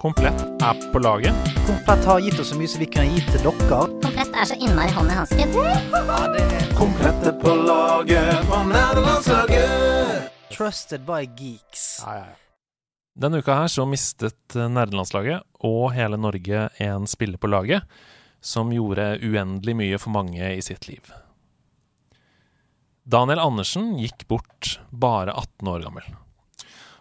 Komplett er på laget. Komplett har gitt oss så mye som vi kan gi til dere. Komplett er så innmari hånd i hanske. er på laget på nederlandslaget. Trusted by geeks. Denne uka her så mistet eh, nerdelandslaget og hele Norge en spiller på laget som gjorde uendelig mye for mange i sitt liv. Daniel Andersen gikk bort bare 18 år gammel.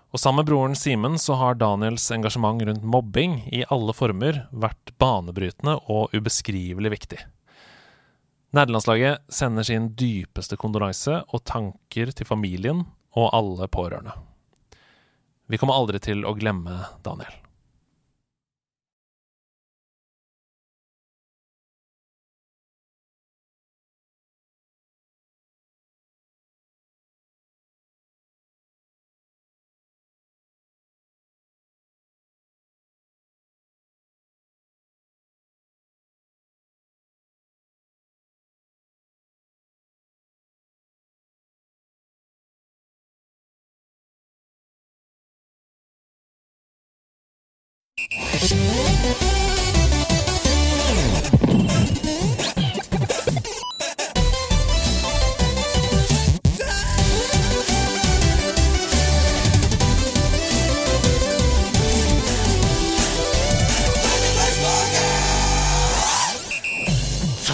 Og sammen med broren Simen så har Daniels engasjement rundt mobbing i alle former vært banebrytende og ubeskrivelig viktig. Nederlandslaget sender sin dypeste kondolanse og tanker til familien og alle pårørende. Vi kommer aldri til å glemme Daniel.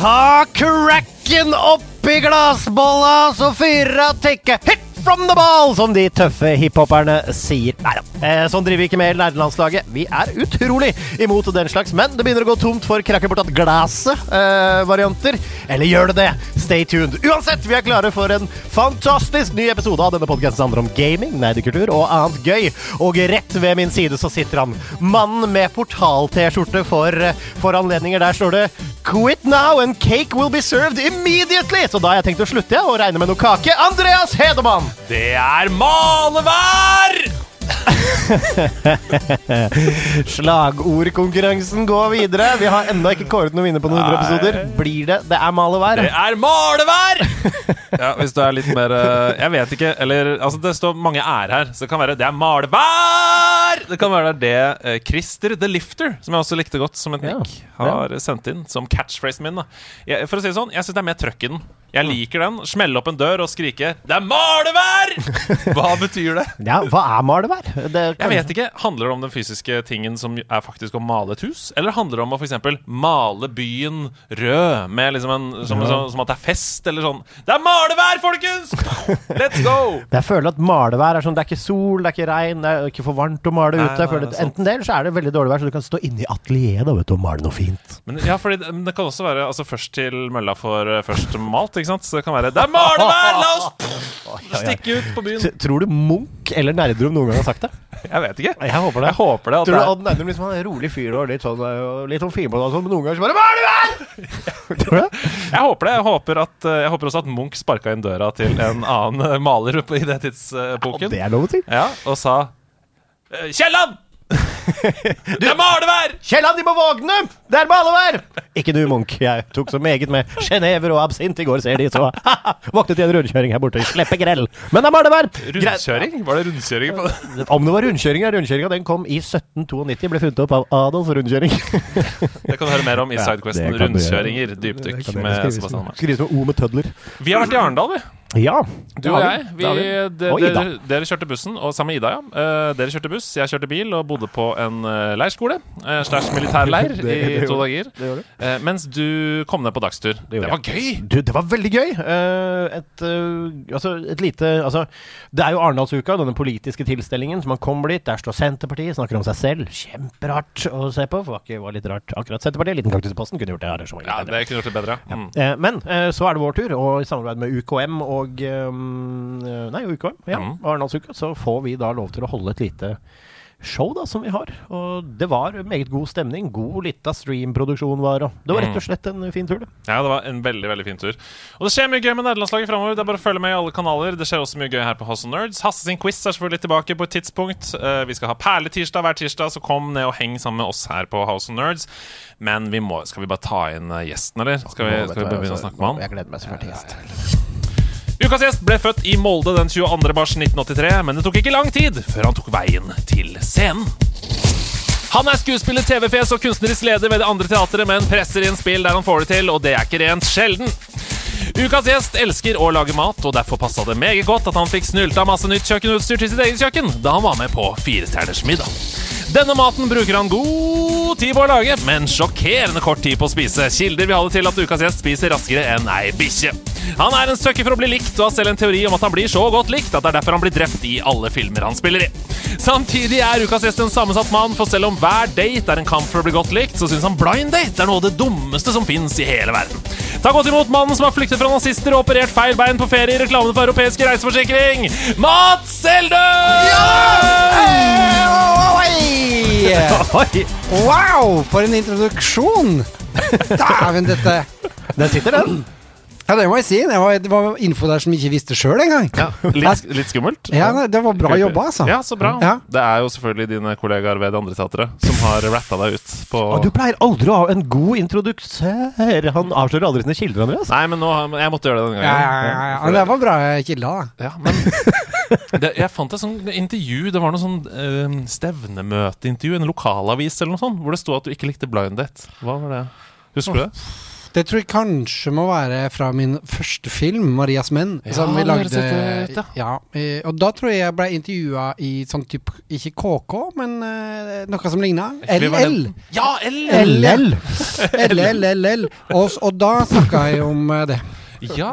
Ta cracken oppi glassbolla, så fyrer av tekke hit from the ball, som de tøffe hiphoperne sier. Nei da, eh, sånn driver vi ikke med nerdelandslaget. Vi er utrolig imot den slags, men det begynner å gå tomt for krakke bortatt glasset-varianter. Eller gjør det det? Stay tuned. Uansett, vi er klare for en fantastisk ny episode av denne podkasten som handler om gaming, nerdekultur og annet gøy. Og rett ved min side så sitter han, mannen med portal-T-skjorte for, for anledninger. Der står det Quit now and cake will be served immediately! Så da har jeg tenkt å slutte og regne med noe kake. Andreas Hedemann! Det er malevær! Slagordkonkurransen går videre. Vi har ennå ikke kåret noen vinner på noen hundre episoder. Blir det Det er malevær'? Det er malevær! ja, hvis du er litt mer eh, Jeg vet ikke. Eller altså, det står mange ærer her, så det kan være det er malevær! Det kan være det eh, Christer the Lifter, som jeg også likte godt som et Ja, nikk, har sendt inn som catchphrasen min. da jeg, For å si det sånn, jeg syns det er mer trøkk i den. Jeg liker den. Smelle opp en dør og skrike 'Det er malevær!' Hva betyr det? Ja, hva er malevær? Jeg vet ikke. Handler det om den fysiske tingen som er faktisk å male et hus? Eller handler det om å eksempel male byen rød med liksom en, som, som, som at det er fest, eller sånn Det er malevær, folkens! Let's go! Jeg føler at malevær er sånn Det er ikke sol, det er ikke regn, det er ikke for varmt å male Nei, ute. Nei, det. Enten det, eller så er det veldig dårlig vær, så du kan stå inne i atelieret og male noe fint. Men ja, fordi det kan også være altså, først til mølla for eh, først malt, ikke sant? Så det kan være Det er malevær! La oss stikke ut på byen! Tror du Munch eller Nerdrum noen gang har sagt det? Jeg vet ikke. Jeg håper det. Jeg håper det. At Tror du Odd Nerdrum liksom er en rolig fyr og litt sånn, og litt sånn fin på det, sånn, men noen ganger så bare Malevær! Tror du det? jeg håper det. Jeg håper, at, eh, jeg håper også at Munch sparka inn døra til en annen eh, maler i det tidsepoken. Det er lov å si. Ja, og sa eh, Kielland! Det er malevær! Kielland, de må vågne! Det er malevær! Ikke du, Munch. Jeg tok så meget med genever og absint i går, ser de, så våknet i en rundkjøring her borte. Sleppe grell. Men det er! Greit. Rundkjøring? Var det rundkjøring på det? Om det var rundkjøring, ja. Rundkjøringa den kom i 1792. Ble funnet opp av Adolf Rundkjøring. Det kan du høre mer om i Sidequesten. det du gjøre. Rundkjøringer, dypdykk med Sebastian Mars. Skrives med O med tødler. Vi har vært i Arendal, vi. Ja. Du og jeg. Vi, vi. de, Og dere, dere kjørte bussen, og sammen med Ida, ja. Eh, dere kjørte buss, jeg kjørte bil og bodde på en uh, leirskole. Uh, slash militærleir Det- i det to gjorde- dager. Eh, mens du kom ned på dagstur. Det, det var gøy! Du, det var veldig gøy. Eh, et, eh, altså, et lite Altså, det er jo Arendalsuka, denne politiske tilstelningen. Så man kommer dit, der står Senterpartiet, snakker om seg selv. Kjemperart å se på. For det var litt rart akkurat Senterpartiet. Liten kaktus i posten kunne gjort det arrangementet Ja, bedre. det kunne gjort det bedre. Mm. Eh, men eh, så er det vår tur, og i samarbeid med UKM og eh, Nei, UKM, ja, Mm. Arendalsuka, så får vi da lov til å holde et lite show da, som vi har. Og det var meget god stemning. God lita streamproduksjon var, og det var rett og slett en fin tur, det. Ja, det var en veldig veldig fin tur. Og det skjer mye gøy med nederlandslaget framover. Det er bare å følge med i alle kanaler. Det skjer også mye gøy her på House Nerds. Hasse sin quiz er selvfølgelig tilbake på et tidspunkt. Eh, vi skal ha perletirsdag hver tirsdag, så kom ned og heng sammen med oss her på House of Nerds. Men vi må, skal vi bare ta inn eh, gjesten, eller? Skal vi, skal vi begynne å altså, snakke med han? Jeg gleder meg så fælt til gjest. Ukas gjest ble født i Molde den 22. mars 1983, men det tok ikke lang tid før han tok veien til scenen. Han er skuespiller, TV-fjes og kunstnerisk leder ved det andre teatret, men presser inn spill der han får det til, og det er ikke rent sjelden. Ukas gjest elsker å lage mat, og derfor passa det meget godt at han fikk snylta masse nytt kjøkkenutstyr til sitt eget kjøkken da han var med på Firestjerners middag. Denne maten bruker han god tid på å lage, men sjokkerende kort tid på å spise. Kilder vil ha til at ukas gjest spiser raskere enn ei bikkje. Han er en søker for å bli likt, og har selv en teori om at han blir så godt likt at det er derfor han blir drept i alle filmer han spiller i. Samtidig er ukas gjest en sammensatt mann, for selv om hver date er en kamp for å bli godt likt, så syns han blind date er noe av det dummeste som fins i hele verden. Ta godt imot mannen som har flyktet fra nazister og operert feil bein på ferie i reklamene for europeisk reiseforsikring, Mats Eldø! Oi! Wow, for en introduksjon! Dæven, dette Der sitter den. Ja, det må jeg si. Det var, det var info der som jeg ikke visste sjøl engang. Ja, litt, litt skummelt. Ja, det var bra jobba, altså. Ja, så bra. Ja. Det er jo selvfølgelig dine kollegaer ved det andre teatret som har ratta deg ut på Og du pleier aldri å ha en god introduksør. Han avslører aldri sine kilder, Andreas. Nei, men nå, jeg måtte gjøre det denne gangen. ja, ja, ja. Men det var bra kilde, da. Ja, men det, Jeg fant et sånt intervju Det var noe sånn uh, stevnemøteintervju, en lokalavis eller noe sånt, hvor det sto at du ikke likte blind date. Hva var det? Husker du det? Det tror jeg kanskje må være fra min første film, 'Marias menn'. Ja, som vi lagde rett ut, ja. eh, Og da tror jeg jeg ble intervjua i sånn type Ikke KK, men uh, noe som ligna. LL. Ja, LL! LL. LLLL. Og, og da snakka jeg om eh, det. Ja,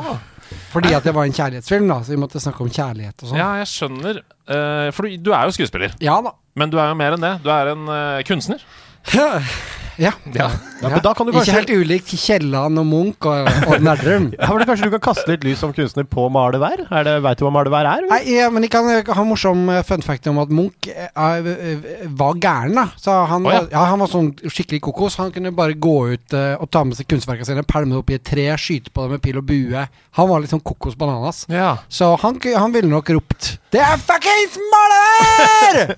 Fordi at det var en kjærlighetsfilm, da, så vi måtte snakke om kjærlighet og sånn. ja, jeg skjønner. Uh, for du, du er jo skuespiller, Ja da. men du er jo mer enn det. Du er en uh, kunstner. Ja. Ja. Ja, men da kan du Ikke helt ulikt Kielland og Munch og, og Nerdrum. ja, men Kanskje du kan kaste litt lys som kunstner på malevær? Veit Vet du hva malevær er? Nei, ja, men jeg kan eh, ha morsom eh, fun fact om at Munch eh, var gæren, da. Så han, oh, ja. var, ja, han var sånn skikkelig kokos. Han kunne bare gå ut uh, og ta med seg kunstverkene sine, pælme det opp i et tre, skyte på det med pil og bue. Han var litt sånn kokos bananas. Ja. Så han, han ville nok ropt 'Det er fuckings malevær!'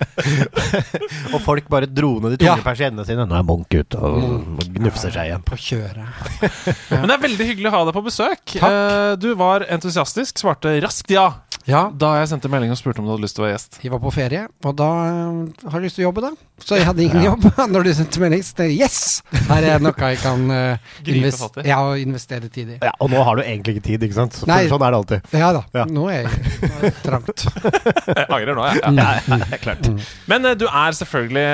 Og folk bare dro ned de tunge Ja. persiennene sine. Nå er Munch ute og gnufser seg igjen. på kjøret. Men det er veldig hyggelig å ha deg på besøk. Takk. du var entusiastisk, svarte raskt ja Ja, da jeg sendte melding og spurte om du hadde lyst til å være gjest. jeg var på ferie, og da eh, har jeg lyst til å jobbe, da. Så jeg hadde ingen jobb. Når du sendte melding, så tenkte jeg yes! Her er noe jeg kan uh, invest ja, investere tid i. Ja, Og nå har du egentlig ikke tid, ikke sant? Så, Nei. sånn er det alltid. Ja da. Ja. Nå er jeg nå er trangt. Jeg angrer nå, jeg. Ja. Ja, ja, klart. Men eh, du er selvfølgelig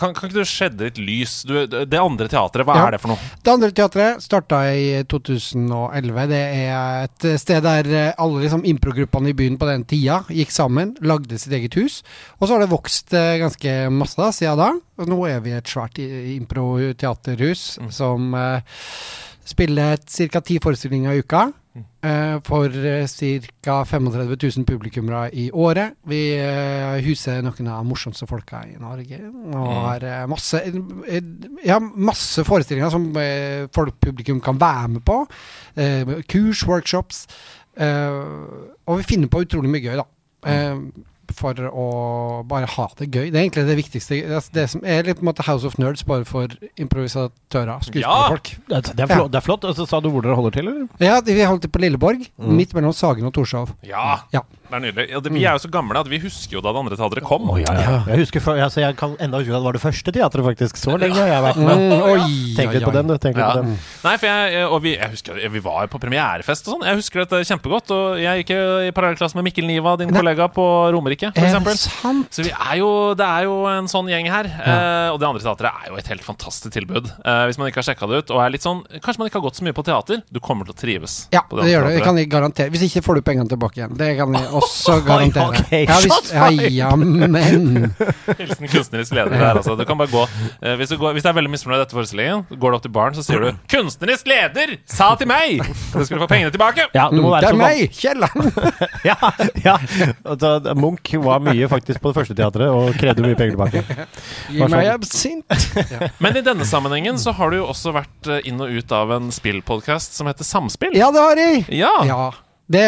kan, kan ikke du skjedde litt lys? Du, det andre teatret, hva Ja. er det for noe? Det andre teatret starta i 2011. Det er et sted der alle liksom improgruppene i byen på den tida gikk sammen, lagde sitt eget hus. Og så har det vokst eh, ganske masse da, siden da. Og nå er vi et svært i- impro-teaterhus som eh, spiller ca. ti forestillinger i uka. eh, for uh, ca. 35 000 publikummere i året. Vi eh, huser noen av de morsomste folka i Norge. Og har eh, masse, ja, masse forestillinger som folk, publikum kan være med på. Eh, kurs, workshops. Eh, og vi finner på utrolig mye gøy, da. Eh, for å bare ha det gøy. Det er egentlig det viktigste. Det, som er litt på en måte House of Nerds, bare for improvisatører. Skuespillerfolk. Det er, det er flott. Det er flott. Altså, sa du hvor dere holder til, eller? Ja, vi holdt til på Lilleborg, midt mellom Sagen og Torshov. Ja, Ja. Det er nydelig. Ja, det, vi er jo så gamle at vi husker jo da det andre teatret kom. Oh, ja, ja. Jeg husker for, altså, jeg kan enda huske at det var det første teatret, faktisk. Så lenge har jeg vært Mm, oi, Tenk litt på den, du. Tenk litt Ja. på den. Nei, for jeg, og vi, jeg husker vi var på premierefest og sånn. Jeg husker dette kjempegodt. Og jeg gikk jo i parallellklasse med Mikkel Niva, din Nei. kollega på Romerike, for Er eksempel. sant? Så vi er jo, det er jo en sånn gjeng her. Eh, og det andre teatret er jo et helt fantastisk tilbud. Eh, hvis man ikke har sjekka det ut. Og er litt sånn, Kanskje man ikke har gått så mye på teater. Du kommer til å trives. Ja, på det gjør du. Det kan jeg garantere. Hvis ikke får du pengene tilbake igjen. Det kan jeg også garantere. ok, Ja, hvis, ja, Hilsen kunstnerisk leder her, altså. Du kan bare gå eh, hvis, du går, hvis du er veldig misfornøyd med dette forestillingen, går du opp til baren, så sier du 'Kunstnerisk leder sa til meg!' Så skal du få pengene tilbake. Ja, du må være det er meg, Kielland! Ja, ja. Altså, Munch var mye faktisk på det første teatret og krevde mye penger tilbake. Gi meg absint. Men i denne sammenhengen så har du jo også vært eh, inn og ut av en spillpodkast som heter Samspill. Ja, det har jeg. Ja. Ja. Det,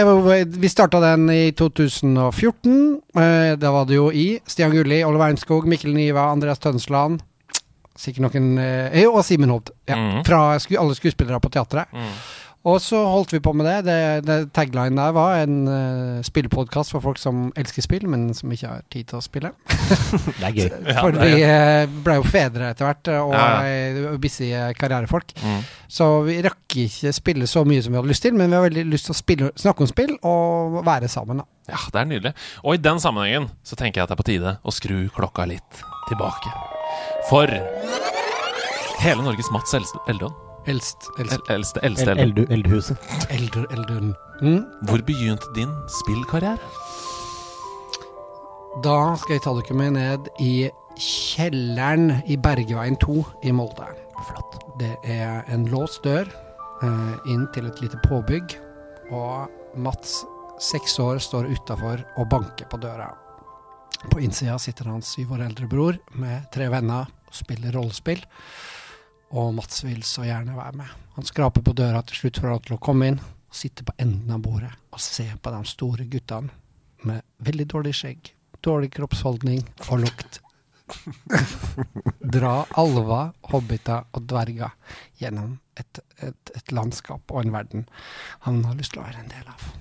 vi starta den i 2014. Eh, da var det jo i Stian Gulli, Oliver Wernskog, Mikkel Niva, Andreas Tønsland Sikkert noen eh, og Simen Hovd. Ja, mm. Fra sku, alle skuespillere på teatret. Mm. Og så holdt vi på med det. det, det Tagline der var en uh, spillpodkast for folk som elsker spill, men som ikke har tid til å spille. Det er gøy. Ja, for vi eh, ble jo fedre etter hvert, eh, og Ja, busy karrierefolk. Mm. Så vi rakk ikke spille så mye som vi hadde lyst til, men vi har veldig lyst til å spille, snakke om spill og være sammen. da. Ja, det er nydelig. Og i den sammenhengen så tenker jeg at det er på tide å skru klokka litt tilbake. For hele Norges Mats Eldon Eldst, eldst, El- Eldste, eldste El- Eldu, Eldhuset. eldre, eldre. Mm. Hvor begynte din spillkarriere? Da skal jeg ta dere med ned i kjelleren i Bergeveien 2 i Molde. Flott. Det er en låst dør eh, inn til et lite påbygg, og Mats, seks år, står utafor og banker på døra. På innsida sitter hans syv år eldre bror med tre venner og spiller rollespill. Og Mats vil så gjerne være med. Han skraper på døra til slutt for å til å komme inn, og sitte på enden av bordet og se på de store guttene med veldig dårlig skjegg, dårlig kroppsholdning og lukt. Dra alver, hobbiter og dverger gjennom et, et, et landskap og en verden han har lyst til å være en del av.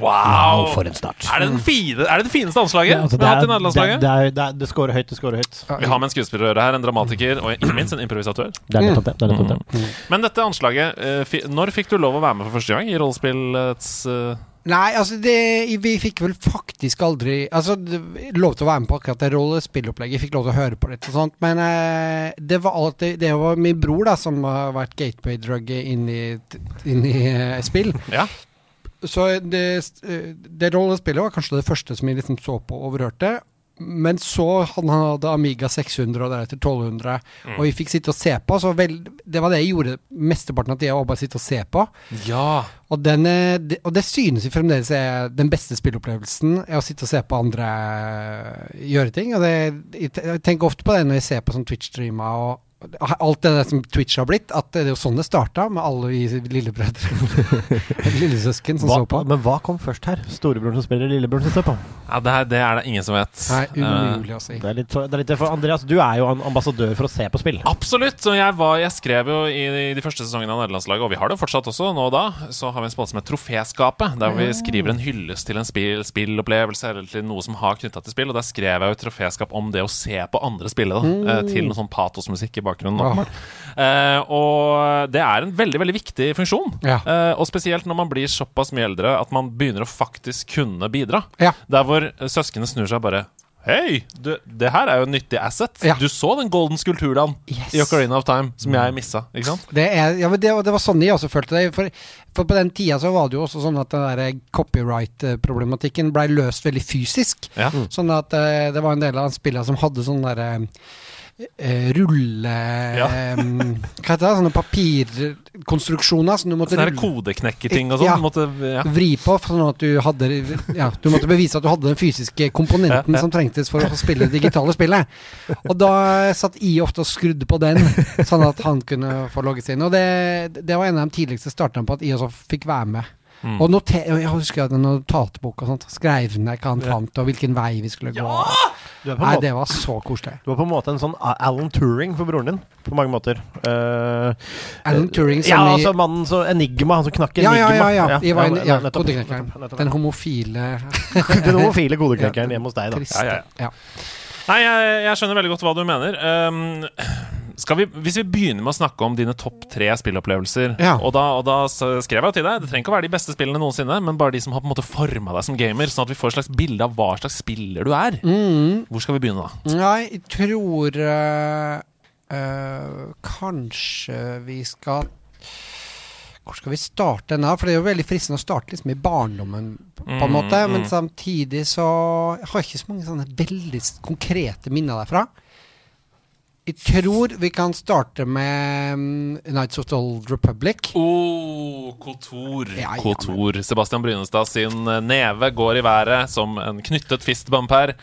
Wow! for en start. Er det, den fine, er det det fineste anslaget Ja, altså, vi har hatt i det, er, det, det, det, det scorer høyt, det scorer høyt. Vi har med en skuespiller å gjøre her, en dramatiker og ikke minst en improvisatør. Det er nettopp det. det, er nettopp det. Men dette anslaget, eh, når fikk du lov å være med for første gang i rollespillets eh, Nei, altså det, vi fikk vel faktisk aldri Altså, det, lov til å være med på akkurat det rollespillopplegget. Fikk lov til å høre på litt og sånt. Men eh, det var alltid Det var min bror da som har vært gateway-drugget inn i, inn i uh, spill. Ja. Så det, eh, det rollespillet var kanskje det første som jeg liksom så på og overhørte. Men så han hadde Amiga 600 og deretter 1200, Mm. og vi fikk sitte og se på. Så vel, det var det jeg gjorde mesteparten av tida, var bare sitte og se på. Ja. Og, den, det, og det synes vi fremdeles er den beste spillopplevelsen, er å sitte og se på andre eh, gjøre ting. Og det, jeg tenker ofte på det når jeg ser på sånn Twitch-streamer og alt det der som Twitch har blitt. At det er jo sånn det starta, med alle vi lillebrødre. Lillesøsken som Hva, så på. men hva kom først her? Storebroren som spiller, lillebroren som står på? ja det, her, det er det ingen som vet. Nei, Eh, umulig å si. Det er litt, det er litt for Andreas, du er jo en ambassadør for å se på spill. Absolutt. Og jeg, var, jeg skrev jo i de første sesongene av nederlandslaget, og vi har det fortsatt også nå og da, så har vi en spalte som heter Troféskapet, der vi skriver en hyllest til en spill, spillopplevelse eller til noe som har knytta til spill. Og der skrev jeg jo et troféskap om det å se på andre spille, da, mm. til noe sånn patosmusikk i bakgrunnen. Åpenbart. Eh, og det er en veldig, veldig viktig funksjon. Ja. Eh, og spesielt når man blir såpass mye eldre at man begynner å faktisk kunne bidra. Ja. Der hvor eh, søsknene snur seg bare Hei, det her er jo en nyttig asset. Ja. Du så den golden skulpturen Yes. i Ocarina of Time som jeg missa, ikke sant? Det, er, ja, men det, det var sånn jeg også følte det. For, for på den tida så var det jo også sånn at den der copyright-problematikken blei løst veldig fysisk. Ja. Sånn at uh, det var en del av spillene som hadde sånn derre eh, rulle Ja. Hva heter det? Sånne papirkonstruksjoner som du måtte Sånne kodeknekkerting og sånn. Ja. Måtte, ja. vri på, sånn at du hadde Ja, du måtte bevise at du hadde den fysiske komponenten som trengtes for å spille det digitale spillet. Og da satt I ofte og skrudde på den, sånn at han kunne få logget seg inn. Og det, det var en av de tidligste startene på at I også fikk være med. Mm. Og noter, jeg husker at en notatbok og sånt. Skrev ned hva han fant, og hvilken vei vi skulle gå. Du er på Nei, måte, det var så koselig. du var på en måte en sånn Alan Turing for broren din, på mange måter. Uh, Alan Turing som ja, i altså mannen som Enigma, han som knakk Ja, Enigma. ja, ja. ja. Jeg var en, ja, kodeknekkeren. Den homofile Den homofile kodeknekkeren hjemme hos deg, da. triste. Ja, ja, Ja. Nei, jeg, jeg skjønner veldig godt hva du mener. Um, skal vi, hvis vi begynner med å snakke om dine topp tre spillopplevelser Ja. og, da, og da skrev jeg jo til deg Det trenger ikke å være de beste spillene noensinne, men bare de som har på en måte forma deg som gamer, sånn at vi får et slags bilde av hva slags spiller du er. Mm. Hvor skal vi begynne, da? Nei, jeg tror øh, Kanskje vi skal Hvor skal vi starte nå? For det er jo veldig fristende å starte liksom i barndommen, på en Mm, måte. Men mm. samtidig så Jeg har ikke så mange sånne veldig konkrete minner derfra. Jeg tror vi kan starte med mm, Nights of the Old Republic. Oh, Kotor. Ja, ja, Kotor. Sebastian Brynestad sin eh, neve går i været som en knyttet fistbump her.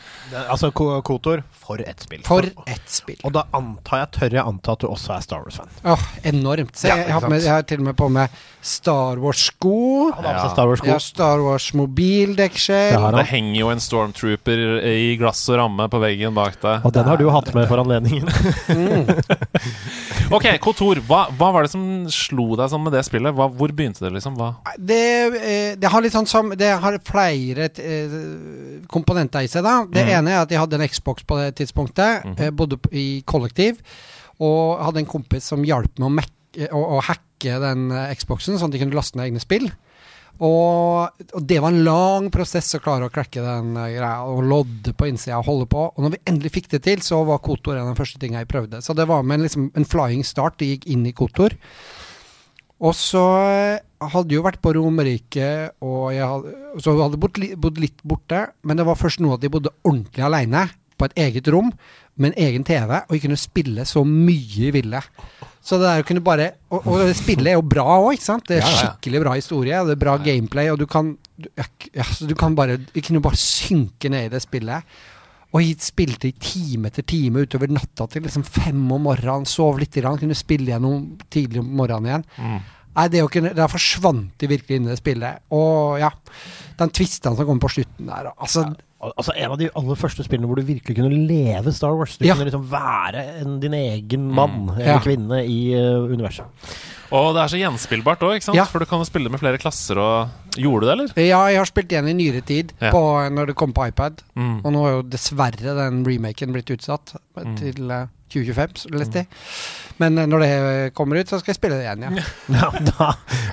Altså, Kotor, for ett spill. For ett spill. Og da antar jeg, tør jeg anta at du også er Star Wars-fan. Åh, enormt. Se, Ja, jeg, har med, jeg har til og med på med Star Wars-sko. Ja. Star Wars-sko. Jeg har Star Wars mobildeksel. Det Det henger jo en stormtrooper i glass og ramme på veggen bak deg. Og den har du hatt med for anledningen. Ok, Kotor. Hva, hva var det som slo deg sånn med det spillet? Hva, hvor begynte det, liksom? Det, eh, det har litt sånn som Det har flere eh, komponenter i seg, da. Det mm. ene er at jeg hadde en Xbox på det tidspunktet. Mm bodde i kollektiv. Og hadde en kompis som hjalp meg å, å, å hacke den Xboxen, sånn at de kunne laste ned egne spill. Og, og det var en lang prosess å klare å crakke den eh, greia, og lodde på innsida og holde på. Og når vi endelig fikk det til, så var Kotor en av de første tinga jeg prøvde. Så det var med en, liksom, en flying start. De gikk inn i Kotor. Og så eh, hadde jo vært på Romerike, og jeg hadde, så hadde bodd, bodd litt borte. Men det var først nå at jeg bodde ordentlig aleine, på et eget rom, med en egen TV, og jeg kunne spille så mye jeg ville. Så det der å kunne bare Og, og det spillet er jo bra òg, ikke sant? Det er Ja, ja, ja. skikkelig bra historie, og det er bra gameplay, og du kan du, ja, så du kan bare Jeg kunne bare synke ned i det spillet. Og jeg spilte i time etter time utover natta til liksom fem om morgenen. Sov litt, grann, kunne spille gjennom tidlig om morgenen igjen. Mm. Nei, det kunne, Der forsvant de virkelig inn i det spillet. Og ja, den twisten som kommer på slutten der Altså, Al- Altså En av de aller første spillene hvor du virkelig kunne leve Star Wars. Du Ja. kunne liksom være en, din egen mann eller Ja. kvinne i uh, universet. Og det er så gjenspillbart òg? Ja. For du kan jo spille med flere klasser og Gjorde du det, eller? ja, jeg har spilt igjen i nyere tid, Ja. på, når det kom på iPad. Mm. Og nå er jo dessverre den remaken blitt utsatt Mm. til eh, 2025, så leste jeg. Men eh, når det kommer ut, så skal jeg spille det igjen, ja. Ja, da,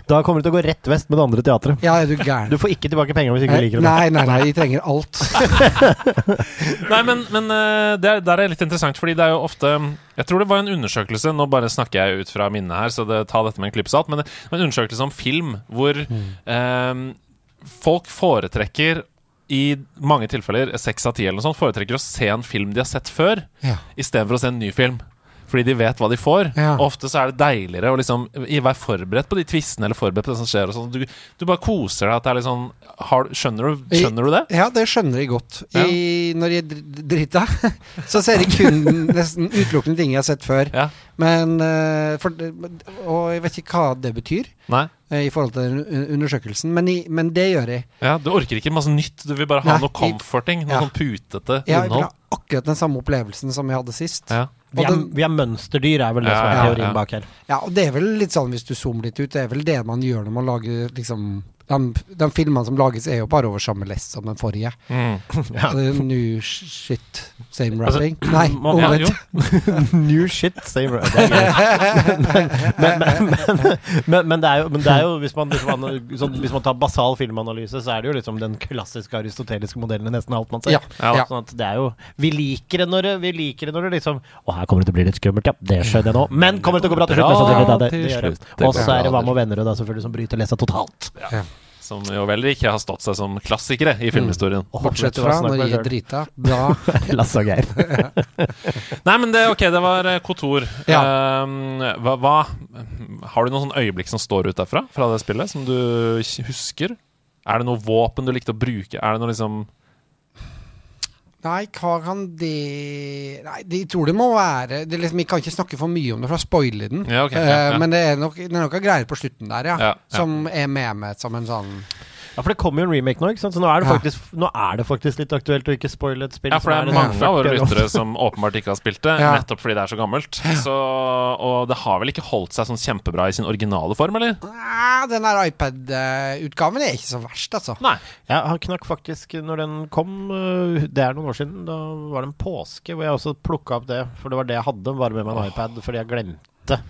da kommer du til å gå rett vest med det andre teatret. Ja, er du gæren? Du får ikke tilbake penger hvis ikke du liker det. Nei, nei, nei, jeg trenger alt. Nei, men, men eh, det er, der er litt interessant, fordi det er jo ofte Jeg tror det var en undersøkelse Nå bare snakker jeg ut fra minnet her, så det, ta dette med en klype salt. Men det var en undersøkelse om film hvor eh, folk foretrekker i mange tilfeller, seks av ti eller noe sånt, foretrekker å se en film de har sett før, Ja. istedenfor å se en ny film. Fordi de vet hva de får. Ja. Og Ofte så er det deiligere å liksom være forberedt på de tvistene eller forberedt på det som skjer. Sånn. du, du bare koser deg. At det er litt sånn har, skjønner, du, skjønner du det? Ja, det skjønner jeg godt. I, når jeg driter drita, så ser jeg kun nesten utelukkende ting jeg har sett før. Ja. Men eh, for, Og jeg vet ikke hva det betyr Nei? Eh, i forhold til undersøkelsen, men, i, men det gjør jeg. Ja, Du orker ikke masse nytt, du vil bare ha Nei, noe comforting. Noe ja. sånn putete Jeg vil innhold. ha akkurat den samme opplevelsen som jeg hadde sist. Ja. Vi er, den- vi er mønsterdyr, er vel det Ja, som er ja, teorien ja. bak her. Ja, og det er vel litt sånn hvis du zoomer litt ut, det er vel det man gjør når man lager liksom de, de filmene som lages, er jo bare over samme lest som den forrige. Mm. Ja. Er New shit, same Altså. Nei, man- Ja, omvendt. New shit, same er men, men, men, det jo, men det er jo hvis, man, hvis, man, sånn, hvis man tar basal filmanalyse, så er det jo liksom den klassiske aristoteliske modellen i nesten alt man ser. Ja, Ja, ja. Sånn at det er jo Vi liker det når det, vi liker det når det liksom Å, her kommer det til å bli litt skummelt, ja. Det skjønner jeg nå. Men kommer det til å gå bra til slutt? Og så er det Hva med venner, da, selvfølgelig, som bryter lesa totalt. Som jo vel ikke har stått seg som klassikere i filmhistorien. Mm. Bortsett fra når de er drita. Da Lasse og Geir. Nei, men det, ok, det var eh, Kotor. Ja. Uh, hva, hva Har du noen sånn øyeblikk som står ut derfra? Fra det spillet, som du husker? Er det noe våpen du likte å bruke? Er det noe liksom Nei, hva kan det Nei, de tror det må være det liksom, Jeg kan ikke snakke for mye om det, for da spoiler den. Ja, okay, ja, Eh, ja. Men det er, nok, det er noe greier på slutten der, ja. Som er med meg som en sånn Ja, for det kommer jo en remake nå, ikke sant? så nå er det Ja. faktisk, nå er det faktisk litt aktuelt å ikke spoile et spill. Ja, for det er, er mange av våre 40 år gammelt. lyttere som åpenbart ikke har spilt det, Ja. nettopp fordi det er så gammelt. Så, og det har vel ikke holdt seg sånn kjempebra i sin originale form, eller? Nei, Den der iPad-utgaven er ikke så verst, altså. Nei. Ja, han knakk faktisk når den kom, øh, det er noen år siden, da var det en påske hvor jeg også plukka opp det. For det var det jeg hadde, bare med meg en iPad, fordi jeg glemte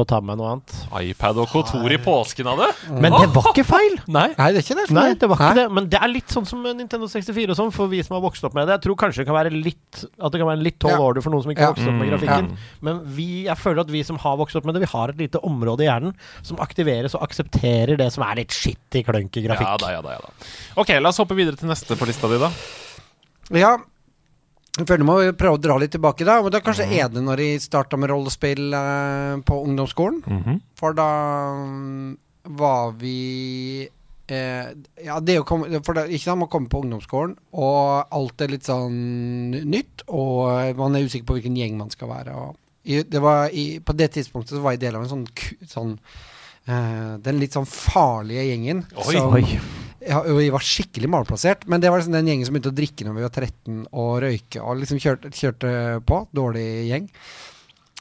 å ta med noe annet. iPad og kontor i påsken av det? Men det var ikke feil! Nei. Nei, det er ikke det. Nei, det var ikke Nei. det. Men det er litt sånn som Nintendo 64 og sånn, for vi som har vokst opp med det. Jeg tror kanskje det kan være litt At det kan være en litt tolv Ja. order for noen som ikke har Ja. vokst opp med grafikken. grafikken. Men vi, jeg føler at vi som har vokst opp med det, vi har et lite område i hjernen som aktiveres og aksepterer det som er litt shit i klønke grafikk. Ja da, ja da, ja da. Ok, la oss hoppe videre til neste på lista di, da. Ja. Jeg føler må prøve å dra litt tilbake, da. Men da kanskje mm. er det når jeg starta med rollespill eh, på ungdomsskolen. Mhm. For da mm, var vi eh, Ja, det å komme For det, ikke sant, man kommer på ungdomsskolen, og alt er litt sånn nytt, og man er usikker på hvilken gjeng man skal være. Og i, det var i, på det tidspunktet så var jeg del av en sånn, sånn eh, Den litt sånn farlige gjengen Oi. som Oi. Vi var skikkelig malplassert. Men det var liksom den gjengen som begynte å drikke når vi var 13, og røyke og liksom kjørte, kjørte på. Dårlig gjeng.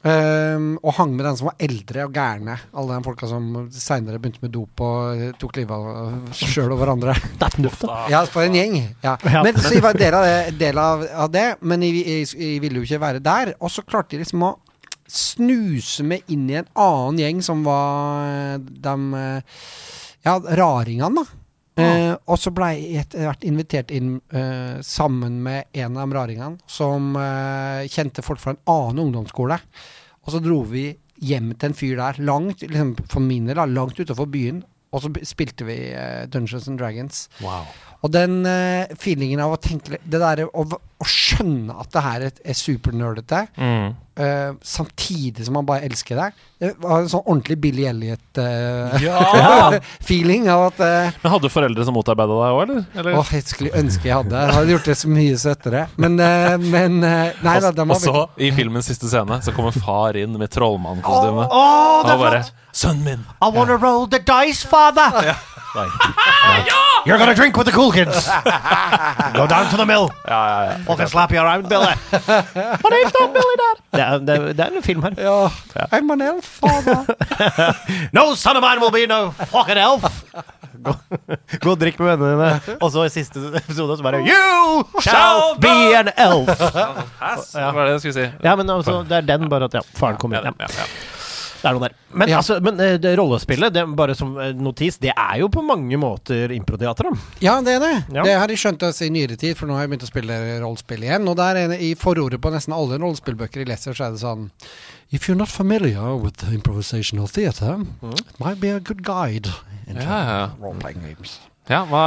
Um, og hang med den som var eldre og gærne. Alle de folka som seinere begynte med dop og eh, tok livet av sjøl og hverandre. Ja, for en gjeng. Ja. Men Så jeg var del av det, del av, av det men jeg ville jo ikke være der. Og så klarte jeg liksom å snuse meg inn i en annen gjeng som var de eh, Ja, raringene, da. Eh, og så ble jeg etter hvert invitert inn eh, sammen med en av raringene som eh, kjente folk fra en annen ungdomsskole. Og så dro vi hjem til en fyr der, langt liksom, for min del, langt utenfor byen. Og så spilte vi eh, Dungeons and Dragons. Wow. Og den uh, feelingen av å tenke Det der å, å skjønne at det her er, er supernerdete, Mm. uh, samtidig som man bare elsker det Det var en sånn ordentlig Billy Ja! Elliot-feeling av at eh, Men hadde du foreldre som motarbeida deg òg, eller? eller? Åh, jeg skulle ønske jeg hadde. Jeg hadde gjort det så mye søtere. Men, men Nei da, og så, i filmens siste scene, så kommer far inn med trollmannkostyme. Oh, oh, Og bare flott! 'Sønnen min!' I wanna roll the dice, father! You're gonna drink with the cool kids. Go down to the mill. Ja, ja, ja. Fucking slap you around, Billy. My name's not Billy, Dad. Det er, det, er, det er en film her. Ja. I'm an elf, father. No son of mine will be no fucking elf. Gå, gå og drikk med vennene dine, og så i siste episode så bare You shall be an elf! Ass, Hva var det jeg skulle si? Ja, men altså, det er den, bare at ja, faren kommer inn. Ja. ja, ja. Det er noe der. Men, altså, men eh, det rollespillet, det, bare som eh, notis, det er jo på mange måter improteater. da. Ja, det er det. Det har de skjønt oss i nyere tid, for nå har jeg begynt å spille rollespill igjen. Og der er det, i forordet på nesten alle rollespillbøker jeg leser, så er det sånn If you're not familiar with improvisational theater, it might be a good guide into ja. role-playing games. Ja, hva,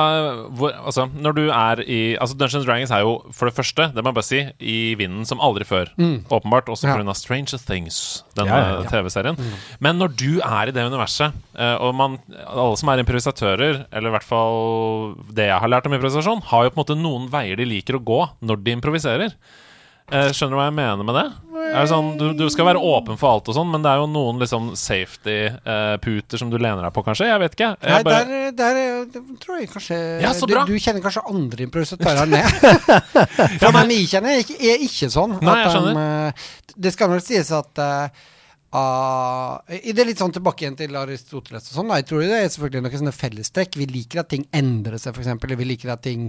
hvor, altså, når du er i Altså, Dungeons Dragons er jo for det første, det må jeg bare si, i vinden som aldri før. Åpenbart. Også Ja. Av Stranger Things, denne Ja, ja, ja. TV-serien. Men når du er i det universet, eh, og man, alle som er improvisatører, eller i hvert fall det jeg har lært om improvisasjon, har jo på en måte noen veier de liker å gå når de improviserer. Eh, skjønner du hva jeg mener med det? Er det sånn, du, du skal være åpen for alt og sånn, men det er jo noen liksom safety-puter som du lener deg på, kanskje? Jeg vet ikke. Jeg Nei, bare- der, der er- tror jeg kanskje Ja, du, du kjenner kanskje andre improvisatører enn ned For dem jeg kjenner, er ikke, er ikke sånn. Nei, jeg de, eh, det skal nok sies at eh, ah, Det er litt sånn tilbake igjen til Aristoteles og sånn. Jeg tror det er selvfølgelig noen sånne fellestrekk. Vi liker at ting endrer seg, f.eks. Vi liker at ting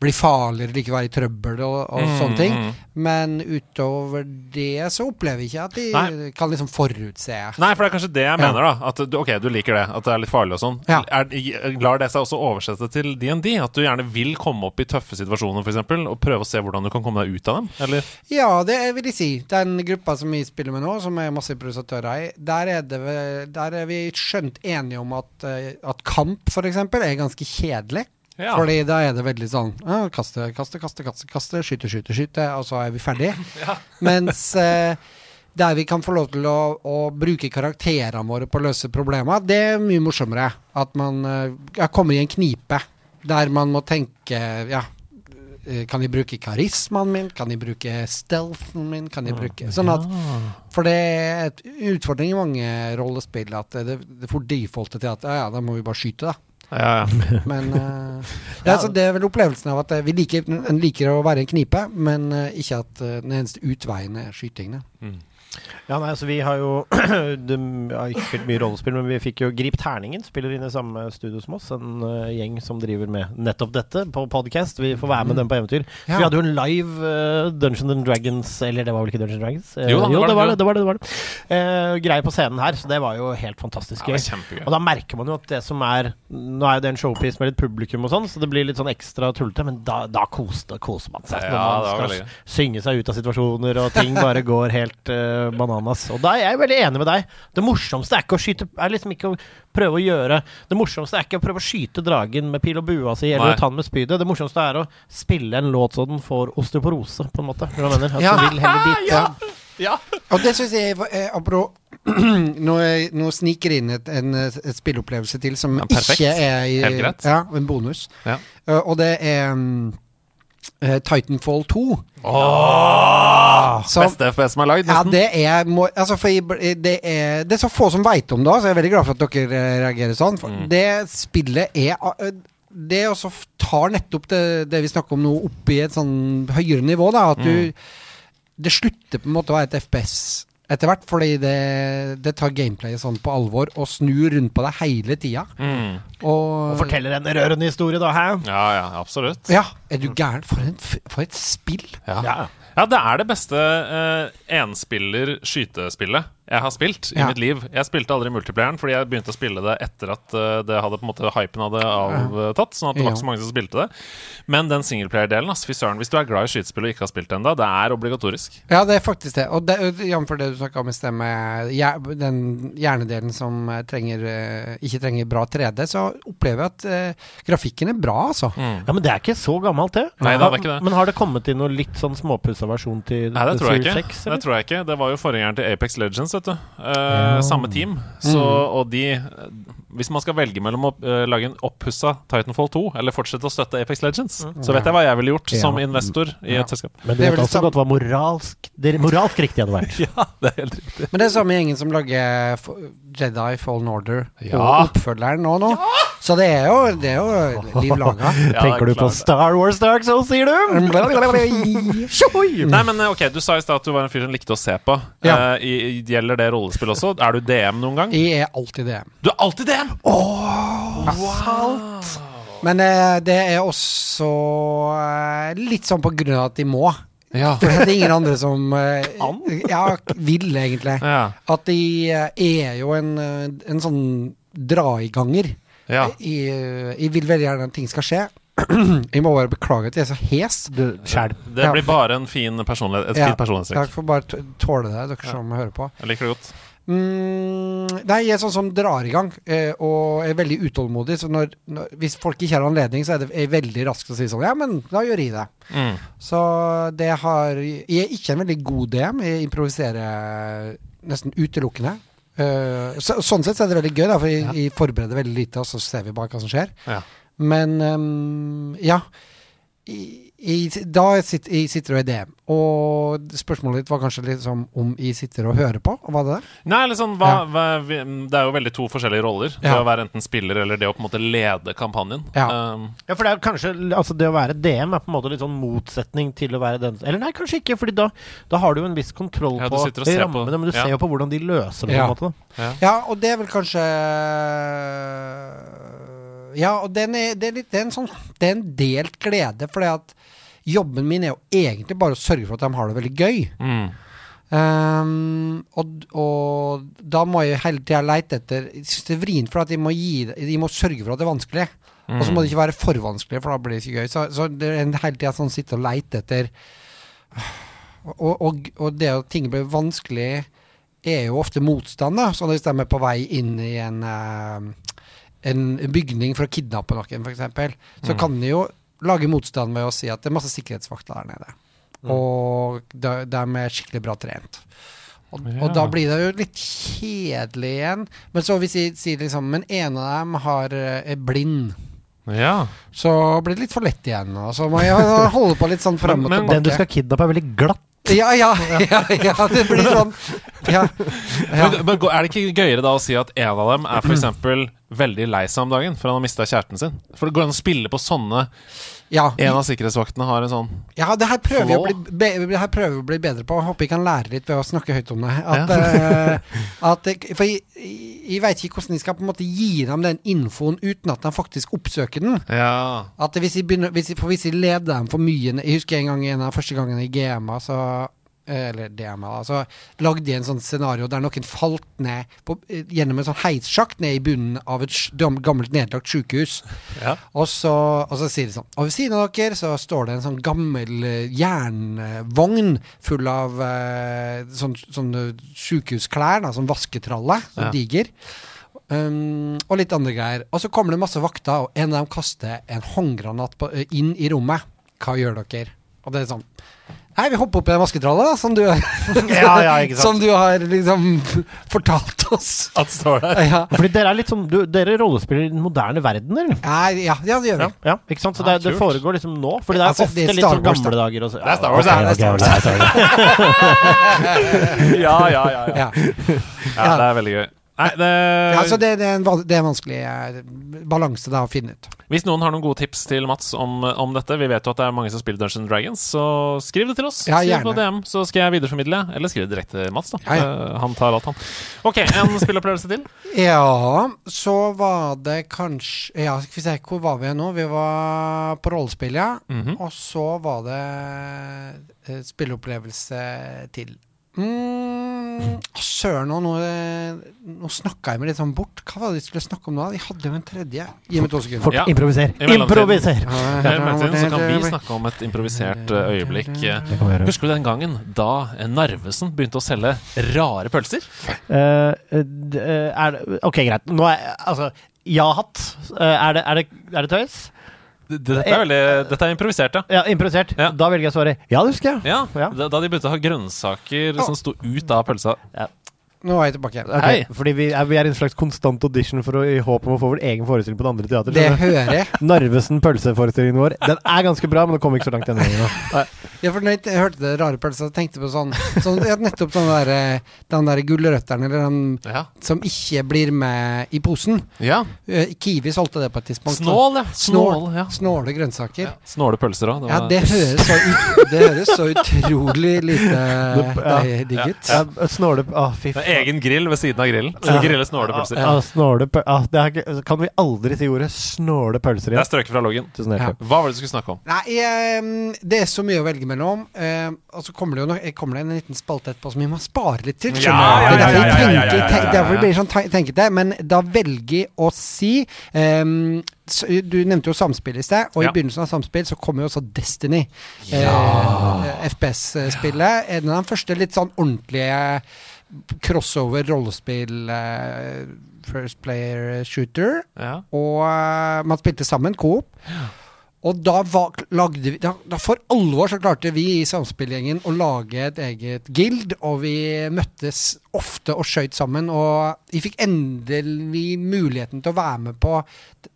blir farligere, liker å være i trøbbel og, og Mm, sånne ting. mm. Men utover det så opplever jeg ikke at de Nei. kan liksom forutse Nei, for det er kanskje det jeg mener, da. At du, ok, du liker det, at det er litt farlig og sånn. Ja. Lar det seg også oversette til DND? At du gjerne vil komme opp i tøffe situasjoner, f.eks., og prøve å se hvordan du kan komme deg ut av dem? Eller? Ja, det vil jeg si. Den gruppa som vi spiller med nå, som er masse i, der er, det, der er vi skjønt enige om at, eh, at kamp, f.eks., er ganske kjedelig. Ja. Fordi da er det veldig sånn ja, Kaste, kaste, kaste, kaste, kaste skyte, skyte, skyte, og så er vi ferdig. Mens eh, der vi kan få lov til å, å bruke karakterene våre på å løse problemer, det er mye morsommere. At man eh, kommer i en knipe der man må tenke ja, kan jeg bruke karismaen min? Kan jeg bruke stealthen min? Kan jeg bruke Sånn at For det er et utfordring i mange rollespill at det, det får defaultet til at ja, ja, da må vi bare skyte, da. Ja, ja. Men uh, ja, så Det er vel opplevelsen av at eh, vi liker, en liker å være i en knipe, men uh, ikke at uh, den eneste utveien er skytingene. Ja, nei, altså Vi har jo de, har ikke spilt mye rollespill, men vi fikk jo Grip terningen. Spiller inn i samme studio som oss. En uh, gjeng som driver med nettopp dette på podcast. Vi får være med dem på eventyr. Så Vi hadde jo en live uh, Dungeons and Dragons Eller det var vel ikke Dungeons and Dragons? Uh, Jo da, det jo, var det var det. det, var det, det, var det. Uh, greie på scenen her, så det var jo helt fantastisk gøy. Ja. Og da merker man jo at det som er Nå er jo det en showpiece med litt publikum og sånn, så det blir litt sånn ekstra tullete, men da, da koser, koser man seg. Ja, når man skal synge seg ut av situasjoner, og ting bare går helt bananas. Og da er jeg veldig enig med deg. Det morsomste er ikke å skyte Er liksom ikke å prøve å gjøre Det morsomste er ikke å prøve å skyte dragen med pil og bua si, eller Nei. ta den med spydet. Det morsomste er å spille en låt så den får osteoporose, på en måte. Hva mener? At Ja. du vil heller dit. Ja. Ja. Og det syns jeg eh, apro- nå, nå sniker inn et, en, et spillopplevelse til som Ja, ikke er i, Helt greit. Ja, en bonus. Ja. Uh, og det er mm, eh, Titanfall 2. Åh, Så- Beste FPS som er lagd, Ja, det er, må, altså det, er, det er så få som veit om det, så jeg er veldig glad for at dere eh, reagerer sånn. Mm. Det spillet er eh, det også tar nettopp det, det vi snakker om nå, opp i et sånn høyere nivå. da At du Det slutter på en måte å være et FPS etter hvert, fordi det, det tar gameplayet sånn på alvor og snur rundt på deg hele tida. Mm. Og, Og forteller en rørende historie, da, hæ? Ja, ja, absolutt. Ja, er du gæren? For, for et spill! Ja. Ja. Ja, det er det beste eh, enspiller-skytespillet jeg har spilt i Ja. mitt liv. Jeg spilte aldri multiplayeren fordi jeg begynte å spille det etter at eh, det hadde på en måte hypen hadde avtatt. Sånn at det var ikke så mange som spilte det. Men den singleplayer-delen, fy søren. Hvis du er glad i skytespill og ikke har spilt det ennå, det er obligatorisk. Ja, det er faktisk det. Og jf. det du snakka om i sted, med den hjernedelen som eh, trenger, eh, ikke trenger bra 3D, så opplever jeg at uh, grafikken er bra, altså. Mm. Ja, Men det er ikke så gammelt, det. Nei, det er ikke det. Men har det kommet inn noe litt sånn småpussa versjon til Nei, det tror jeg ikke. 6, Det tror jeg ikke Det var jo forgjengeren til Apex Legends, vet du. Eh, Ja. Samme team. Så, og de Hvis man skal velge mellom å uh, lage en oppussa Titanfall 2 eller fortsette å støtte Apex Legends, så vet jeg hva jeg ville gjort Ja. som investor i Ja. et selskap. Men Det du er vet også godt hva moralsk, det moralsk riktig hadde vært. Ja, det er helt riktig. Men det er samme gjengen som lager Jedi Fallen Order Ja. og oppfølgeren nå, nå. Så det er jo, det er jo liv laga. Tenker du på. Star Wars Dark Souls, sier du? Nei, men eh, ok, Du sa i stad at du var en fyr som likte å se på. Ja. Uh, i, gjelder det rollespill også? Er du DM noen gang? Jeg er alltid DM. Du er alltid DM! Wow Men uh, det er også uh, litt sånn på grunn av at de må. Ja. For det er ingen andre som eh, ja, vil, egentlig. Ja. At de er jo en, en sånn dra-i-ganger. Ja. Jeg, eh, jeg vil veldig gjerne at ting skal skje. jeg må bare beklage at jeg er så hes. Du, skjelv. Det Ja. blir bare en fin personlighet, et Ja. fint personlighetstrekk. Dere får bare tåle det, dere som hører på. Jeg liker det godt. Mm, nei, jeg er sånn som drar i gang, eh, og er veldig utålmodig. Så når, når, hvis folk ikke har anledning, så er det er veldig raskt å si sånn Ja, men da gjør jeg det. Mm. Så det har Jeg er ikke en veldig god DM. Jeg improviserer nesten utelukkende. Eh, så, sånn sett så er det veldig gøy, da, for jeg, vi forbereder veldig lite, og så ser vi bare hva som skjer. Ja. Men um, ja. I, i, da sitter, jeg sitter og er DM. Og spørsmålet ditt var kanskje litt sånn om jeg sitter og hører på? Var det det? Nei, eller sånn, hva, Ja. hva, vi, det er jo veldig to forskjellige roller. Det å være enten spiller eller det å på en måte lede kampanjen. Ja. Um, Ja, for det er kanskje Altså, det å være DM er på en måte litt sånn motsetning til å være den Eller nei, kanskje ikke, Fordi da, da har du jo en viss kontroll Ja, på sitter og ser på- rammene, men du ja. ser jo på hvordan de løser det. Ja. på en måte da. Ja, og det er vel kanskje Ja, og den er, det, er litt, det, er en sånn, det er en delt glede, fordi at jobben min er jo egentlig bare å sørge for at de har det veldig gøy. mm. Um, og, og da må jeg hele tida leite etter Jeg synes det er vrient, for at de må, gi, de må sørge for at det er vanskelig. Og så må det ikke være for vanskelig, for da blir det ikke gøy. Så, så det er en hele tida sånn sitte og leite etter og, og, og det at ting blir vanskelig, er jo ofte motstand, da. Så hvis de er på vei inn i en, eh, en bygning for å kidnappe noen, f.eks., så kan de jo lage motstand ved å si at det er masse sikkerhetsvakter der nede. Og de, de er skikkelig bra trent. Og, og da blir det jo litt kjedelig igjen. Men så hvis jeg sier liksom Men en av dem har, eh, er blind. ja. Så blir det litt for lett igjen. Og så må jeg holde på litt sånn frem og Men- men tilbake. Den du skal kidnappe, er veldig glatt. Ja, ja, ja, ja, det blir sånn Ja. ja. Men, men er det ikke gøyere da å si at en av dem er f.eks. veldig lei seg om dagen for han har mista kjæresten sin? For det går an å spille på sånne ja. En av sikkerhetsvaktene har en sånn Ja, det her prøver vi å å bli bedre på. Håper jeg kan lære litt ved å snakke høyt om det. At, eh, at for jeg, jeg veit ikke hvordan jeg skal på en måte gi dem den infoen uten at de faktisk oppsøker den. Ja. At hvis jeg begynner hvis jeg, For hvis jeg leder dem for mye Jeg husker en gang en av første gangene i GMA, så eller DMA, altså, lagde en sånn scenario der noen falt ned på, eh, gjennom en sånn heissjakt ned i bunnen av et gammelt nedlagt sykehus. Ja. Og så, og så sier de sånn Og ved siden av dere så står det en sånn gammel eh, jernvogn full av eh, sånn, sånne sykehusklær, da, sånn vasketralle, sånn Ja. diger. Um, og litt andre greier. Og så kommer det masse vakter, og en av dem kaster en håndgranat på, eh, inn i rommet. Hva gjør dere? Og det er sånn Nei, vi hopper opp i den vasketralla, da, som du, Ja, ja, ikke sant. som du har liksom fortalt oss. At står der. Ja, Fordi dere er litt som du, Dere rollespiller i den moderne verden, eller? Ja, ja det gjør vi. Ja, ikke sant? Så Ja, det, det foregår liksom nå? Fordi det er Altså, ofte det er litt sånn gamle dager. Og så, Det er Star Wars, ja, okay, okay, ok, Star ok, Wars. ok, sorry. Ja, ja, ja, ja. Ja. ja, det er veldig gøy. Nei, det, Ja, så det, det, er en, det er en vanskelig eh, balanse da å finne ut. Hvis noen har noen gode tips til Mats om, om dette, vi vet jo at det er mange som spiller Dungeons Dragons, så skriv det til oss. Ja, skriv på. DM, så skal jeg videreformidle. Eller skriv direkte til Mats, da. Ja, ja. Eh, Han tar alt, han. OK, en spillopplevelse til. Ja, så var det kanskje Ja, skal vi se, hvor var vi nå? Vi var på rollespill, ja. Mhm. Og så var det eh, spilleopplevelse til. Mm, Søren, nå, nå, eh, nå snakka jeg meg litt sånn bort. Hva var det de skulle snakke om nå? De hadde jo en tredje. Gi meg to sekunder. Fort, Ja. improviser. Improviser! I mellomtiden så kan vi snakke om et improvisert eh, øyeblikk. Husker du den gangen da Narvesen begynte å selge rare pølser? Eh, er det Ok, greit. Nå er Altså, ja-hatt. Er, er, er det tøys? Dette er, veldig, dette er improvisert, ja. Ja, improvisert. Ja. Da velger jeg svaret ja, det husker jeg. Ja, Ja. Da, da de begynte å ha grønnsaker som sto ut av pølsa. Nå er jeg tilbake. Okay, Hei. Fordi vi er, vi er i en slags konstant audition for å, i håp om å få vår egen forestilling på det andre teatret. Det hører jeg. Narvesen pølseforestillingen vår. Den er ganske bra, men den kommer ikke så langt denne Ja, for når jeg hørte det rare pølsa, så tenkte på sånn, sånn Nettopp sånn der, eh, den der gulrøtteren, eller den Ja. som ikke blir med i posen. ja. Eh, Kiwi solgte det på et tidspunkt. Snål, ja. Snål. Ja. Snåle grønnsaker. ja. Snåle pølser òg. Ja, det høres så, ut, det høres så utrolig lite Ja. digg ut. Ja, snåle Å, fy Det er egen grill ved siden av grillen. Så Ja. du griller snålepølser. Ja, snåle pø- ah, det er Kan vi aldri si ordet snåle pølser Det er strøket fra loggen. Tusen hjertelig. Hva var det du skulle snakke om? Nei, jeg, det er så mye å velge mellom. Uh, og så kommer det jo nok, kommer det en liten spalte etterpå som vi må spare litt til. Ja, ja. Det er ja, derfor ja, ja, ja, tenker- ja, ja, ja, derfor blir det sånn te- tenkete. Men da velger jeg å si um, Du nevnte jo samspill i sted, og Ja. i begynnelsen av samspill så kommer jo også Destiny. Eh, FPS-spillet. En av de første litt sånn ordentlige crossover rollespill eh, First player shooter. Ja. Og eh, man spilte sammen, coop. Og da, var, lagde vi, da, da for alvor så klarte vi i samspillgjengen å lage et eget guild, og vi møttes ofte og skøyt sammen. Og vi fikk endelig muligheten til å være med på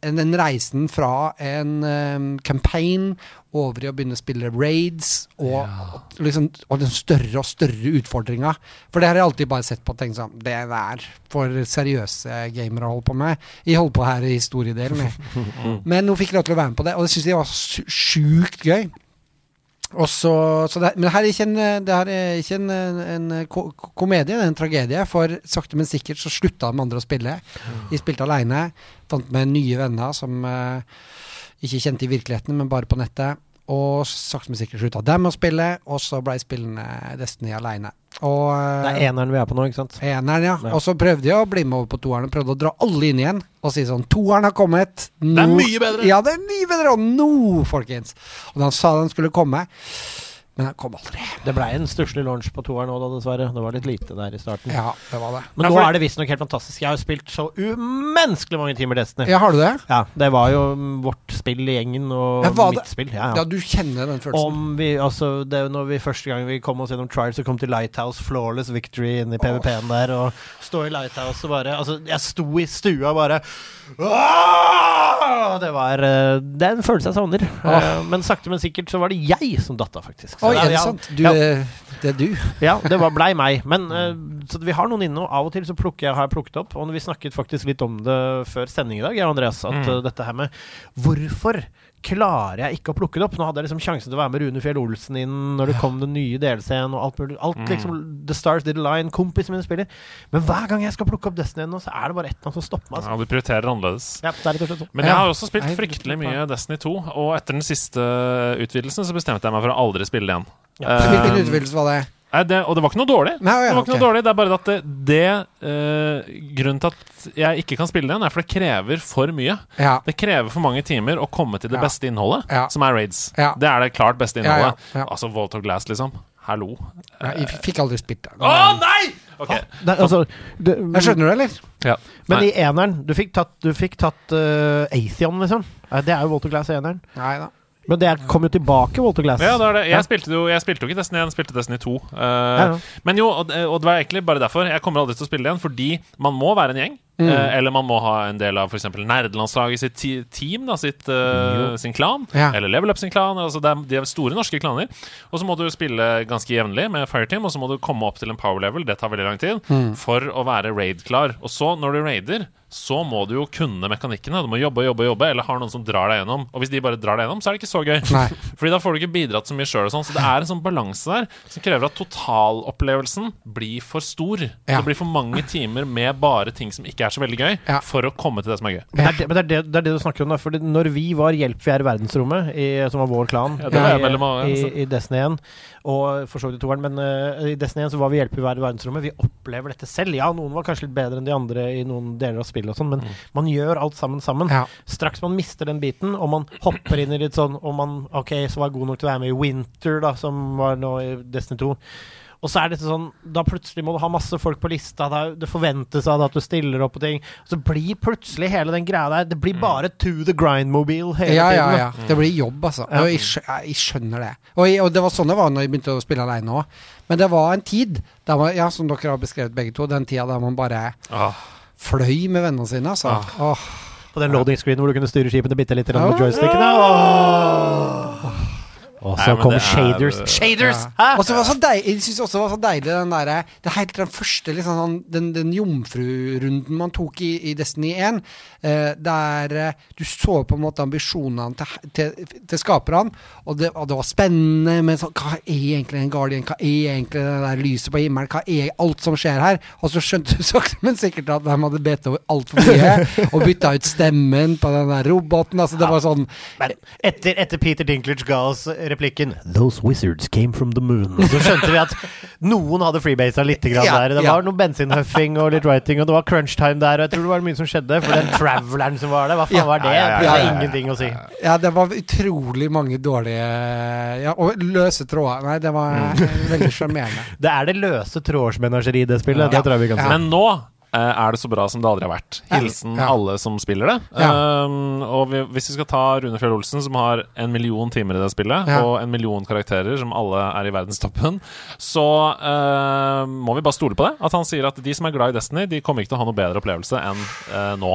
den, reisen fra en um, campaign over i å begynne å spille raids, og, og, liksom, og den større og større utfordringa. For det har jeg alltid bare sett på og tenkt sånn Det er for seriøse gamere å holde på med. Jeg holder på her i historiedelen, jeg. Men nå fikk lov til å være med på det, og det syns jeg var sjukt gøy. Og så, så det, men her er en, det her er ikke en, en ko komedie, det er en tragedie. For sakte, men sikkert så slutta de andre å spille. De spilte aleine. Fant med nye venner som eh, ikke kjente i virkeligheten, men bare på nettet. Og sakte, men sikkert slutta dem å spille, og så ble spillene spillende Destiny aleine. Og Det er eneren vi er på nå, ikke sant? Eneren, ja. Ja. Og så prøvde jeg å bli med over på toeren. Prøvde å dra alle inn igjen og si sånn Toeren har kommet. Nå, Det er mye bedre. Ja, det er mye bedre! Og nå, folkens! Og da han sa den skulle komme, men den kom aldri. Det blei en stusslig launch på toeren nå, dessverre. Det var litt lite der i starten. Ja, det var det. Men Ja, nå er det visstnok helt fantastisk. Jeg har jo spilt så umenneskelig mange timer Destiny. Ja, har du det? Ja, det var jo mm, vårt spill i gjengen, og Ja, mitt det- spill. Ja, Ja, ja. du kjenner den følelsen? Om vi, altså, det, når vi første gang vi kom oss gjennom Trials og kom til Lighthouse, flawless victory inn i PVP-en der, og stå i Lighthouse og bare Altså, jeg sto i stua bare Åh! Det var eh, Det er en følelse jeg savner. Eh, Men sakte, men sikkert så var det jeg som datta, faktisk. Oi, er det sant? Du, ja. eh, Det er du? Ja, det var, blei meg. Men eh, Så vi har noen inne, og av og til så plukker jeg, har jeg plukket opp. Og vi snakket faktisk litt om det før sending i dag, jeg og Andreas, at Mm. eh, dette her med Hvorfor klarer jeg ikke å plukke det opp? Nå hadde jeg liksom sjansen til å være med Rune Fjell Olsen inn når det kom den nye DLC-en og alt mulig. Alt Mm. liksom The Stars Did a Line, kompisene mine spiller. Men hver gang jeg skal plukke opp Destiny nå, så er det bare et eller annet som stopper meg. Altså. Ja, du prioriterer annerledes. Ja, det er det sånn. Men jeg har også spilt fryktelig mye Destiny 2, og etter den siste utvidelsen så bestemte jeg meg for å aldri spille det igjen. Ja. Hvilken Eh, utvidelse var det? Nei, det, og det var ikke noe dårlig. Nei, ja, det var ikke okay. noe dårlig, det er bare at det, det eh, Grunnen til at jeg ikke kan spille den, er for det krever for mye. Ja. Det krever for mange timer å komme til det Ja. beste innholdet, Ja. som er raids. Ja. Det er det klart beste Ja, ja, innholdet. ja. Altså Vault of Glass, liksom. Hallo. Ja, Jeg fikk aldri spilt det. Å nei! Ok. Det, altså, det, Jeg skjønner du, eller? Ja. Men Nei. i eneren Du fikk tatt, du fikk tatt uh, Atheon, liksom. Det er jo Walter Glass i eneren. Nei da. Men det kom jo tilbake, Walter Glass. Ja, det er det. Ja. Jeg spilte jo jeg spilte jo ikke Destiny 1, jeg spilte Destiny 2. Uh, Ja, ja. Men jo, og, og det var egentlig bare derfor. Jeg kommer aldri til å spille det igjen, fordi man må være en gjeng. Mm. Eh, eller man må ha en del av f.eks. nerdelandslaget sitt team, da, sitt, uh, sin klan. Ja. Eller Level Up sin klan. Altså det er, de er store norske klaner. Og så må du spille ganske jevnlig med Fireteam, og så må du komme opp til en power level, det tar veldig lang tid, Mm. for å være raid-klar. Og så, når du raider, så må du jo kunne mekanikkene. Du må jobbe, jobbe, jobbe, eller har noen som drar deg gjennom. Og hvis de bare drar deg gjennom, så er det ikke så gøy. Nei. Fordi da får du ikke bidratt så mye sjøl og sånn. Så det er en sånn balanse der som krever at totalopplevelsen blir for stor. Ja. Det blir for mange timer med bare ting som ikke er så veldig gøy, Ja. for å komme til det som er gøy. Men det er det, men det, er det, det er det du snakker om, da. For når vi var Hjelp, vi er i verdensrommet, i, som var vår klan Ja, var i, mellom i, altså. i Destiny 1, og for så vidt i toeren, men uh, i Destiny 1 så var vi Hjelp, vi er i verdensrommet. Vi opplever dette selv. Ja, noen var kanskje litt bedre enn de andre i noen deler av spillet og sånn, men Mm. man gjør alt sammen sammen. Ja. Straks man mister den biten, og man hopper inn i litt sånn Og man ok, så var god nok til å være med i Winter, da, som var nå i Destiny 2. Og så er det sånn Da plutselig må du ha masse folk på lista. Da, det forventes av deg at du stiller opp på ting. Så blir plutselig hele den greia der Det blir bare to the grind-mobil hele Ja, ja, tiden. da. ja. Det blir jobb, altså. Ja. Og jeg, jeg skjønner det. Og, jeg, og det var sånn det var når jeg begynte å spille alene òg. Men det var en tid, der man, ja, som dere har beskrevet begge to, den tida der man bare Ah. fløy med vennene sine, altså. Ah. På den loading screen hvor du kunne styre skipene bitte litt med Ja. joystickene. Åh. Og så kom Shaders. er- shaders. Hæ? Og så var så deilig, jeg synes også det var så deilig den derre Det er helt den første liksom sånn Den, den jomfrurunden man tok i, i Destiny 1, uh, der uh, du så på en måte ambisjonene til, til, til skaperne, og det, og det var spennende men så, Hva er egentlig en Guardian? Hva er egentlig det der lyset på himmelen? Hva er alt som skjer her? Og så skjønte du sakte, men sikkert at de hadde bedt over altfor mye, og bytta ut stemmen på den der roboten. Altså, det var sånn Men etter, etter Peter Dinklage ga oss replikken 'Those wizards came from the moon', så skjønte vi at noen hadde freebasa litt grann Ja, der. Det ja. var noe bensinhuffing og litt writing, og det var crunch time der. Og jeg tror det var mye som skjedde. For den traveleren som var der, hva faen Ja. var det? Ja, ja, ja, Det ja, har ja. ingenting å si. Ja, det var utrolig mange dårlige Ja, og løse tråder. Nei, det var veldig sjarmerende. Det er det løse trådsmenageri i det spillet. Ja. Det tror jeg vi kan si. Men nå er det så bra som det aldri har vært. Hilsen Ja. alle som spiller det. Ja. Um, og vi, hvis vi skal ta Rune Fjell Olsen, som har en million timer i det spillet, Ja. og en million karakterer som alle er i verdenstoppen, så uh, må vi bare stole på det. At han sier at de som er glad i Destiny, de kommer ikke til å ha noe bedre opplevelse enn uh, nå.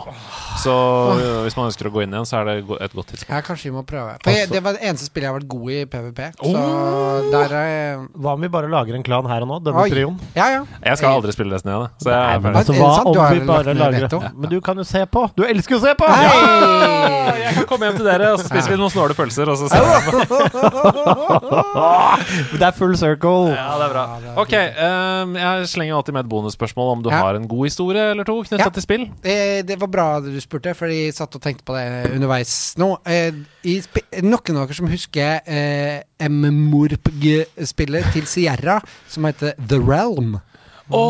Så uh, hvis man ønsker å gå inn igjen, så er det et godt tidspunkt. Ja, kanskje vi må prøve. For jeg, det var det eneste spillet jeg har vært god i PVP. Så Oh! der er Hva om vi bare lager en klan her og nå? Denne trioen? Ja, ja. Jeg skal aldri spille Destiny igjen, så jeg er ferdig. Det om Du har vi lagt bare ned lager veto? Men du kan jo se på! Du elsker jo å se på! Hei! Jeg kan komme hjem til dere, og så spiser vi noen snåle pølser, og så ser vi Det er full circle. Ja, det er bra. Ok, um, jeg slenger alltid med et bonusspørsmål om du Ja. har en god historie eller to knytta Ja. til spill. Eh, det var bra du spurte, for jeg satt og tenkte på det underveis nå. Eh, noen av dere som husker eh, MMORPG-spillet til Sierra, som heter The Realm? Å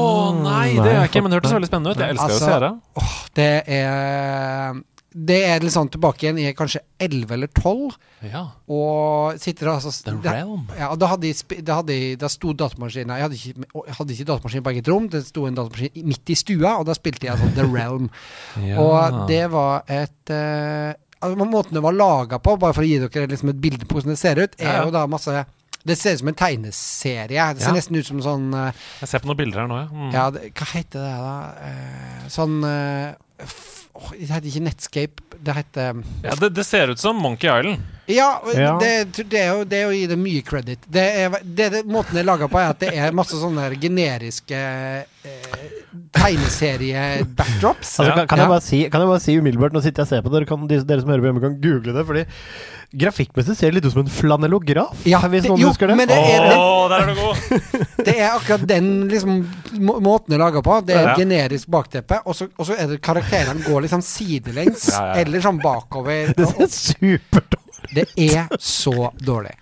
nei, det har jeg ikke, men det hørtes veldig spennende ut. Jeg elsker Altså, å se det er Det er litt sånn tilbake igjen i kanskje 11 eller 12, Ja. og sitter altså The det- Realm. Ja, og da, hadde da, hadde da sto datamaskinen Jeg hadde ikke, hadde ikke datamaskin på eget rom, det sto en datamaskin midt i stua, og da spilte jeg sånn The Realm. Og det var et uh, altså, Måten det var laga på, bare for å gi dere liksom et bilde på hvordan det ser ut, er Ja, ja. jo da masse Det ser ut som en tegneserie. Det ser Ja. nesten ut som sånn uh, Jeg ser på noen bilder her nå, ja. Mm. Ja, det, hva heter det da? Uh, sånn uh, f- Det heter ikke Netscape, det heter ja det, det ser ut som Monkey Island. Ja, Ja. Det, det, er jo, det er å gi det mye credit. Det er, det, det, måten det er laga på, er at det er masse sånne generiske eh, tegneserie-backdrops. Altså, kan, kan, Ja. si, kan jeg bare si umiddelbart Nå sitter jeg og ser på dere, kan, de, dere som hører på hjemme, kan google det. Fordi grafikkmessig ser det litt ut som en flanellograf. Ja, hvis noen jo, husker det. men det er, Å, der er du god! det er akkurat den liksom, må, måten det er laga på. Det er Ja. ja. generisk bakteppe, og så, og så er det karakterene går liksom sidelengs, Ja, ja, ja. eller sånn bakover. Det ser superdårlig Det er så dårlig.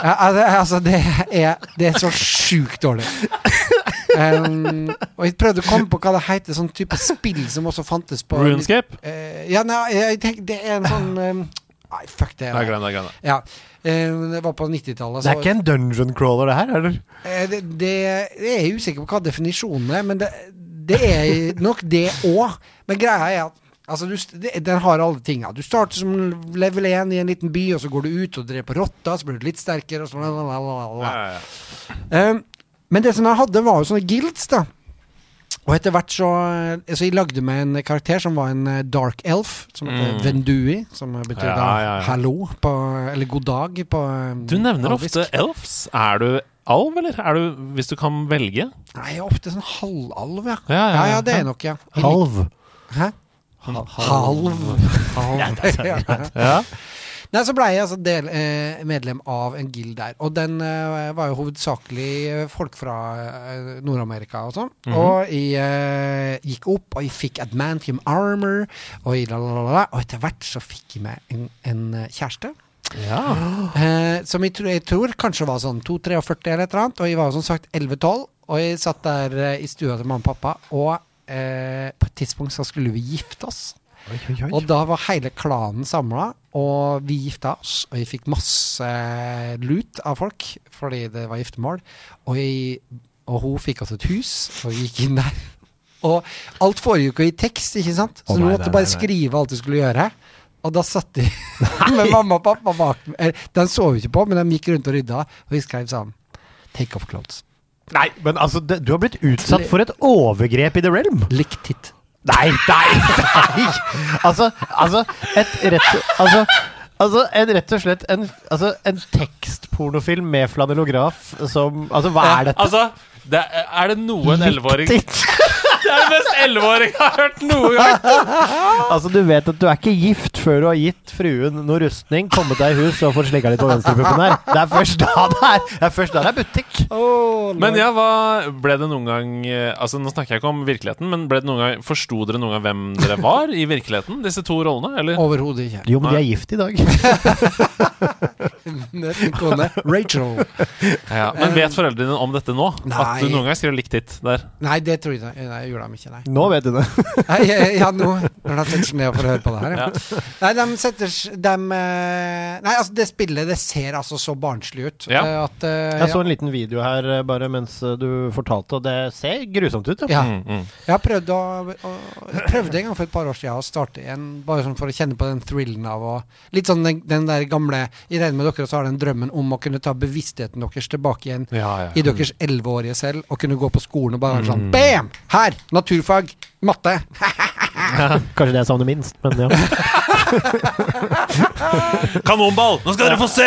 Altså, altså, det er, det er så sjukt dårlig. Um, og jeg prøvde å komme på hva det heter, sånn type spill som også fantes på Runescape? Uh, ja, nei, jeg tenker det er en sånn um, Nei, fuck det. Nei, glem det. glem det Ja, Uh, det var på 90-tallet. Det er ikke en dungeon crawler, det her? Eller? Uh, det, det, jeg er usikker på hva definisjonen er, men det, det er nok det òg. Men greia er at altså, du, det, den har alle tinga. Du starter som level 1 i en liten by, og så går du ut og dreper rotta, så blir du litt sterkere, og så la, la, la, la, la. Ja, ja, ja. Um, men det som jeg hadde, var jo sånne guilds, da. Og etter hvert så Så jeg lagde meg en karakter som var en eh, dark elf, som heter Mm. Vendui, som betyr Ja, da ja, ja. hallo, på, eller god dag på eh, Du nevner alvisk. ofte elves. Er du alv, eller? Er du, hvis du kan velge? Nei, jeg er ofte sånn halvalv, ja. Ja, ja, Ja, ja. ja, det er nok, ja. Halv? lik- Halv. Halv. Halv. Ja. Ja. Nei, så ble jeg altså del, eh, medlem av en guild der. Og den eh, var jo hovedsakelig eh, folk fra eh, Nord-Amerika og sånn. Mhm. Og jeg eh, gikk opp, og jeg fikk Admantium armor, og, jeg, lalalala, og etter hvert så fikk jeg meg en, en eh, kjæreste. ja. Eh, som jeg, tror- jeg tror kanskje var sånn 2-43 eller et eller annet, og jeg var som sagt 11-12. Og jeg satt der i stua til mamma og pappa, og eh, på et tidspunkt så skulle vi gifte oss. Oi, oi, oi. Og da var hele klanen samla, og vi gifta oss. Og vi fikk masse lut av folk fordi det var giftermål. Og, jeg, og hun fikk oss et hus, og vi gikk inn der. Og alt foregikk jo i tekst, ikke sant? Så Å, du måtte nei, bare nei, nei. skrive alt du skulle gjøre. Og da satt de med mamma og pappa bak meg. De så jo ikke på, men de gikk rundt og rydda. Og vi skrev sånn Take off clothes. Nei, men altså, det, du har blitt utsatt for et overgrep i The Realm. Likt hit. Nei, nei, nei! Altså, altså et rett Altså, altså en rett og slett en, altså, en tekstpornofilm med flanellograf som Altså, hva er dette? Altså, det er, er det noe en elleveåring. Det er det mest elleveåring jeg har hørt noen gang! Altså, du vet at du er ikke gift før du har gitt fruen noe rustning, kommet deg i hus og fått slikka litt på venstrepuppen her. Det er først da det er, det er, først da det er butikk. Men ja, hva ble det noen gang eh, Altså, nå snakker jeg ikke om virkeligheten, men ble det noen gang Forsto dere noen gang hvem dere var i virkeligheten? Disse to rollene, eller? Overhodet ikke. Jo, men de er gift i dag. Kone Rachel. Ja, men vet foreldrene dine om dette nå? At du noen gang skrev likt hit der? Nei, det tror jeg ikke. Gjorde de ikke, nei. Nå vet du det. Nei, ja, nå når de setter seg ned for å høre på det her. Ja. Ja. Nei, de setter de, eh, Nei, altså, det spillet det ser altså så barnslig ut. Ja. eh, At, uh, Jeg så en liten video her bare mens du fortalte, og det ser grusomt ut. Ja. Ja. Mm, mm. Jeg har prøvd å, å Jeg prøvde en gang for et par år siden å starte igjen, bare sånn for å kjenne på den thrillen av å Litt sånn den, den der gamle I regner med dere så har den drømmen om å kunne ta bevisstheten deres tilbake igjen Ja, ja. i deres elleveårige selv, og kunne gå på skolen og bare være sånn Bam! Her! Naturfag! Matte! Kanskje det jeg savner minst, men ja. Kanonball! Nå skal dere få se!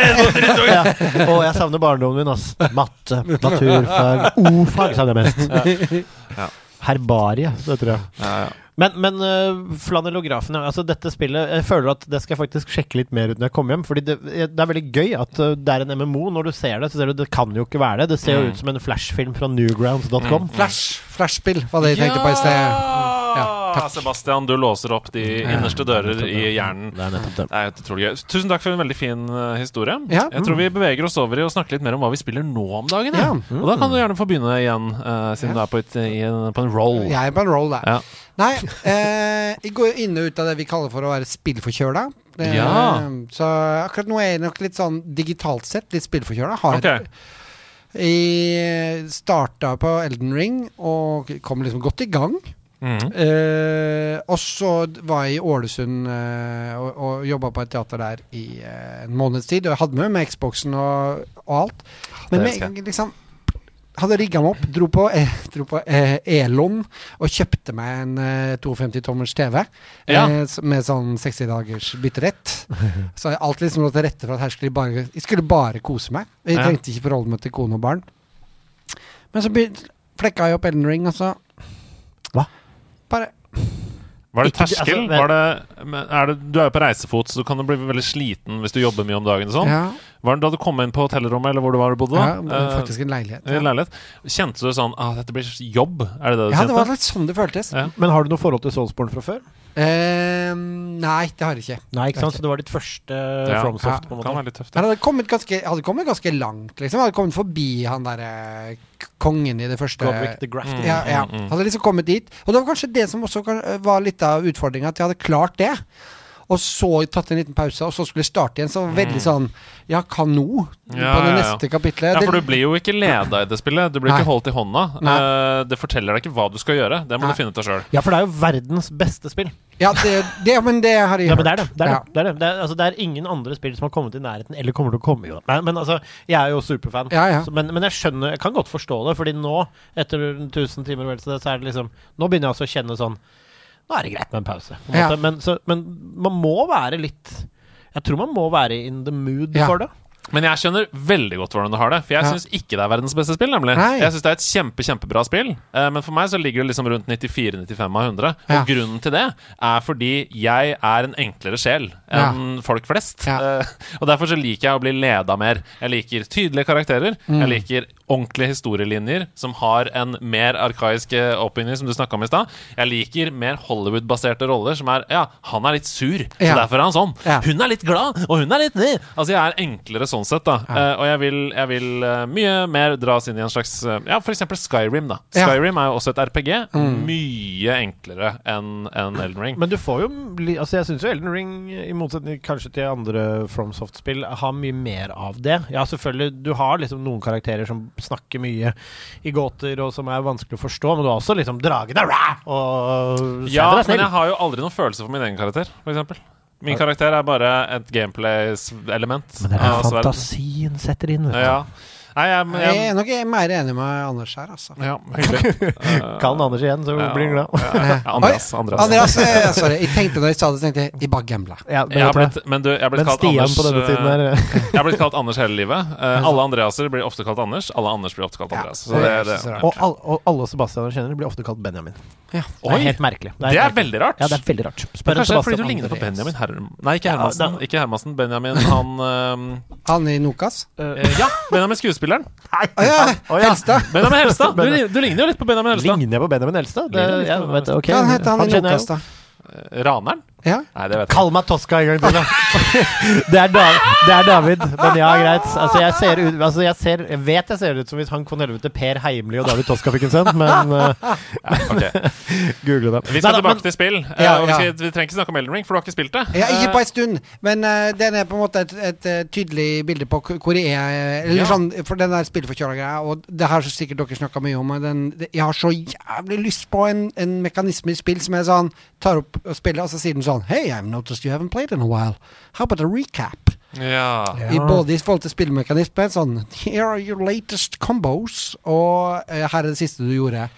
Ja. Jeg savner barndommen min, ass. Matte, naturfag, o-fag savner jeg mest. Ja. Herbarie, det tror jeg. Ja, ja. Men, men uh, flanellografen, altså dette spillet Jeg føler at det skal jeg faktisk sjekke litt mer ut når jeg kommer hjem. Fordi det, det er veldig gøy at uh, det er en MMO. Når du ser det, så ser du det kan jo ikke være det. Det ser jo Mm. ut som en flashfilm fra newgrounds.com. Flash! Flashspill var det jeg tenkte på i sted. Takk. Sebastian, du låser opp de innerste dører i hjernen. Det er nettopp det. Det er utrolig gøy. Tusen takk for en veldig fin eh, historie. Ja. Jeg tror vi beveger oss over i å snakke litt mer om hva vi spiller nå om dagen. Ja. Og da kan du gjerne få begynne igjen, uh, siden Ja. du er på, et, en, på en roll. Jeg er på en roll der. Nei, eh, jeg går inn og ut av det vi kaller for å være spillforkjøla. Eh, Ja. Så akkurat nå er jeg nok litt sånn digitalt sett litt spillforkjøla. Har. Jeg starta på Elden Ring og kom liksom godt i gang. Mhm. Eh, og så var jeg i Ålesund eh, og, og jobba på et teater der i eh, en måneds tid. Og jeg hadde med meg Xboxen og, og alt. Men med, liksom hadde rigga meg opp, dro på, eh, dro på eh, Elon og kjøpte meg en eh, 52-tommers TV Ja. eh, med sånn 60 dagers bytterett. Så alt liksom lå til rette for at her skulle jeg bare Jeg skulle bare kose meg. Jeg Ja. trengte ikke forholde meg til kone og barn. Men så flekka jeg opp Elden Ring, og så Hva? Bare Var det Ikke- terskel? altså, Var det, er det, du er jo på reisefot, så du kan bli veldig sliten hvis du jobber mye om dagen. Sånn. Ja, Var det da du kom inn på hotellrommet, eller hvor du var du bodde? ja, da? Faktisk en leilighet. ja. en leilighet. Kjente du sånn ah, dette blir jobb? Er det det du ja det var litt sånn det føltes. Ja. Men har du noe forhold til Soulsborne fra før? Eh, nei, det har jeg ikke. Nei, ikke sant? Så det var ditt første Ja. FromSoft? på en måte være tøft. Ja. hadde kommet ganske, hadde kommet ganske langt, liksom. Hadde kommet forbi han derre kongen i det første Godric the Graft Mm. Ja, ja. mm, mm. Hadde liksom kommet dit. Og det var kanskje det som også var litt av utfordringa, at jeg hadde klart det. Og så tatt en liten pause, og så skulle starte igjen. Så var veldig sånn Ja, hva nå? Mm. Ja, på det ja, ja. neste kapitlet. Ja, for du blir jo ikke leda i det spillet. Du blir Nei. ikke holdt i hånda. Nei. Eh, det forteller deg ikke hva du skal gjøre. Det må Nei. du finne ut av sjøl. Ja, for det er jo verdens beste spill. Ja, det, det, men det har jeg Ja, hørt. men det er det. Det er, Ja. det. Det, er det. Det, er, altså, det er ingen andre spill som har kommet i nærheten, eller kommer til å komme. Jo. Men, men altså, jeg er jo superfan. Ja, ja. Så, men, men jeg skjønner Jeg kan godt forstå det, Fordi nå, etter 1000 timer, så er det liksom Nå begynner jeg også å kjenne sånn Nå er det greit med en pause. På en Ja. måte. men, så, men man må være litt Jeg tror man må være in the mood Ja. for det. Men jeg skjønner veldig godt hvordan du har det. For jeg Ja. syns ikke det er verdens beste spill. nemlig Nei. Jeg synes det er et kjempe, kjempebra spill, eh, men for meg så ligger det liksom rundt 94-95 av 100. Ja. Og grunnen til det er fordi jeg er en enklere sjel enn folk flest. Ja. Eh, og derfor så liker jeg å bli leda mer. Jeg liker tydelige karakterer. Mm. Jeg liker ordentlige historielinjer som har en mer arkaisk eh, oppbygning, som du snakka om i stad. Jeg liker mer Hollywood-baserte roller som er Ja, han er litt sur, så Ja. derfor er han sånn. Ja. Hun er litt glad, og hun er litt ny. Altså, jeg er enklere sånn sett, da. Eh, og jeg vil, jeg vil uh, mye mer dras inn i en slags uh, Ja, for eksempel Skyrim, da. Ja. Skyrim er jo også et RPG. Mye enklere enn en Elden Ring. Men du får jo Altså Jeg syns jo Elden Ring, i motsetning kanskje til andre FromSoft-spill, har mye mer av det. Ja, selvfølgelig, du har liksom noen karakterer som snakker mye i gåter, og som er vanskelig å forstå, men du har også liksom dragene rah, og ja, men jeg har jo aldri noen følelse for min egen karakter, eksempel. Min karakter er bare et gameplay-element. Men det er fantasien setter inn, vet du. Ja. Nei, jeg, Jeg jeg, er nok mer enig med Anders her, altså. ja. Eh, den Anders igjen, så ja, blir han glad. ja, ja, Andreas. Andreas. Andreas, eh, sorry. Jeg tenkte når jeg sa det, tenkte jeg i bare gambla. Ja, men, Jeg har vet du hva? blitt, men du, jeg har blitt kalt Stian Anders på denne siden eh, her Jeg har blitt kalt Anders hele livet. Eh, alle Andreaser blir ofte kalt Anders. Alle Anders blir ofte kalt Andreas. Så det det, er det, og, all, og alle Sebastianer kjenner blir ofte kalt Benjamin. Ja. Det er Oi. helt merkelig. det er helt merkelig. veldig rart. Ja, det er veldig rart. Spør Kanskje fordi du ligner på Benjamin Herm... Nei, ikke Ja, Hermansen. Ikke Hermansen. Benjamin, han ehm, Han i Nokas? Uh, Ja, Benjamin Å ja! Å, ja. Helstad. Benjamin Helstad. Du, du ligner jo litt på Benjamin Helstad. Ligner jeg på Benjamin Helstad? Det, jeg, vet, okay. ok. Hva heter han i jeg Nokas, jo. da? Eh, Raneren? Ja? Nei, det vet jeg Kall meg Tosca en gang til, da. det, er David, det er David, men ja, greit. Altså, jeg, ser ut, altså, jeg, ser, jeg vet jeg ser ut som hvis han kon helvete Per Heimli og David Tosca fikk en sønn, men uh, ja, Ok. google det. Vi skal Nei, da, tilbake men- til spill. Eh, Ja, og vi, ja. skal, vi trenger ikke snakke om Elden Ring, for du har ikke spilt det. Ja, ikke Eh, på en stund, men uh, den er på en måte et, et, et tydelig bilde på hvor jeg er. Eller Ja. sånn, for den der spillforkjøla greia, og det har sikkert dere snakka mye om. Den, det- jeg har så jævlig lyst på en, en mekanisme i spill som jeg sånn Tar opp og spiller, og så sier den sånn Hey, I've noticed you haven't played in a while. How about a recap? Ja. I både i forhold til spillmekanisme, sånn Here are your latest combos, og eh, her er det siste du gjorde.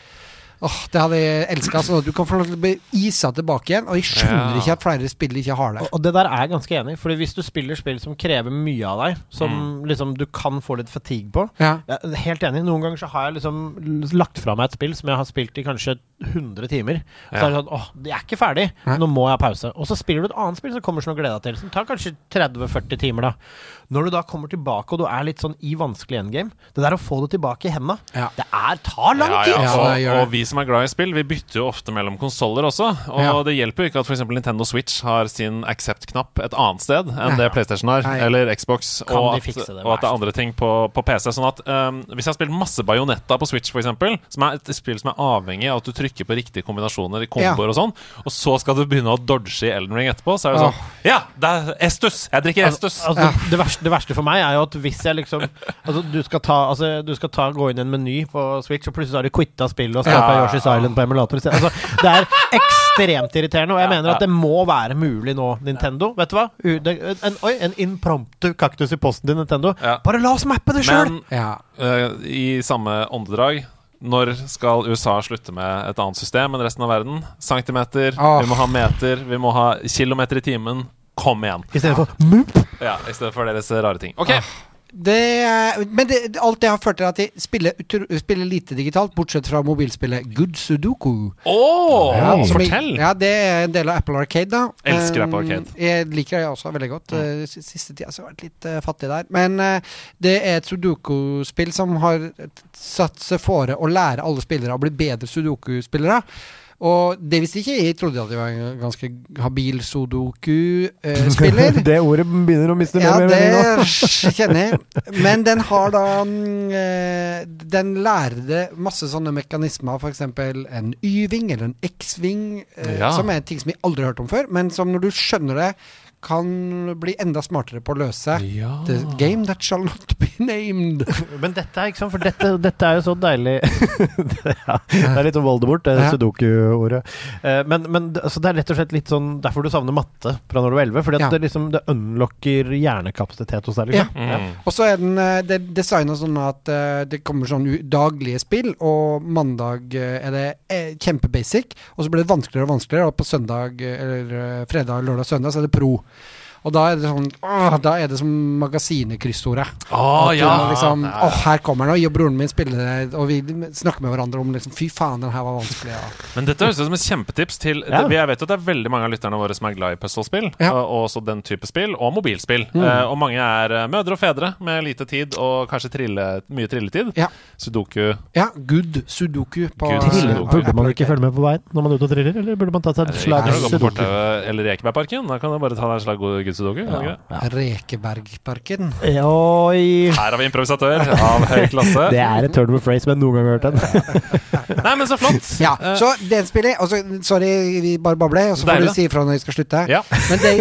Åh, Det hadde jeg elska. Sånn at du kan få lov til å bli isa tilbake igjen. Og jeg skjønner Ja. ikke at flere spillere ikke har det. Og, og det der er jeg ganske enig i, Fordi hvis du spiller spill som krever mye av deg, som Mm. liksom du kan få litt fatigue på Ja. jeg er Helt enig. Noen ganger så har jeg liksom lagt fra meg et spill som jeg har spilt i kanskje 100 timer. Så Ja. er det sånn åh, jeg er ikke ferdig. Nå må jeg ha pause. Og så spiller du et annet spill som kommer som du gleder deg til, som tar kanskje 30-40 timer, da. Når du da kommer tilbake, og du er litt sånn i vanskelig endgame Det der å få det tilbake i henda, Ja. det er tar lang tid! ja, Ja, det og, og vi som er glad i spill, vi bytter jo ofte mellom konsoller også. Og Ja. det hjelper jo ikke at f.eks. Nintendo Switch har sin accept-knapp et annet sted enn Nei. det PlayStation har, Nei. eller Xbox, og at, det, og at det er andre ting på, på PC. Sånn at um, Hvis jeg har spilt masse Bajonetta på Switch, f.eks., som er et spill som er avhengig av at du trykker på riktige kombinasjoner i komboer og sånn, og så skal du begynne å dodge i Elden Ring etterpå, så er det sånn Ja, det er Estus! Jeg drikker Estus! Altså, altså, det, verste, det verste for meg er jo at hvis jeg liksom Altså, du skal ta, altså, du skal ta gå inn i en meny på Switch, og plutselig har du quitta spillet og starta Ja. Yoshi's Island på emulator. Altså, det er ekstremt irriterende, og jeg Ja, mener ja. at det må være mulig nå, Nintendo. Vet du hva? U- en, oi, en impromptu kaktus i posten til Nintendo. Ja. Bare la oss mappe det sjøl! Men Ja. eh, i samme åndedrag når skal USA slutte med et annet system enn resten av verden? Centimeter, oh. vi må ha meter, vi må ha kilometer i timen. Kom igjen. I stedet for mup. Ja, I stedet for deres rare ting. Ok, Det, men det, alt det har ført til at de spiller, utro- spiller lite digitalt, bortsett fra mobilspillet Good Sudoku. Åh, Ja, som Fortell! Jeg, ja, det er en del av Apple Arcade, da. Elsker Um, Apple Arcade. Jeg liker det også veldig godt. Uh, Siste tida så har jeg vært litt uh, fattig der. Men uh, det er et sudoku-spill som har satt seg fore å lære alle spillere å bli bedre sudoku-spillere. Og det visste ikke jeg. Trodde at jeg var en ganske habil sudoku-spiller. det ordet begynner å miste Ja, mening nå. det kjenner jeg. Men den har da mm, eh, Den lærde masse sånne mekanismer, f.eks. en Y-ving eller en X-ving, eh, Ja. som er ting som jeg aldri har hørt om før, men som når du skjønner det, kan bli enda smartere på å løse Ja. The game that shall not be named. Men dette er ikke sånn, for dette, dette er jo så deilig ja, Det er litt sånn Voldemort, det Ja. sudoku-ordet. Eh, men men altså, det er rett og slett litt sånn derfor du savner matte fra når du er 11. Fordi at Ja. det, liksom, det unlocker hjernekapasitet hos deg. Liksom. Mm. Og så er den eh, det designa sånn at eh, det kommer sånn daglige spill, og mandag er det kjempebasic, og så blir det vanskeligere og vanskeligere, og på søndag, eller fredag, lørdag, søndag, så er det pro. Og da er det sånn åh, Da er det som magasinet-kryssordet. Å, At du ja. liksom Ja, Å, her kommer den, og jeg og broren min spiller og vi snakker med hverandre om liksom Fy faen, den her var vanskelig. Ja. Men dette høres ut som et kjempetips til Ja. det, Jeg vet at det er veldig mange av lytterne våre som er glad i puzzlespill, Ja. og, og også den type spill, og mobilspill. Mm. Eh, og mange er eh, mødre og fedre med lite tid og kanskje trille, mye trilletid. Ja. Sudoku. ja, good sudoku på Good Sudoku. burde man ikke følge med på veien når man er ute og triller, eller burde man ta seg et slag gå på sudoku? eller Ekebergparken? Da kan du bare ta deg en slag god Ikke det? Ja. Rekebergparken. Oi Her har vi improvisatør av høy klasse. Det er et turn of phrase, men noen gang har hørt den. Nei, men så flott! Ja, Eh, så det spillet og så, Sorry, vi bare babler, og så får du si ifra når vi skal slutte. Ja. Men det,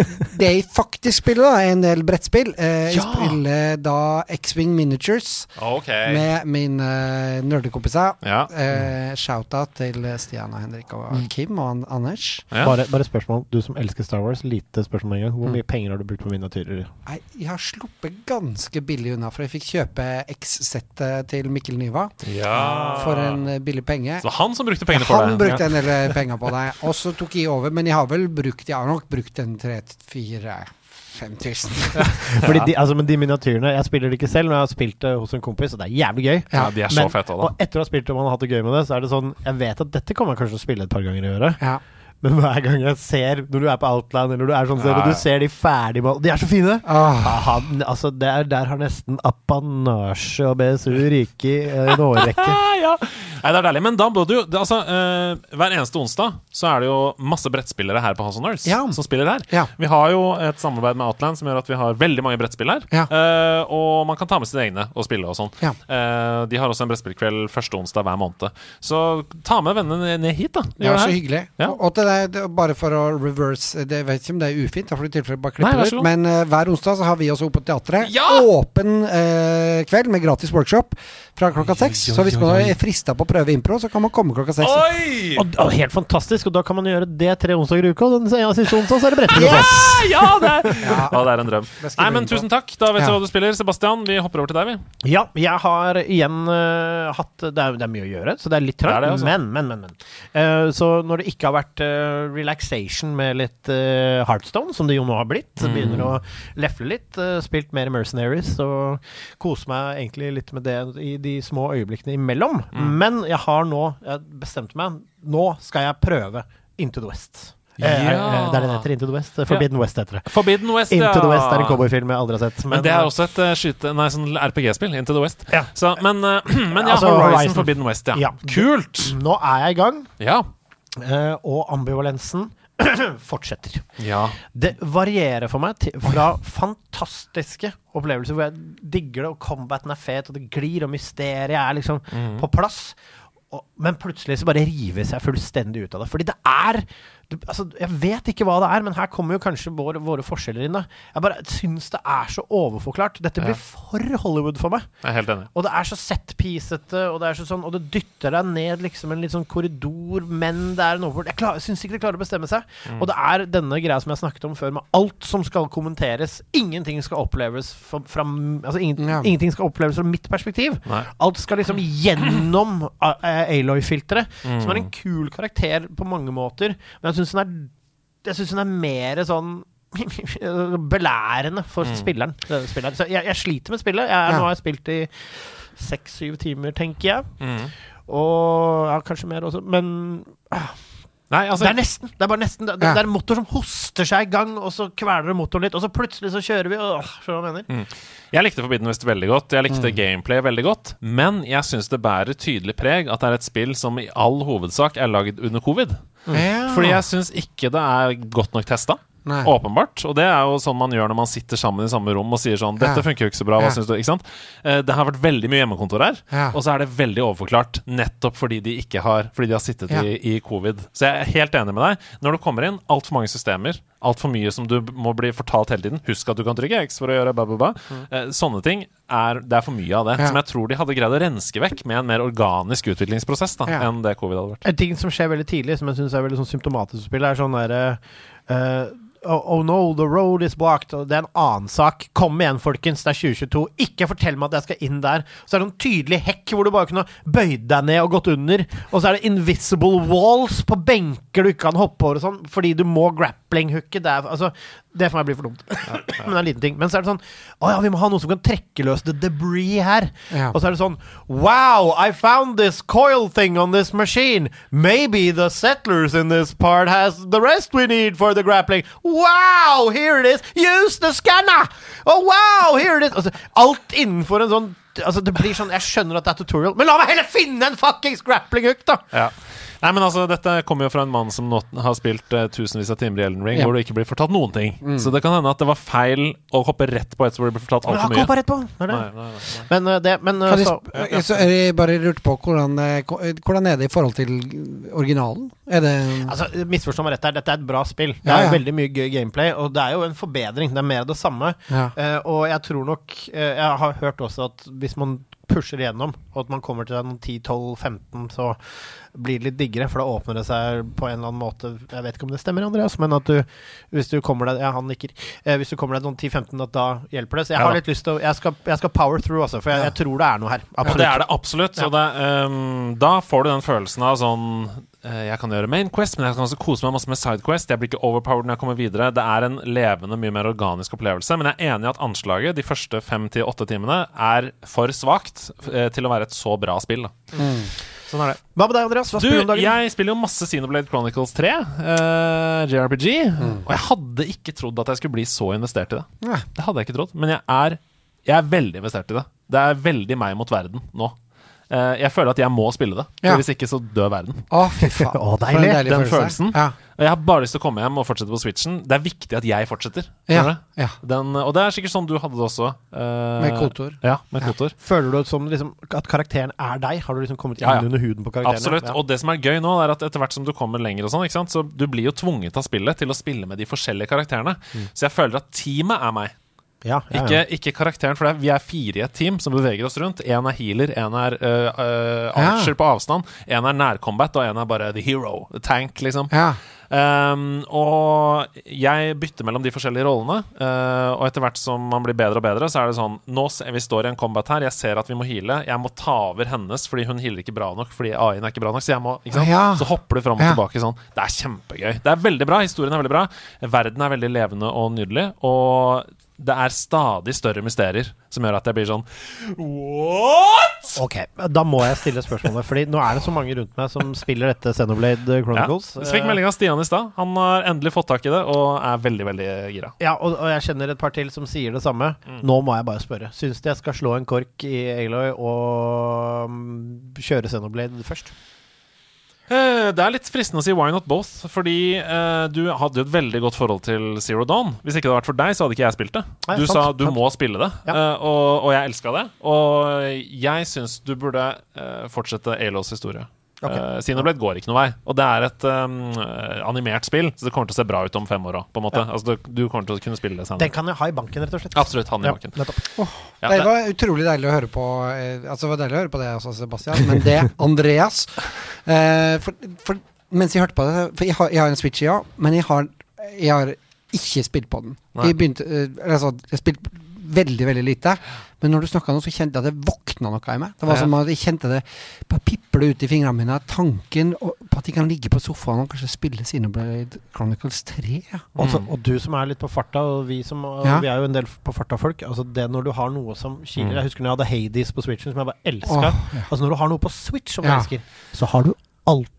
det jeg faktisk spiller, da, er en del brettspill. Eh, jeg Ja. spiller da X-Wing Miniatures Ok. med mine uh, nerdekompiser. Ja. Uh, Shout-out til Stian og Henrik og Kim og Anders. Ja. Bare, bare spørsmål, du som elsker Star Wars, lite spørsmål med en gang. Hvor mye penger har du brukt på miniatyrer? Nei, jeg har sluppet ganske billig unna, for jeg fikk kjøpe X-settet til Mikkel Niva ja. for en eh, billig penge. Så han som brukte pengene for deg? Han brukte en del eh, penger på deg. og så tok jeg over. Men jeg har vel brukt Jeg har nok brukt en tre, fire, fem tusen. Fordi de, altså, men de miniatyrene Jeg spiller det ikke selv, men jeg har spilt det hos en kompis, og det er jævlig gøy. Ja, de er så Men- fete også, da. Og etter å ha spilt det og man har hatt det gøy med det, så er det sånn Jeg vet at dette kommer jeg kanskje til å spille et par ganger i året, Ja. Men hver gang jeg ser Når du er på Outland, eller du er sånn sted, og du ser de ferdige De er så fine! Ah, Aha, altså der, der har nesten apanasje og BSU ryket i en årrekke. Ja. Nei, det er deilig. Men da må du altså, uh, Hver eneste onsdag så er det jo masse brettspillere her på House of Nerds Ja. som spiller her. Ja. Vi har jo et samarbeid med Outland som gjør at vi har veldig mange brettspill her. Ja. Uh, og man kan ta med sine egne og spille og sånn. Eh, de har også en brettspillkveld første onsdag hver måned. Så ta med vennene ned, hit, da. ja, Gjør så hyggelig. Ja. Og, til til deg, det, bare for å reverse det, Jeg vet ikke om det er ufint, da får du i tilfelle bare Nei, klippe det ut. Men uh, hver onsdag så har vi også oppe på teatret Ja! åpen uh, kveld med gratis workshop fra klokka seks. Så hvis man er frista på å prøve impro, så kan man komme klokka seks. Og, og helt fantastisk, og da kan man gjøre det tre onsdager i uka, og den siste onsdag så er det brettspill Yes! Ja, det er, Ja. ja, det er en drøm. Nei, men tusen takk. Da vet vi Ja. hva du spiller. Sebastian, vi hopper over til deg, vi. Ja, jeg har igjen uh, hatt det er, det er mye å gjøre, så det er litt trangt. altså. Men, men, men. men. Eh, så når det ikke har vært eh, relaxation med litt uh, Heartstone, som det jo nå har blitt, Mm. begynner å lefle litt, eh, spilt mer Mercenaries og kose meg egentlig litt med det i de små øyeblikkene imellom. Mm. Men jeg har nå jeg bestemte meg. Nå skal jeg prøve Into the West. Eh, Ja. eh, det er den heter Into the West. Forbidden West heter det. Forbidden West, Into ja. the West er en cowboyfilm jeg aldri har sett. Men det er også et uh, skyte... Nei, sånn RPG-spill. Into the West. Ja. Så, men, uh, men ja, Altså, Horizon, Horizon. Forbidden West, ja. Ja. Kult! Nå er jeg i gang. Ja. Eh, og ambivalensen fortsetter. ja. Det varierer for meg til, fra fantastiske opplevelser hvor jeg digger det, og combaten er fet, og det glir, og mysteriet er liksom Mm. på plass. Og, men plutselig så bare rives jeg fullstendig ut av det. Fordi det er altså, Jeg vet ikke hva det er, men her kommer jo kanskje våre, våre forskjeller inn. da Jeg bare syns det er så overforklart. Dette Ja. blir for Hollywood for meg. Jeg er helt enig. Og det er så set-piecete, og det er så sånn Og det dytter deg ned liksom en litt sånn korridor, men det er noe hvor Jeg, klar- jeg syns ikke det klarer å bestemme seg. Mm. Og det er denne greia som jeg snakket om før, med alt som skal kommenteres. Ingenting skal oppleves fra, fra Altså ingen, Ja. ingenting skal oppleves fra mitt perspektiv. Nei. Alt skal liksom gjennom uh, Aloy-filteret, Mm. som er en kul karakter på mange måter. Men jeg syns hun er Jeg synes hun er mer sånn belærende for Mm. spilleren. spilleren. Så jeg, jeg sliter med spillet. Jeg, Ja. Nå har jeg spilt i seks-syv timer, tenker jeg. Mm. Og ja, kanskje mer også. Men Nei, altså det er nesten. Det er bare nesten. Det, det, Ja. er en motor som hoster seg i gang, og så kveler det motoren litt, og så plutselig så kjører vi. Åh, skjønner du hva jeg mener? Jeg likte Forbidden West veldig godt. Jeg likte Mm. gameplay veldig godt. Men jeg syns det bærer tydelig preg at det er et spill som i all hovedsak er laget under covid. Ja. Fordi jeg syns ikke det er godt nok testa. Nei. Åpenbart. Og det er jo sånn man gjør når man sitter sammen i samme rom og sier sånn 'Dette Ja. funker jo ikke så bra, hva Ja. syns du?' Ikke sant? Eh, Det har vært veldig mye hjemmekontor her, Ja. og så er det veldig overforklart nettopp fordi de ikke har Fordi de har sittet Ja. i, i covid. Så jeg er helt enig med deg. Når du kommer inn altfor mange systemer, altfor mye som du må bli fortalt hele tiden. Husk at du kan trykke X for å gjøre ba, ba, ba. Mm. sånne ting er Det er for mye av det. Ja. Som jeg tror de hadde greid å renske vekk med en mer organisk utviklingsprosess da Ja. enn det covid hadde vært. En ting som skjer veldig tidlig, som jeg syns er veldig sånn symptomatisk for spillet, er sånn derre eh, oh, oh no, the road is blocked. Og det er en annen sak. Kom igjen, folkens. Det er 2022. Ikke fortell meg at jeg skal inn der. Så er det en tydelig hekk hvor du bare kunne bøyd deg ned og gått under. Og så er det invisible walls på benker du ikke kan hoppe over og sånn, fordi du må grappling-hooke. Det, altså, det for meg blir for dumt. Men det er en liten ting. Men så er det sånn Å ja, vi må ha noe som kan trekke løs the debris her. Ja. Og så er det sånn Wow, I found this coil thing on this machine. Maybe the settlers in this part has the rest we need for the grappling. Wow, here it is. Use the scanner. Oh, wow, here it is. Altså, alt innenfor en sånn Altså, det blir sånn Jeg skjønner at det er tutorial, men la meg heller finne en fuckings grappling hook, da! Ja. Nei, men altså, Dette kommer jo fra en mann som nå har spilt uh, tusenvis av timer i Elden Ring, Ja. hvor det ikke blir fortalt noen ting. Så det kan hende at det var feil å hoppe rett på et som blir fortalt altfor mye. rett på. Det er det. Nei, nei, nei, nei. Men uh, det Men uh, så sp- så er jeg bare lurt på hvordan, hvordan er det i forhold til originalen? Er det Altså, Misforstå meg rett her, dette er et bra spill. Det Ja, er ja. veldig mye gøy gameplay, og det er jo en forbedring. Det er mer av det samme. Ja. Eh, og jeg tror nok Jeg har hørt også at hvis man pusher igjennom, og at man kommer til 10-12-15, så blir det litt diggere, for da åpner det seg på en eller annen måte Jeg vet ikke om det stemmer, Andreas, men at du Hvis du kommer deg Ja, han nikker. Eh, hvis du kommer deg noen 10-15, at da hjelper det. Så jeg har ja. litt lyst til å Jeg skal, jeg skal power through, altså, for jeg, jeg tror det er noe her. Ja, Absolutt. det er det absolutt. Så det, um, da får du den følelsen av sånn eh, Jeg kan gjøre main quest, men jeg kan også kose meg masse med side quest. Jeg blir ikke overpowered når jeg kommer videre. Det er en levende, mye mer organisk opplevelse. Men jeg er enig i at anslaget de første fem til åtte timene er for svakt eh, til å være et så bra spill. Da. Sånn er det. Hva med deg, Andreas? Hva Du, spiller du om dagen? jeg spiller jo masse Xenoblade Chronicles 3, uh, JRPG, og jeg hadde ikke trodd at jeg skulle bli så investert i det. Ja. Det hadde jeg ikke trodd, men jeg er, jeg er veldig investert i det. Det er veldig meg mot verden nå. Eh, jeg føler at jeg må spille det, for Ja. hvis ikke så dør verden. Å, fy faen. Å, deilig. deilig Den følelse. følelsen. Ja. Jeg har bare lyst til å komme hjem og fortsette på Switchen. Det er viktig at jeg fortsetter. Ja. ja. Den, og det er sikkert sånn du hadde det også. Uh, Med kotor. Ja, med kotor. Føler du det som liksom, at karakteren er deg? Har du liksom kommet Ja, ja. inn under huden på karakteren? Absolutt. Ja. Og det som er gøy nå, er at etter hvert som du kommer lenger og sånn, ikke sant, så du blir jo tvunget av spillet til å spille med de forskjellige karakterene. Så jeg føler at teamet er meg. Ja, ja, Ikke, ja. ikke karakteren, for det er, vi er fire i et team som beveger oss rundt. Én er healer, én er uh, uh, archer på avstand, én er nærcombat, og én er bare the hero. The tank, liksom. Ja. Um, og jeg bytter mellom de forskjellige rollene. uh, og etter hvert som man blir bedre og bedre, så er det sånn Nå vi står i en combat her, jeg ser at vi må heale. Jeg må ta over hennes fordi hun healer ikke bra nok fordi AI-en er ikke bra nok. Så må ikke sant? Ja. Så hopper du fram og Ja. tilbake sånn. Det er kjempegøy. Det er veldig bra. Historien er veldig bra. Verden er veldig levende og nydelig. Og det er stadig større mysterier som gjør at jeg blir sånn What?! Ok, da må jeg stille spørsmålet, Fordi nå er det så mange rundt meg som spiller dette Xenoblade Chronicles. Ja. Så fikk melding av Stian i stad. Han har endelig fått tak i det og er veldig, veldig gira. Ja, og, og jeg kjenner et par til som sier det samme. Nå må jeg bare spørre. Syns du jeg skal slå en kork i Aloy og mm, kjøre Xenoblade først? Eh, Det er litt fristende å si why not both, fordi eh, du hadde jo et veldig godt forhold til Zero Dawn. Hvis ikke det hadde vært for deg, så hadde ikke jeg spilt det. Nei, Du sant, sa du sant. må spille det, Ja. eh, og, og jeg elska det. Og jeg syns du burde eh, fortsette Alos historie. Ok. Uh, Xenoblade går ikke noe vei, og det er et um, animert spill, så det kommer til å se bra ut om fem år òg, på en måte. Altså, du, du kommer til å kunne spille det senere. Den kan jeg ha i banken, rett og slett. Absolutt. Han i Ja, banken. nettopp. Ja, det det- var utrolig deilig å høre på eh, Altså, det var deilig å høre på det også, Sebastian, men det, Andreas eh, for, for mens jeg hørte på det For jeg har, jeg har en Switch, ja, men jeg har, jeg har ikke spilt på den. Nei. Jeg begynte eh, Altså, jeg spilte veldig, veldig lite. Men når du snakka nå, så kjente jeg at det våkna noe i meg. Det var Ja. som at jeg kjente det piple ut i fingrene mine. Tanken på at de kan ligge på sofaen og kanskje spille Sinoblade Chronicles 3. Ja. Altså, og du som er litt på farta, og vi som og Ja. Vi er jo en del på farta-folk. Altså det Når du har noe som kiler Mm. Jeg husker når jeg hadde Hades på Switchen, som jeg bare elska. Oh, ja. Altså Når du har noe på Switch som Ja. du elsker, så har du alltid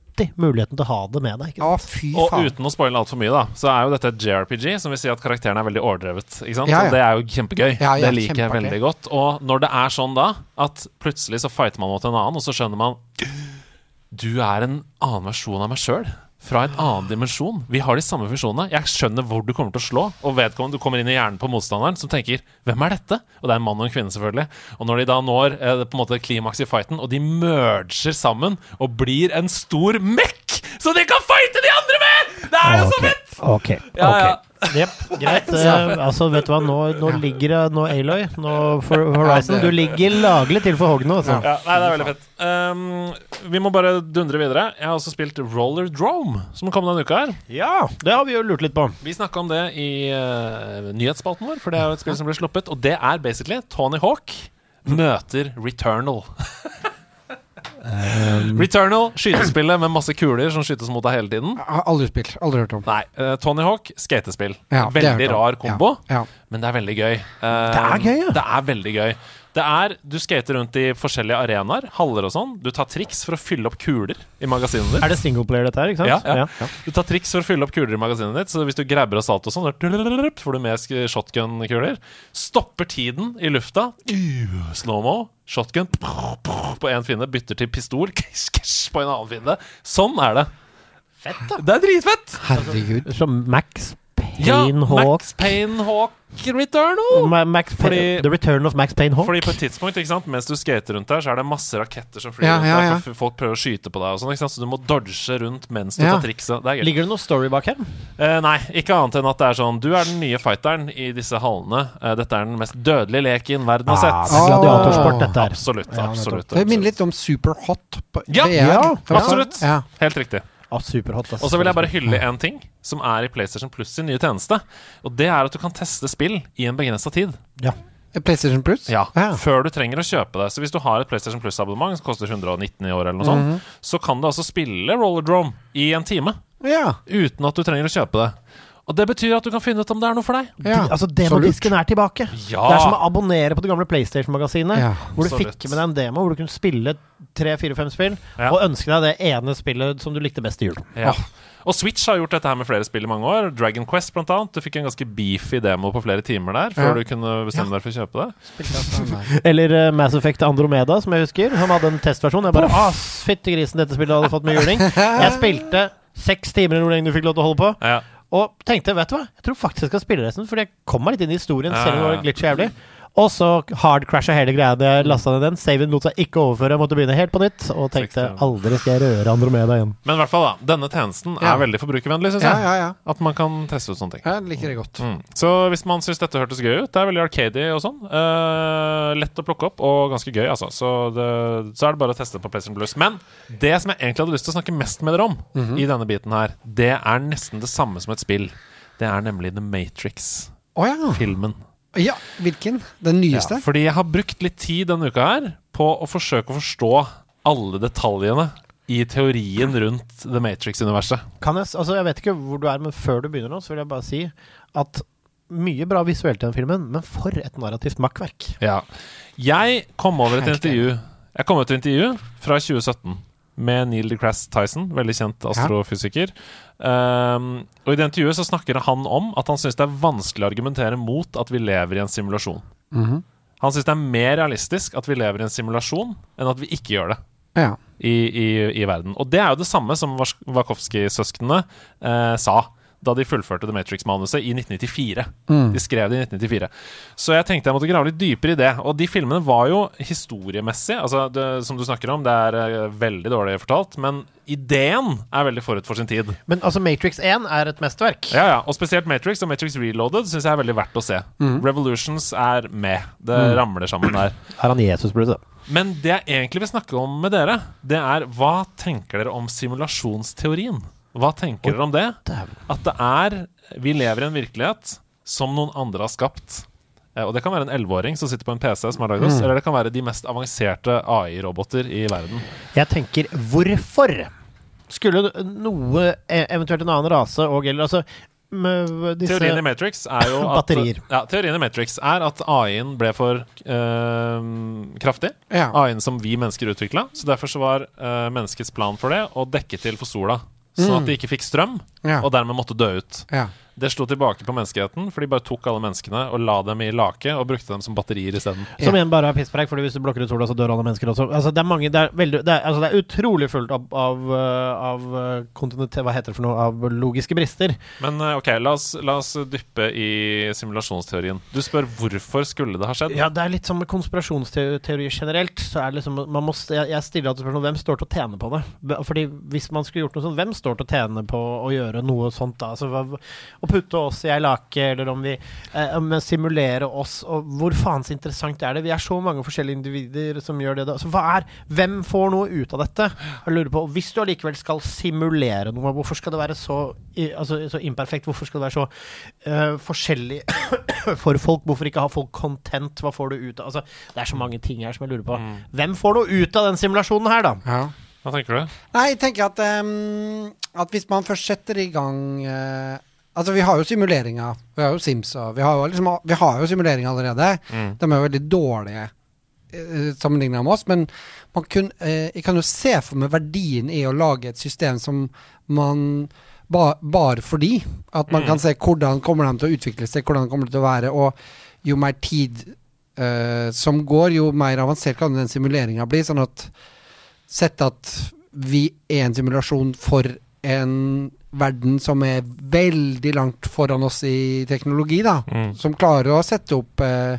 muligheten til å ha det med deg. Ikke sant? Å, fy Og uten å spoile altfor mye, da, så er jo dette et JRPG, som vil si at karakteren er veldig overdrevet. Ikke sant? Ja, ja. Det er jo kjempegøy. Ja, ja, det liker jeg veldig godt. Og når det er sånn da, at plutselig så fighter man mot en annen, og så skjønner man Du er en annen versjon av meg sjøl. Fra en annen dimensjon. Vi har de samme funksjonene. Jeg skjønner hvor du kommer til å slå. Og vedkommende du kommer inn i hjernen på motstanderen, som tenker 'Hvem er dette?' Og det er en mann og en kvinne, selvfølgelig. Og når de da når eh, på en måte klimaks i fighten, og de merger sammen og blir en stor mekk, så de kan fighte de andre med! Det er jo så fett! Ok, Ja, ok. ja. Jep, greit. Eh, altså, vet du hva, nå, nå ligger det Nå Aloy, nå for Horizon. Du ligger laglig til for hogg nå, altså. Ja, nei, det er veldig fett. Um, vi må bare dundre videre. Jeg har også spilt Roller Drome, som kom denne uka her. Ja, det har vi jo lurt litt på. Vi snakka om det i uh, nyhetsspalten vår, for det er jo et spill som ble sluppet. Og det er basically Tony Hawk møter Returnal. Returnal, skytespillet med masse kuler som skytes mot deg hele tiden. Aldri spilt. Aldri hørt om. Nei, uh, Tony Hawk, skatespill. Ja, veldig rar kombo, Ja, ja. men det er veldig gøy. Uh, Det er gøy, ja. Det er veldig gøy. Det er, Du skater rundt i forskjellige arenaer, haller og sånn. Du tar triks for å fylle opp kuler i magasinet ditt. Er det singleplayer, dette her? ikke sant? Ja, ja. Du tar triks for å fylle opp kuler i magasinet ditt. Så hvis du grabber og salto og sånn, får du med shotgun-kuler. Stopper tiden i lufta. Slow-mo. Shotgun på én fiende. Bytter til pistol på en annen fiende. Sånn er det. Fett, da. Det er dritfett! Herregud. Som Max Ja, Hawk. Max Payne Hawk Returnal. Ma- Max Fordi- The Return of Max Payne Hawk. Fordi på et tidspunkt, ikke sant, mens du skater rundt der, så er det masse raketter som flyr Ja, rundt ja, der, folk prøver å skyte på deg og sånn, ikke sant, så du må dodge rundt mens du Ja. tar trikset. Det er. Ligger det noe story bak her? Eh, nei, ikke annet enn at det er sånn Du er den nye fighteren i disse hallene. Eh, dette er den mest dødelige leken verden har Ah, sett. det er gladiatorsport, dette her. Absolutt. absolutt, absolutt, Det minner litt om Superhot på Ja, VR. ja, absolutt. Ja. Helt riktig. Ah, superhot. Og så vil jeg bare hylle en ting som er i PlayStation Plus sin nye tjeneste. Og det er at du kan teste spill i en begrensa tid. Ja. PlayStation Plus? Ja, Ja. Før du trenger å kjøpe det. Så hvis du har et PlayStation Plus-abonnement som koster 119 i år, eller noe sånt, så kan du altså spille Rollerdrome i en time Ja. uten at du trenger å kjøpe det. Og det betyr at du kan finne ut om det er noe for deg. ja. De, altså, Så demodisken er tilbake. Ja. Det er som å abonnere på det gamle PlayStation-magasinet. Ja, hvor du absolutt. fikk med deg en demo hvor du kunne spille tre, fire, fem spill, Ja. og ønske deg det ene spillet som du likte best i jul. Ja. Og Switch har gjort dette her med flere spill i mange år. Dragon Quest blant annet. Du fikk en ganske beefy demo på flere timer der før Ja. du kunne bestemme deg for å kjøpe det. Eller uh, Mass Effect Andromeda, som jeg husker. Han hadde en testversjon. Jeg bare ah, Fytti grisen, dette spillet hadde fått med juling. Jeg spilte seks timer eller hvor lenge du fikk lov til å holde på. Ja. Og tenkte, vet du hva, jeg tror faktisk jeg skal spille resten, fordi jeg kom meg litt inn i historien, selv om det var ja. jævlig. Og så hardcrasha hele greia da jeg lasta ned den. Saven lot seg ikke overføre, jeg måtte begynne helt på nytt. Og tenkte aldri skal jeg røre Andromeda igjen. Men i hvert fall da, denne tjenesten er Ja. veldig forbrukervennlig, syns Ja, jeg. ja, ja. At man kan teste ut sånne ting. Jeg liker det godt. Mm. Så hvis man syns dette hørtes gøy ut, det er veldig arcady og sånn, Uh, lett å plukke opp og ganske gøy, altså. Så, det, så er det bare å teste på PlayStation Plus. Men det som jeg egentlig hadde lyst til å snakke mest med dere om i denne biten her, det er nesten det samme som et spill. Det er nemlig The Matrix-filmen. Å ja. Ja. Hvilken? Den nyeste? Ja, fordi jeg har brukt litt tid denne uka her på å forsøke å forstå alle detaljene i teorien rundt The Matrix-universet. Kan jeg, altså jeg vet ikke hvor du er, men før du begynner nå, så vil jeg bare si at mye bra visuelt i den filmen, men for et narrativt makkverk. Ja. Jeg kom over et intervju Jeg kom over et intervju fra 2017 med Neil deGrasse Tyson, veldig kjent astrofysiker. Um, og I det intervjuet så snakker han om at han syns det er vanskelig å argumentere mot at vi lever i en simulasjon. Mhm. Han syns det er mer realistisk at vi lever i en simulasjon, enn at vi ikke gjør det. Ja. i, i, i verden. Og det er jo det samme som Wachowski-søsknene eh, sa da de fullførte The Matrix-manuset i 1994. Mm. De skrev det i 1994. Så jeg tenkte jeg måtte grave litt dypere i det. Og de filmene var jo historiemessig, altså det, som du snakker om, det er eh, veldig dårlig fortalt, men ideen er veldig forut for sin tid. Men altså, Matrix 1 er et mesterverk. Ja, ja, og spesielt Matrix og Matrix Reloaded syns jeg er veldig verdt å se. Revolutions er med. Det ramler sammen der. Er han Jesus-bruddet? Men det jeg egentlig vil snakke om med dere, det er hva tenker dere om simulasjonsteorien? Hva tenker dere om det? At det er Vi lever i en virkelighet som noen andre har skapt. Eh, Og det kan være en elleveåring som sitter på en PC som har lagd oss, eller det kan være de mest avanserte AI-roboter i verden. Jeg tenker, hvorfor skulle noe, e- eventuelt en annen rase og eller altså Teorien i Matrix er jo at. Ja, teorien i Matrix er at AI-en ble for øh, kraftig. Ja. AI-en som vi mennesker utvikla. Så derfor så var øh, menneskets plan for det å dekke til for sola. Sånn at de ikke fikk strøm, og dermed måtte dø ut. ja. Det slo tilbake på menneskeheten, for de bare tok alle menneskene og la dem i lake og brukte dem som batterier isteden. Som igjen bare er pisspreik, Fordi hvis du blokker ut sola, så dør alle mennesker også. Altså, det er mange Det er, veldig, det er, altså, det er utrolig fullt av, av, uh, av kontinuitet Hva heter det for noe? Av logiske brister. Men eh, ok, la oss, la oss dyppe i simulasjonsteorien. Du spør hvorfor skulle det ha skjedd? Ja, det er litt som med konspirasjonsteorier generelt. Så er det liksom man må, jeg, stiller alltid spørsmål hvem står til å tjene på det. Fordi Hvis man skulle gjort noe sånt, hvem står til å tjene på å gjøre noe sånt. da altså, hva- Å putte oss i ei lake, eller om vi eh, simulerer oss. Og hvor faen så interessant er det? Vi er så mange forskjellige individer som gjør det. da Så hva er Hvem får noe ut av dette? Jeg lurer på, Hvis du allikevel skal simulere noe, hvorfor skal det være så, i, altså, så imperfekt? Hvorfor skal det være så uh, forskjellig for folk? Hvorfor ikke ha folk content? Hva får du ut av Altså, Det er så mange ting her som jeg lurer på. Mm. Hvem får noe ut av den simulasjonen her, da? Ja. Hva tenker du? Nei, jeg tenker at, um, at hvis man først setter i gang eh, Altså, vi har jo simuleringer. Vi har jo Sims og Vi har jo, liksom, vi har jo simuleringer allerede. Mm. De er jo veldig dårlige eh, sammenligna med oss, men man kun, eh, jeg kan jo se for meg verdien i å lage et system som man ba, bare fordi at man Mm. kan se hvordan kommer de til å utvikle seg, hvordan kommer det til å være, og jo mer tid eh, som går, jo mer avansert kan den simuleringa bli. Sånn at Sett at vi er en simulasjon for en verden som er veldig langt foran oss i teknologi, da. Mm. Som klarer å sette opp eh,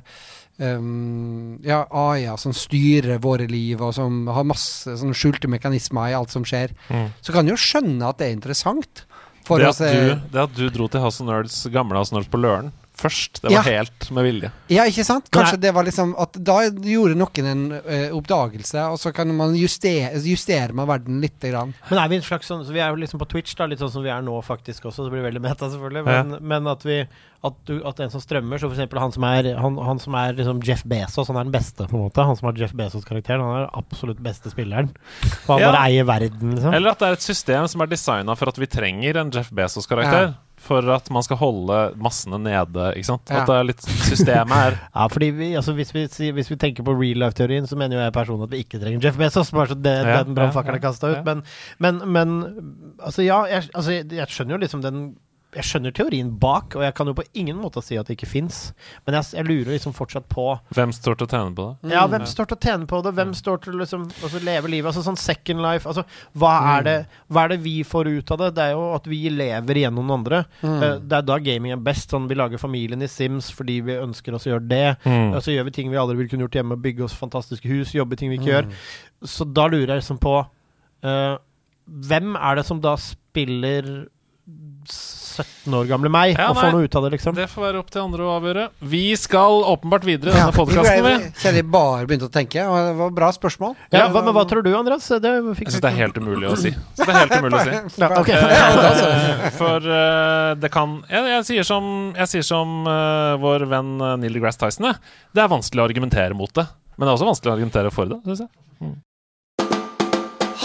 um, ja, AI-er som styrer våre liv, og som har masse sånne skjulte mekanismer i alt som skjer. Mm. Så kan du jo skjønne at det er interessant. For Det at, se du, det at du dro til House Nerds, gamle House Nerds på Løren først, det var Ja. helt med vilje. Ja, ikke sant? Kanskje Kanskje det var liksom at da gjorde noen en uh, oppdagelse, og så kan man justere, justere man verden lite grann. Men er vi en slags sånn så Vi er jo liksom på Twitch, da litt sånn som vi er nå faktisk også. Det blir veldig meta, selvfølgelig. Men, men at vi at, du, at en som strømmer, så eksempel han som er, han, han som er liksom Jeff Bezos, han er den beste, på en måte. Han som har Jeff Bezos-karakteren. Han er den absolutt beste spilleren. Og han Ja. bare eier verden, liksom. Eller at det er et system som er designa for at vi trenger en Jeff Bezos-karakter. For at man skal holde massene nede, ikke sant. Ja. At det er litt Systemet her. Ja, fordi vi, altså hvis, vi, hvis vi tenker på real life-teorien, så mener jo jeg personlig at vi ikke trenger Jeff Bezos. Bare så det, Ja, den brannfakkelen ja, er kasta ja. ut. Men, men, men altså, ja, jeg, altså, jeg skjønner jo liksom den Jeg skjønner teorien bak, og jeg kan jo på ingen måte si at det ikke fins. Men jeg, jeg lurer liksom fortsatt på Hvem står til å tjene på det? Ja, hvem står til å tjene på det? Hvem står til å liksom, altså, leve livet? Altså sånn second life altså, hva, er det, hva er det vi får ut av det? Det er jo at vi lever gjennom noen andre. Mm. Uh, det er da gaming er best. Sånn, vi lager familien i Sims fordi vi ønsker oss å gjøre det. Mm. Og så gjør vi ting vi aldri ville kunne gjort hjemme, bygge oss fantastiske hus, jobbe ting vi ikke Mm. gjør. Så da lurer jeg liksom på uh, Hvem er det som da spiller 17 år gamle meg, Ja, og nei. får noe ut av det, liksom? Det får være opp til andre å avgjøre. Vi skal åpenbart videre i denne podkasten. vi. Kjell bare begynte å tenke, det var bra spørsmål. Ja, hva, men hva tror du, Andreas? Det fikk Jeg syns det er helt umulig å si. Så det er helt umulig å si. ja, ok. Eh, for uh, det kan Jeg, jeg sier som, jeg sier som uh, vår venn Neil deGrasse Tyson. jeg. Det er vanskelig å argumentere mot det. Men det er også vanskelig å argumentere for det. Synes jeg.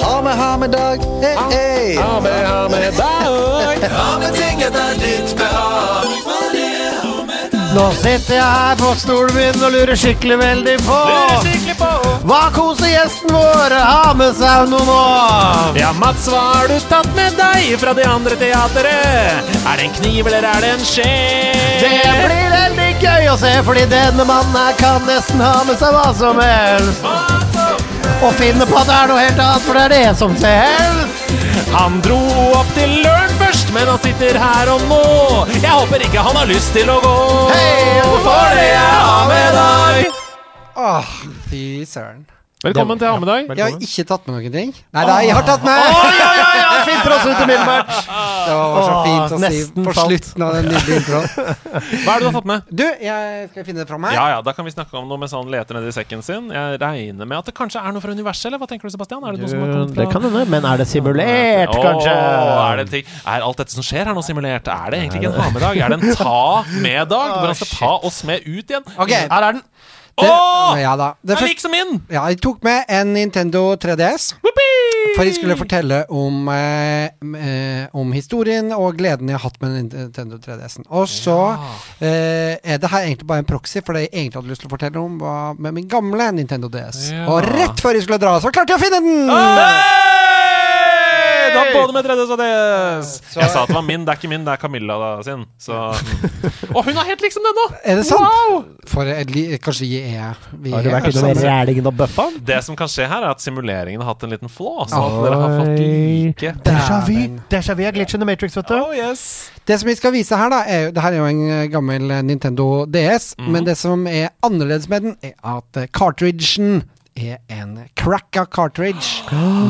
Ha med, ha med dag. Hey, hey. Ha med, ha med dag. Ha med ting etter ditt behag. Nå sitter jeg her på stolen min og lurer skikkelig veldig på Skikkelig på. Hva koser gjesten vår ha med seg nå nå? Ja, Mats, hva har du tatt med deg fra de andre teateret? Er det en kniv, eller er det en skje? Det blir veldig gøy å se, fordi denne mannen her kan nesten ha med seg hva som helst. Og finne på at det er noe helt annet, for det er det som telles. Han dro opp til Løren først, men han sitter her og nå. Jeg håper ikke han har lyst til å gå. Hei, for det jeg har med deg. Åh, fy søren. Velkommen til hammedag. Jeg har ikke tatt med noen ting. Nei, nei, jeg har tatt med! Oi, oi, oi, oi, finter oss ut umiddelbart. Det var så fint å si på falt. slutten av den nydelige introen. Hva er det du har tatt med? Du, jeg skal finne det fram her. Ja, ja, Da kan vi snakke om noe mens han leter nedi sekken sin. Jeg regner med at det kanskje er noe fra universet, eller hva tenker du, Sebastian? Er det noe som har kommet fra Det kan hende, men er det simulert, kanskje? Åh, er, det ting? er alt dette som skjer her nå simulert? Er det egentlig ikke en ha-med-dag? Er det en ta-med-dag? Hvor han skal ta oss med ut igjen? Ok, Her er den. Det, Åh! ja da. Det er liksom lik som min! ja, jeg tok med en Nintendo 3DS. For jeg skulle fortelle om, eh, eh, om historien og gleden jeg har hatt med Nintendo 3DS-en. Og så eh, er det her egentlig bare en proxy, for det jeg egentlig hadde lyst til å fortelle om, var med min gamle Nintendo DS. Ja. Og rett før jeg skulle dra, så klarte jeg å finne den! Hey! Du har både med 3DS og DS! Jeg sa at det var min, det er ikke min, det er Camilla da, sin. Så mm. Og hun er helt liksom den, nå! Er det sant? Wow! For jeg, li- kanskje jeg er vi Har du vært innom rælingen og bøffa? Det som kan skje her, er at simuleringen har hatt en liten flå. Så at dere har fått like Déjà vu. vi Déjà vu er glitch in the Matrix, vet du. Oh, yes. Det som vi skal vise her, da er jo, Det her er jo en eh, gammel eh, Nintendo DS, Mhm. men det som er annerledes med den, er at eh, cartridgen er en cracka cartridge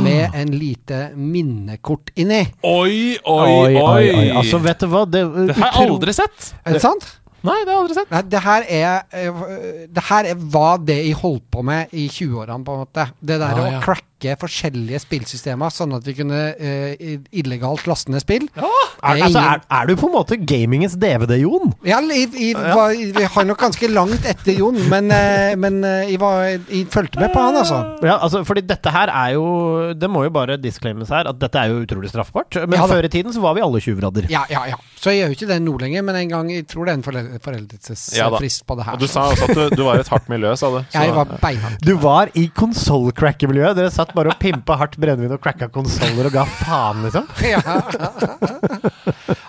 med en lite minnekort inni. Oi, oi, oi! Altså, vet du hva? Det, det har jeg aldri sett. Er det sant? Nei, det har jeg aldri sett. Nei, det her er eh, Det her er hva det jeg holdt på med i 20-årene, på en måte. Det der Ah, å ja. Cracke forskjellige spillsystemer, sånn at vi kunne uh, illegalt laste ned spill. er, Det er altså, er, er du på en måte gamingens DVD, Jon? Ja, jeg, jeg, var, jeg har nok ganske langt etter Jon, men, uh, men uh, jeg, var, jeg fulgte med på han, altså. Ja, altså, fordi dette her er jo Det må jo bare disclaimes her, at dette er jo utrolig straffbart. Men Ja før i tiden så var vi alle tjuvradder. Ja, ja, ja. Så jeg gjør jo ikke det nå lenger, men en gang Jeg tror det er en foreldelsesfrist Ja på det her. Og du sa også at du, du var i et hardt miljø, sa du. Så- jeg var beinhardt. Du var i konsollcracker-miljøet. Dere satt bare og pimpa hardt brennevin og cracka konsoller og ga faen, liksom. Ja.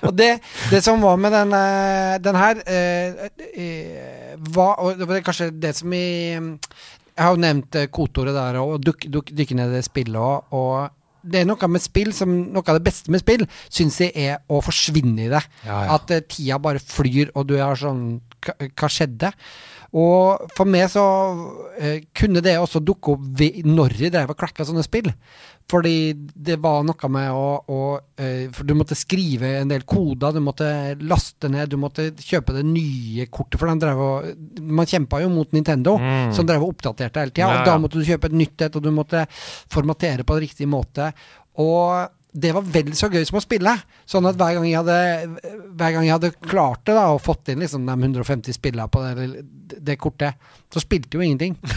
og det, det som var med den, eh, den her eh, var, Og det var kanskje det som i Jeg har jo nevnt eh, kodeordet der, og duk, duk, dykke ned i det spillet òg. og det er noe med spill som Noe av det beste med spill syns jeg er å forsvinne i det. Ja, ja. At tida bare flyr, og du er sånn hva skjedde? Og for meg så eh, kunne det også dukke opp ved, når jeg drev og klekka sånne spill. Fordi det var noe med å, å eh, For du måtte skrive en del koder, du måtte laste ned, du måtte kjøpe det nye kortet. For de drev og Man kjempa jo mot Nintendo, Mm. som drev og oppdaterte hele tida. Ja, Og da måtte du kjøpe et nytt et, og du måtte formatere på riktig måte. Og det var vel så gøy som å spille. Sånn at hver gang jeg hadde, gang jeg hadde klart det, da, og fått inn liksom de 150 spillene på det, det kortet, så spilte jo ingenting.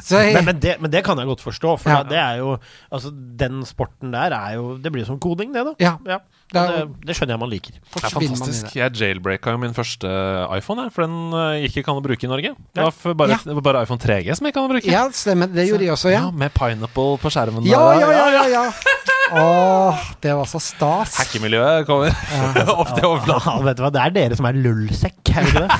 så jeg, Men, men, det, men det kan jeg godt forstå, for Ja. det er jo Altså, den sporten der er jo Det blir jo som koding, det, da. Ja. Ja, Det det, er- det skjønner jeg man liker. Det er fantastisk. Jeg jailbreaka jo min første iPhone, for den eh, gikk ikke an å bruke i Norge. Det var, bare, Ja. bare iPhone 3G som ikke kan å bruke. Ja, stemmer. Det gjorde jeg også, ja. Med pineapple på skjermen. Ja, der, ja, ja, ja, ja. Åh, det var så stas. Hackemiljøet kommer opp til overflaten. Ja, vet du hva, det er dere som er lullsekk, er det ikke det?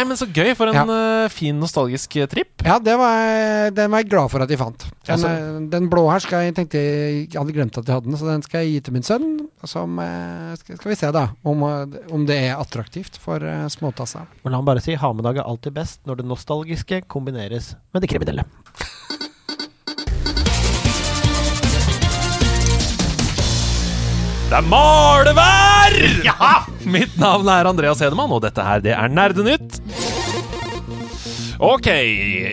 Nei, men så gøy. For en ja. fin, nostalgisk eh, tripp. Ja, det var, den var jeg glad for at jeg fant. Den, Altså- eh, den blå her skal jeg tenkte jeg hadde glemt at jeg hadde den, så den skal jeg gi til min sønn. Som eh, skal, skal vi se, da, om, eh, om det er attraktivt for uh, småtasser. Men la meg bare si, ha-med-dag er alltid best når det nostalgiske kombineres med det kriminelle. Det er malevær! Ja! Mitt navn er Andreas Hedemann, og dette her, det er Nerdenytt. Ok,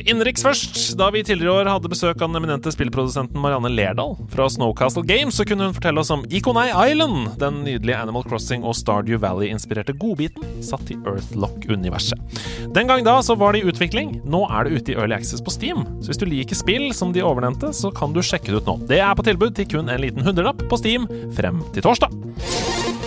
innenriks først. Da vi tidligere år hadde besøk av den eminente spillprodusenten Marianne Lerdal fra Snowcastle Games, så kunne hun fortelle oss om Ikonei Island, den nydelige Animal Crossing og Stardew Valley-inspirerte godbiten satt i Earthlock-universet. Den gang da så var det i utvikling, nå er det ute i Early Access på Steam. Så hvis du liker spill som de overnevnte, så kan du sjekke det ut nå. Det er på tilbud til kun en liten hundrelapp på Steam frem til torsdag.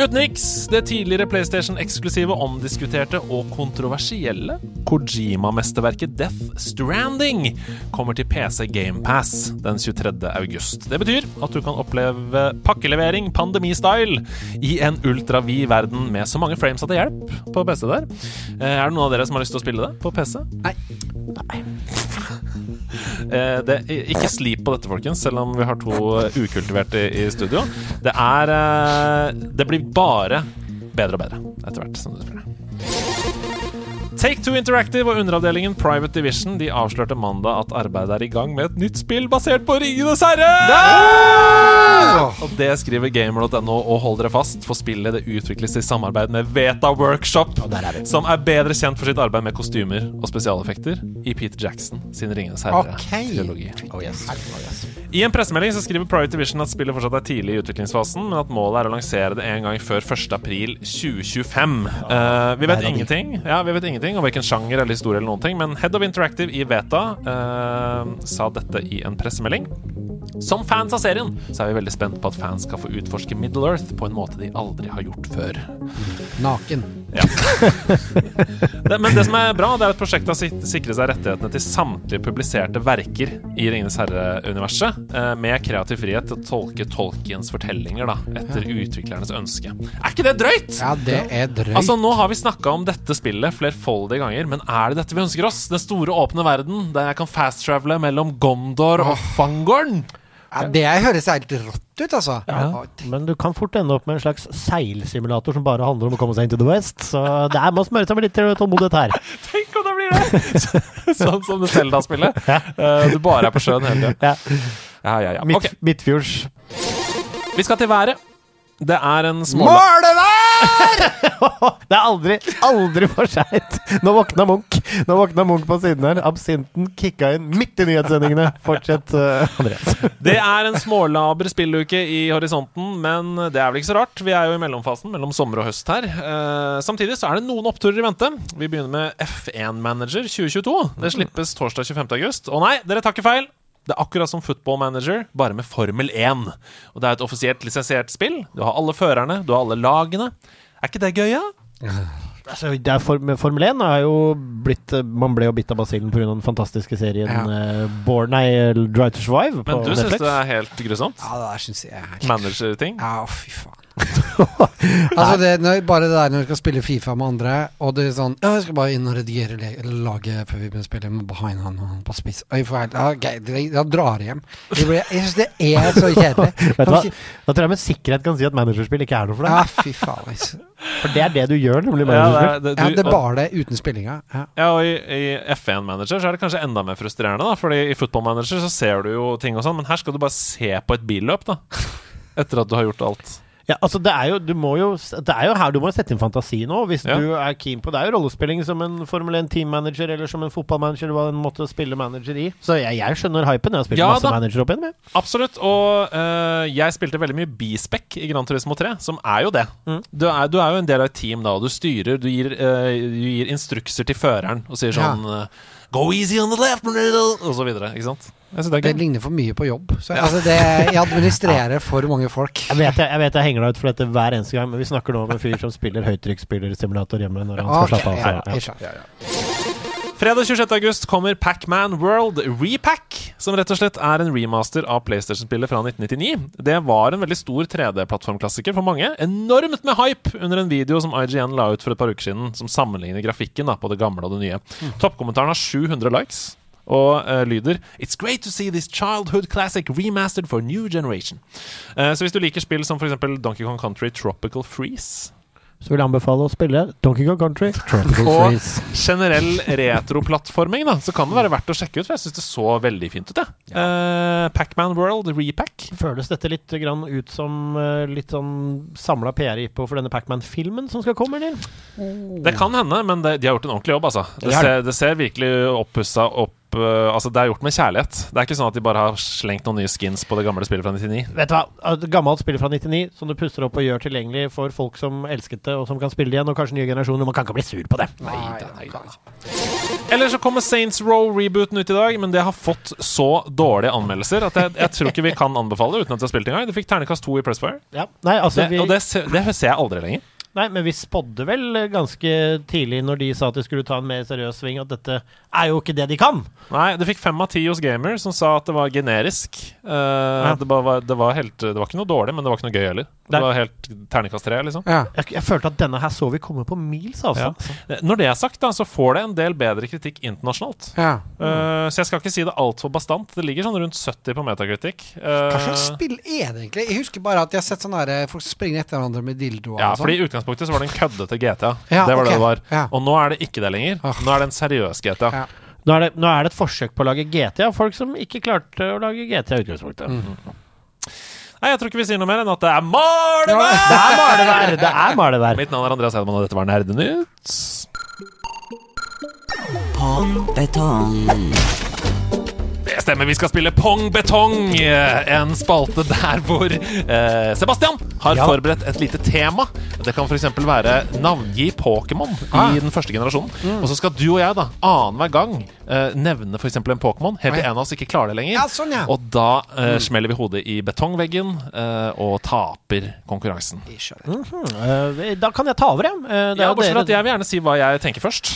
Utenriks, det tidligere PlayStation-eksklusive, omdiskuterte og kontroversielle Kojima-mesterverket Death Stranding kommer til PC GamePass den 23. august. Det betyr at du kan oppleve pakkelevering pandemistyle i en ultravid verden med så mange frames at det hjelper på PC der. Eh, Er det noen av dere som har lyst til å spille det på PC? Nei. Eh, det, ikke slip på dette, folkens, selv om vi har to eh, ukultiverte i, i studio. Det er eh, Det blir bare bedre og bedre etter hvert som du spiller. Take Two Interactive og underavdelingen Private Division De avslørte mandag at arbeidet er i gang med et nytt spill basert på Ringenes herre! Og det skriver gamer.no, og hold dere fast, for spillet det utvikles i samarbeid med Veta Workshop, er som er bedre kjent for sitt arbeid med kostymer og spesialeffekter i Peter Jackson sin Ringenes herre-trilogi. Oh yes. Oh yes. I en pressemelding så skriver Private Division at spillet fortsatt er tidlig i utviklingsfasen, men at målet er å lansere det en gang før 1. april 2025. Eh, vi vet ingenting Ja, vi vet ingenting om hvilken sjanger eller historie, eller noen ting men Head of Interactive i Veta uh, sa dette i en pressemelding. Som fans av serien så er vi veldig spent på at fans skal få utforske Middle Earth på en måte de aldri har gjort før. Naken. Det, men det som er bra, det er at prosjektet har sik- sikret seg rettighetene til samtlige publiserte verker i Ringenes herre-universet, eh, med kreativ frihet til å tolke Tolkiens fortellinger da, etter utviklernes ønske. Er ikke det drøyt?! Ja, det er drøyt. Altså, Nå har vi snakka om dette spillet flerfoldige ganger, men er det dette vi ønsker oss? Den store, åpne verden der jeg kan fast-travele mellom Gondor og Fangorn? Ja, det høres helt rått ut, altså. Ja. Men du kan fort ende opp med en slags seilsimulator som bare handler om å komme seg inn til The West. Så det er må smøre seg med litt tålmodighet her. Tenk om det! blir det! sånn som det Selda-spillet. Eh, du bare er på sjøen hele tida. Ja. Ja, ja, ja. Okay. Ok, Midtfjords. vi skal til været. Det er en småla... Det er aldri, aldri for seint! Nå våkna Munch Nå våkna Munch på siden her. Absinten kicka inn midt i nyhetssendingene. Fortsett, uh, Andreas. Det er en smålaber spilluke i horisonten, men det er vel ikke så rart. Vi er jo i mellomfasen mellom sommer og høst her. Uh, samtidig så er det noen oppturer i vente. Vi begynner med F1 Manager 2022. Det slippes torsdag 25. august. Å nei, dere tar ikke feil. Det er akkurat som Football Manager, bare med Formel 1. Og det er et offisielt lisensiert spill. Du har alle førerne, du har alle lagene. Er ikke det gøy, ja? Altså, det er for, med Formel 1 er jo blitt eh, Man ble jo bitt av basillen pga. den fantastiske serien Ja. eh, Born, I Drive to Survive på Men du syns det er helt grusomt? Ja, det syns jeg er Manager-ting? Ja, fy faen. altså det, når, bare det der når du skal spille Fifa med andre, og det er sånn Ja, jeg skal bare inn og redigere le- laget før vi begynner å spille med behind han og han på spiss. Og jeg får helt, ja, ok, det- Jeg drar hjem. Jeg, syns det er så kjedelig. Vet du hva? Da tror jeg med sikkerhet kan si at managerspill ikke er noe for deg. Ja, fy faen. altså. For det er det du gjør, nemlig Ja, det, managerspill. er- det, Ja, det er bare det uten spillinga. Ja. Ja, og i, i F1 Manager så er det kanskje enda mer frustrerende, da. Fordi i Football Manager så ser du jo ting og sånn, men her skal du bare se på et billøp, da. Etter at du har gjort alt. Ja, altså det er jo Du må jo Det er jo her du må sette inn fantasi nå, hvis Ja. du er keen på Det er jo rollespilling som en Formel 1 teammanager eller som en fotballmanager, eller hva en måtte spille manager i. Så jeg, jeg skjønner hypen. Jeg har spilt Ja masse da. manager opp igjen med. Absolutt. Og uh, jeg spilte veldig mye bispec i Gran Turismo 3, som er jo det. Mm. Du, er, du er jo en del av et team da, og du styrer, du gir, uh, du gir instrukser til føreren og sier sånn eh, Go easy on the left, middle, og så videre. Ikke sant? Det Det ligner for mye på jobb. Så, altså det, jeg administrerer for mange folk. Jeg vet jeg, jeg, vet jeg henger deg ut for dette hver eneste gang, men vi snakker nå om en fyr som spiller høytrykksspillersimulator hjemme når han skal Ok, slappe av. ja, ja. Fredag 26. august kommer Pac-Man World Repack, som rett og slett er en remaster av PlayStation-spillet fra 1999. Det var en veldig stor 3D-plattformklassiker for mange. Enormt med hype under en video som IGN la ut for et par uker siden, som sammenligner grafikken da, på det gamle og det nye. Toppkommentaren har 700 likes. Og uh, lyder It's great to see this childhood classic remastered for new generation. Uh, så hvis du liker spill som f.eks. Donkey Kong Country Tropical Freeze Så vil jeg anbefale å spille Donkey Kong Country. og generell retroplattforming, da, så kan det være verdt å sjekke ut, for jeg syns det så veldig fint ut, jeg. Ja. Pac-Man World Repack. Føles dette litt grann ut som uh, litt sånn samla PR-jippo for denne Pacman-filmen som skal komme, eller? Det kan hende, men det, de har gjort en ordentlig jobb, altså. Det, er ser, det ser virkelig oppussa opp Altså, det er gjort med kjærlighet. Det er ikke sånn at de bare har slengt noen nye skins på det gamle spillet fra 99. Vet du hva, gammelt spill fra 99 som du pusser opp og gjør tilgjengelig for folk som elsket det, og som kan spille det igjen, og kanskje nye generasjoner. Man kan ikke bli sur på det. Nei, nei, nei. Eller så kommer Saints Row-rebooten ut i dag, men det har fått så dårlige anmeldelser at jeg, jeg tror ikke vi kan anbefale det uten at vi har spilt engang. Det fikk ternekast to i Pressfire. Ja. Nei, altså, Det, vi, og det, det ser jeg aldri lenger. Nei, men vi spådde vel ganske tidlig når de sa at de skulle ta en mer seriøs sving, at dette er jo ikke det de kan. Nei, det fikk fem av ti hos Gamer, som sa at det var generisk. Eh, det, var, det, var helt, det var ikke noe dårlig, men det var ikke noe gøy heller. Det var helt terningkast tre, liksom. Ja. Jeg, jeg følte at denne her så vi komme på mils avstand. Eh, Når det er sagt, da, så får det en del bedre kritikk internasjonalt. Ja. Eh, så jeg skal ikke si det altfor bastant. Det ligger sånn rundt 70 på metakritikk. Uh, Hva slags spill er det egentlig? Jeg husker bare at jeg har sett sånne her, folk springe springer etter hverandre med dildoer. ja, sånn. fordi I utgangspunktet så var det en køddete GTA. Ja, det var okay. det det var. Ja. Og nå er det ikke det lenger. Nå er det en seriøs GTA. Ja. Nå, er det, nå er det et forsøk på å lage GTA, folk som ikke klarte å lage GTA i utgangspunktet. Nei, Jeg tror ikke vi sier noe mer enn at det er malevær! Det er malevær! Det er malevær. Mitt navn er Andreas Hedman, og dette var Nerdenytt. Det stemmer, vi skal spille Pong Betong. eh, En spalte der hvor eh, Sebastian har Ja. forberedt et lite tema. Det kan f.eks. være navngi Pokémon Ah. i den første generasjonen. Og så skal du og jeg da annenhver gang eh, nevne f.eks. en Pokémon, helt til en av oss ikke klarer det lenger. Ja, sånn, ja. Og da eh, smeller vi hodet i betongveggen eh, og taper konkurransen. Mm. Eh, da kan jeg ta over, jeg. Ja, bortsett fra at jeg vil gjerne si hva jeg tenker først.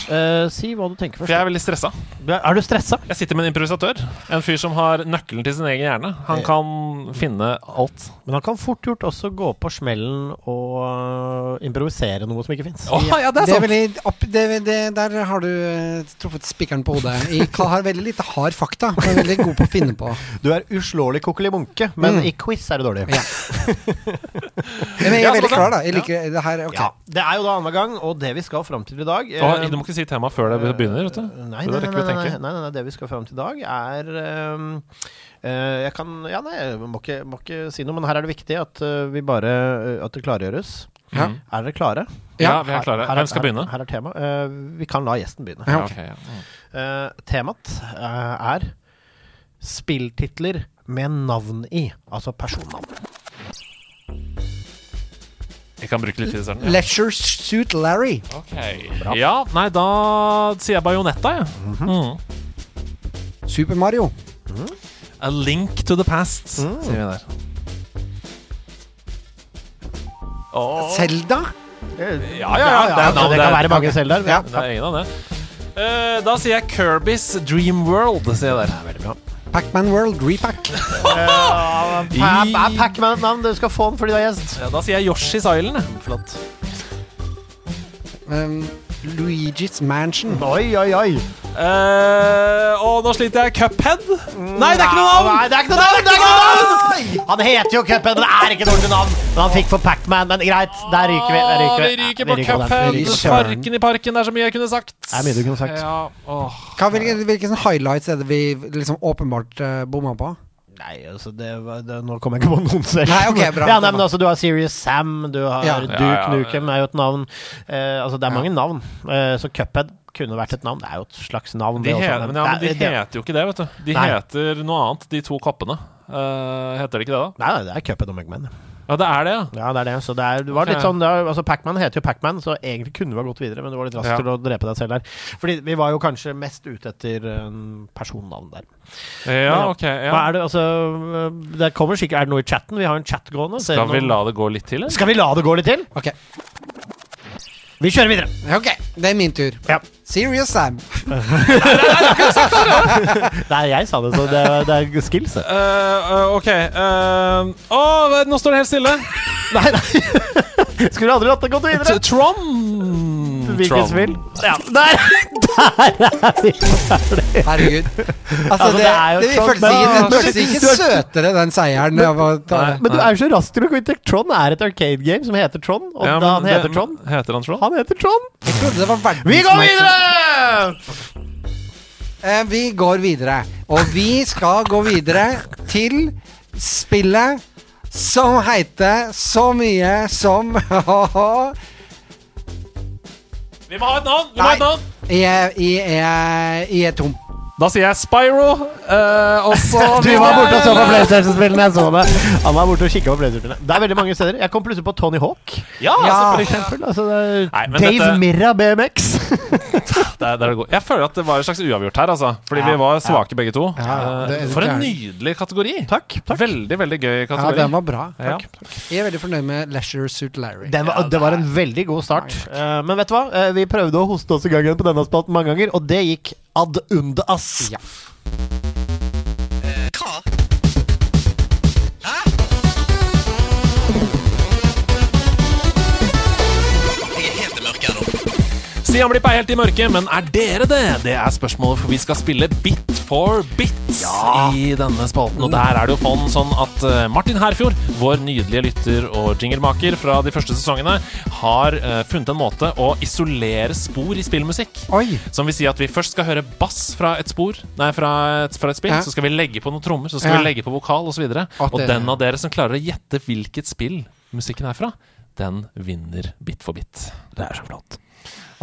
Si hva du tenker først. For jeg er veldig stressa. Er du stressa? Jeg sitter med en improvisatør. En fyr som har nøkkelen til sin egen hjerne. Han kan finne alt. Men han kan fort gjort også gå på smellen og øh, improvisere noe som ikke fins. Oh, ja, det er Det er veldig, opp, det, det, der har du eh, truffet spikeren på hodet. Jeg har veldig lite hard fakta, men er veldig god på å finne på. Du er uslåelig kokkelimunke, men Mm. i quiz er du dårlig. Ja. Men jeg Ja, er veldig klar, da. Jeg liker det her. Okay. Ja, Det er jo da annenhver gang, og det vi skal fram til i dag eh, du må ikke si temaet før det begynner, vet du. Nei, Så nei, nei, å nei, nei, nei, nei, nei, det vi skal fram til i dag, er ehm, eh, Jeg kan Ja, nei, jeg må ikke, må ikke si noe, men her er det viktig at eh, vi bare eh, At det klargjøres. Ja. Mm. Er dere klare? Ja, vi er klare. Her- her Hvem skal begynne? Her, her er tema. Eh, vi kan la gjesten begynne. Ja, Ja, ok. ok, ja. Mm. Eh, temaet eh, er spilltitler med navn i, altså personnavn. Jeg kan bruke litt tid i starten. Ja. Leisure Suit Larry. Okay. Ja, nei, da sier jeg Bajonetta, jeg. Mm. Super Mario. A link to the past, sier vi der. Selda. Ja, ja, ja. Det, er altså, navn, det kan være mange Seldaer. Ja. Det er ingen av det. Eh, da sier jeg Kirbys Dream World, sier jeg der. Veldig bra. Pacman World Repack. Er er Pac-Man et navn? Du skal få den fordi du er gjest. Ja, da sier jeg Yoshi's Island. Flott. Um, Luigi's Mansion. Oi, oi, oi. Uh, og nå sliter jeg Cuphead. Nei, det er ikke noe navn! Nei, det er ikke noe navn! Det ikke noe navn! Han heter jo Cuphead, men det er ikke noe ordentlig navn. Men han fikk for Pac-Man, men greit. Der ryker vi. Der ryker vi vi. ryker på. Cuphead. parken. Sparken i parken. Det er så mye jeg kunne sagt. Det er mye du kunne sagt. Ja. Hvilke, hvilke highlights er det vi liksom åpenbart uh, bomma på? Nei, altså det, var- det, Nå kommer jeg ikke på noen selv. Nei, ok, bra. Ja, nei, men altså Du har Serious Sam, du har Ja. Duke Ja, ja, ja. Nukem er jo et navn. Eh, altså Det er Ja. mange navn. Eh, så Cuphead kunne vært et navn. Det er jo et slags navn. De, det også, he men, ja, men de det, heter jo ikke det, vet du. De Nei. heter noe annet, de to koppene. Uh, heter det ikke det, da? Nei, nei, det er Cuphead og Mugman. Ja, det er det, ja. Ja, det er det. Så det, er, det var litt sånn det er, altså Pacman heter jo Pacman, så egentlig kunne vi ha gått videre, men du var litt rask Ja. til å drepe deg selv der. Fordi vi var jo kanskje mest ute etter um, personnavn der. Ja, Men, ok. Ja. Hva er det, altså Det kommer sikkert Er det noe i chatten? Vi har en chat gående. Skal vi noen- la det gå litt til, eller? Skal vi la det gå litt til? Ok, Vi kjører videre. ok, det er min tur. Ja. Serious Sam. Nei, jeg sa det, så det, er- det er skills. det. Eh, eh, ok. eh, Å, nå står det helt stille. Nei, nei. Skulle aldri latt det gått videre. T- Tron. Hvilket Tron. spill? Ja, der! Der er vi ferdige! Herregud. Altså, Altså, det, det er jo det, Trump, føles ikke, men- det ikke søtere, den seieren. Men. Men du er jo så rask til å kvitte Tron er et arcade game som heter Tron. Og Ja, da han heter det- Tron. Heter han Tron? Han heter Tron. Jeg trodde det var verdens Vi går videre! Eh, vi går videre. Og vi skal gå videre til spillet som heter så mye som Vi må ha et navn! Vi må ha et navn. Jeg jeg, jeg jeg er tom. Da sier jeg Spyro, eh, og så Du var borte og så på PlayStation-spillene. Jeg så det. Han var borte og kikka på PlayStation-spillene. Det er veldig mange steder. Jeg kom plutselig på Tony Hawk. Ja, Ja. For eksempel. Altså, det er Nei, Dave dette- Mirra BMX. Det er, det er. Jeg føler at det var et slags uavgjort her, altså. Fordi Ja. vi var svake begge to. Ja, Eh, det er For en nydelig kategori. Takk. takk. Veldig, veldig gøy kategori. Ja, den var bra. Ja. Jeg er veldig fornøyd med Leisure Suit Larry. Den var, det var en veldig god start. Uh, men vet du hva? Uh, vi prøvde å hoste oss i gang igjen på denne spalten mange ganger, og det gikk ad undas. Ja. Stian Blipp er helt i mørket, men er dere det? Det er spørsmålet, for vi skal spille Bit for bit i denne spalten. Og der er det jo fond sånn at eh, Martin Herfjord, vår nydelige lytter og jinglemaker fra de første sesongene, har eh, funnet en måte å isolere spor i spillmusikk. Oi! Som vil si at vi først skal høre bass fra et spor Nei, fra et, fra et spill. Ja. Så skal vi legge på noen trommer, så skal Ja. vi legge på vokal osv. Og, At og den av dere som klarer å gjette hvilket spill musikken er fra, den vinner bit for bit. Det er så flott.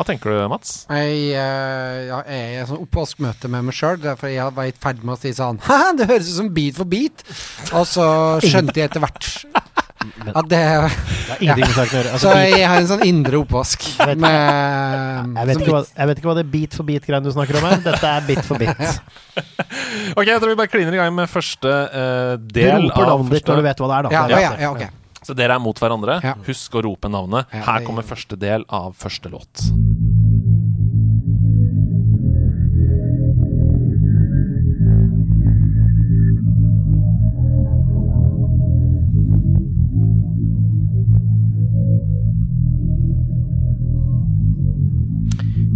Hva tenker du, Mats? Jeg, uh, ja, jeg er i et sånn oppvaskmøte med meg sjøl, derfor jeg var i ferd med å si sånn Haha, det høres ut som Beat for beat. Og så skjønte jeg etter hvert at det Det er ingenting med saken å gjøre. Så Altså, beat, jeg har en sånn indre oppvask vet- med jeg, vet ikke hva, jeg vet ikke hva det bit for bit-greiene du snakker om her. Dette er bit for bit. Ok, jeg tror vi bare kliner i gang med første eh, Du del roper av navnet ditt når du vet hva det er, da. Ja, Det er ja, ja, riktig. Så dere er mot hverandre. Ja. Husk å rope navnet. Her kommer første del av første låt.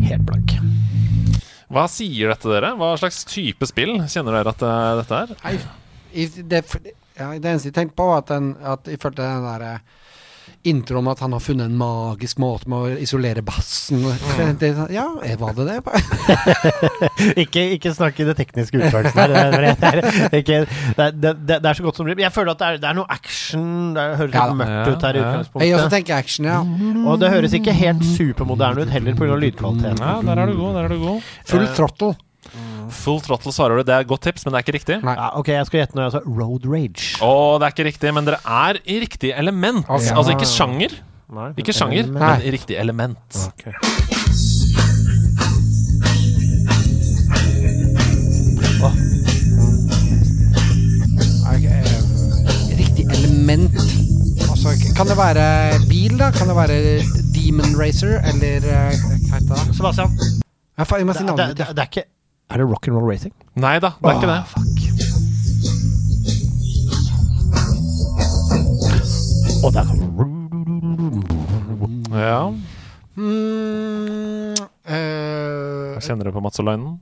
Helt blank. Hva sier dette dere? Hva slags type spill kjenner dere at eh, dette er? Nei, det, ja, det eneste jeg tenkte på, var at, den, at jeg følte den der introen, intro om at han har funnet en magisk måte med å isolere bassen det, Ja, eh, var det det? ikke, ikke snakk i det tekniske utførelsen her. Det er, det, det, det, er så godt som det blir. Jeg føler at det er, det er noe action. Det høres Ja litt da. mørkt ut her i Ja, ja. Jeg også tenker action, ja. Og det høres ikke helt supermoderne ut heller pga. lydkvaliteten. Ja, der er du god. der er du god Full Eh, throttle. Full throttle svarer du. Det er et godt tips, men det er ikke riktig. Nei. Ja, ok, jeg skal gjette når jeg sa Road Rage. Å, det er ikke riktig, men dere er i riktig element. Altså, Altså ikke sjanger, Nei, ikke sjanger, men- men i riktig element. Ok. Ok, eh, Riktig element. Altså, kan det være bil, da? Kan det være Demon Racer, eller eh, hva heter det? Sebastian, Ja, faen, jeg må si det, navnet ditt. det, det er ikke Er det rock'n'roll and roll racing? Nei da, det er ikke det. Og der kommer Ja, Mm, eh, Hva kjenner du på Mats og Linen?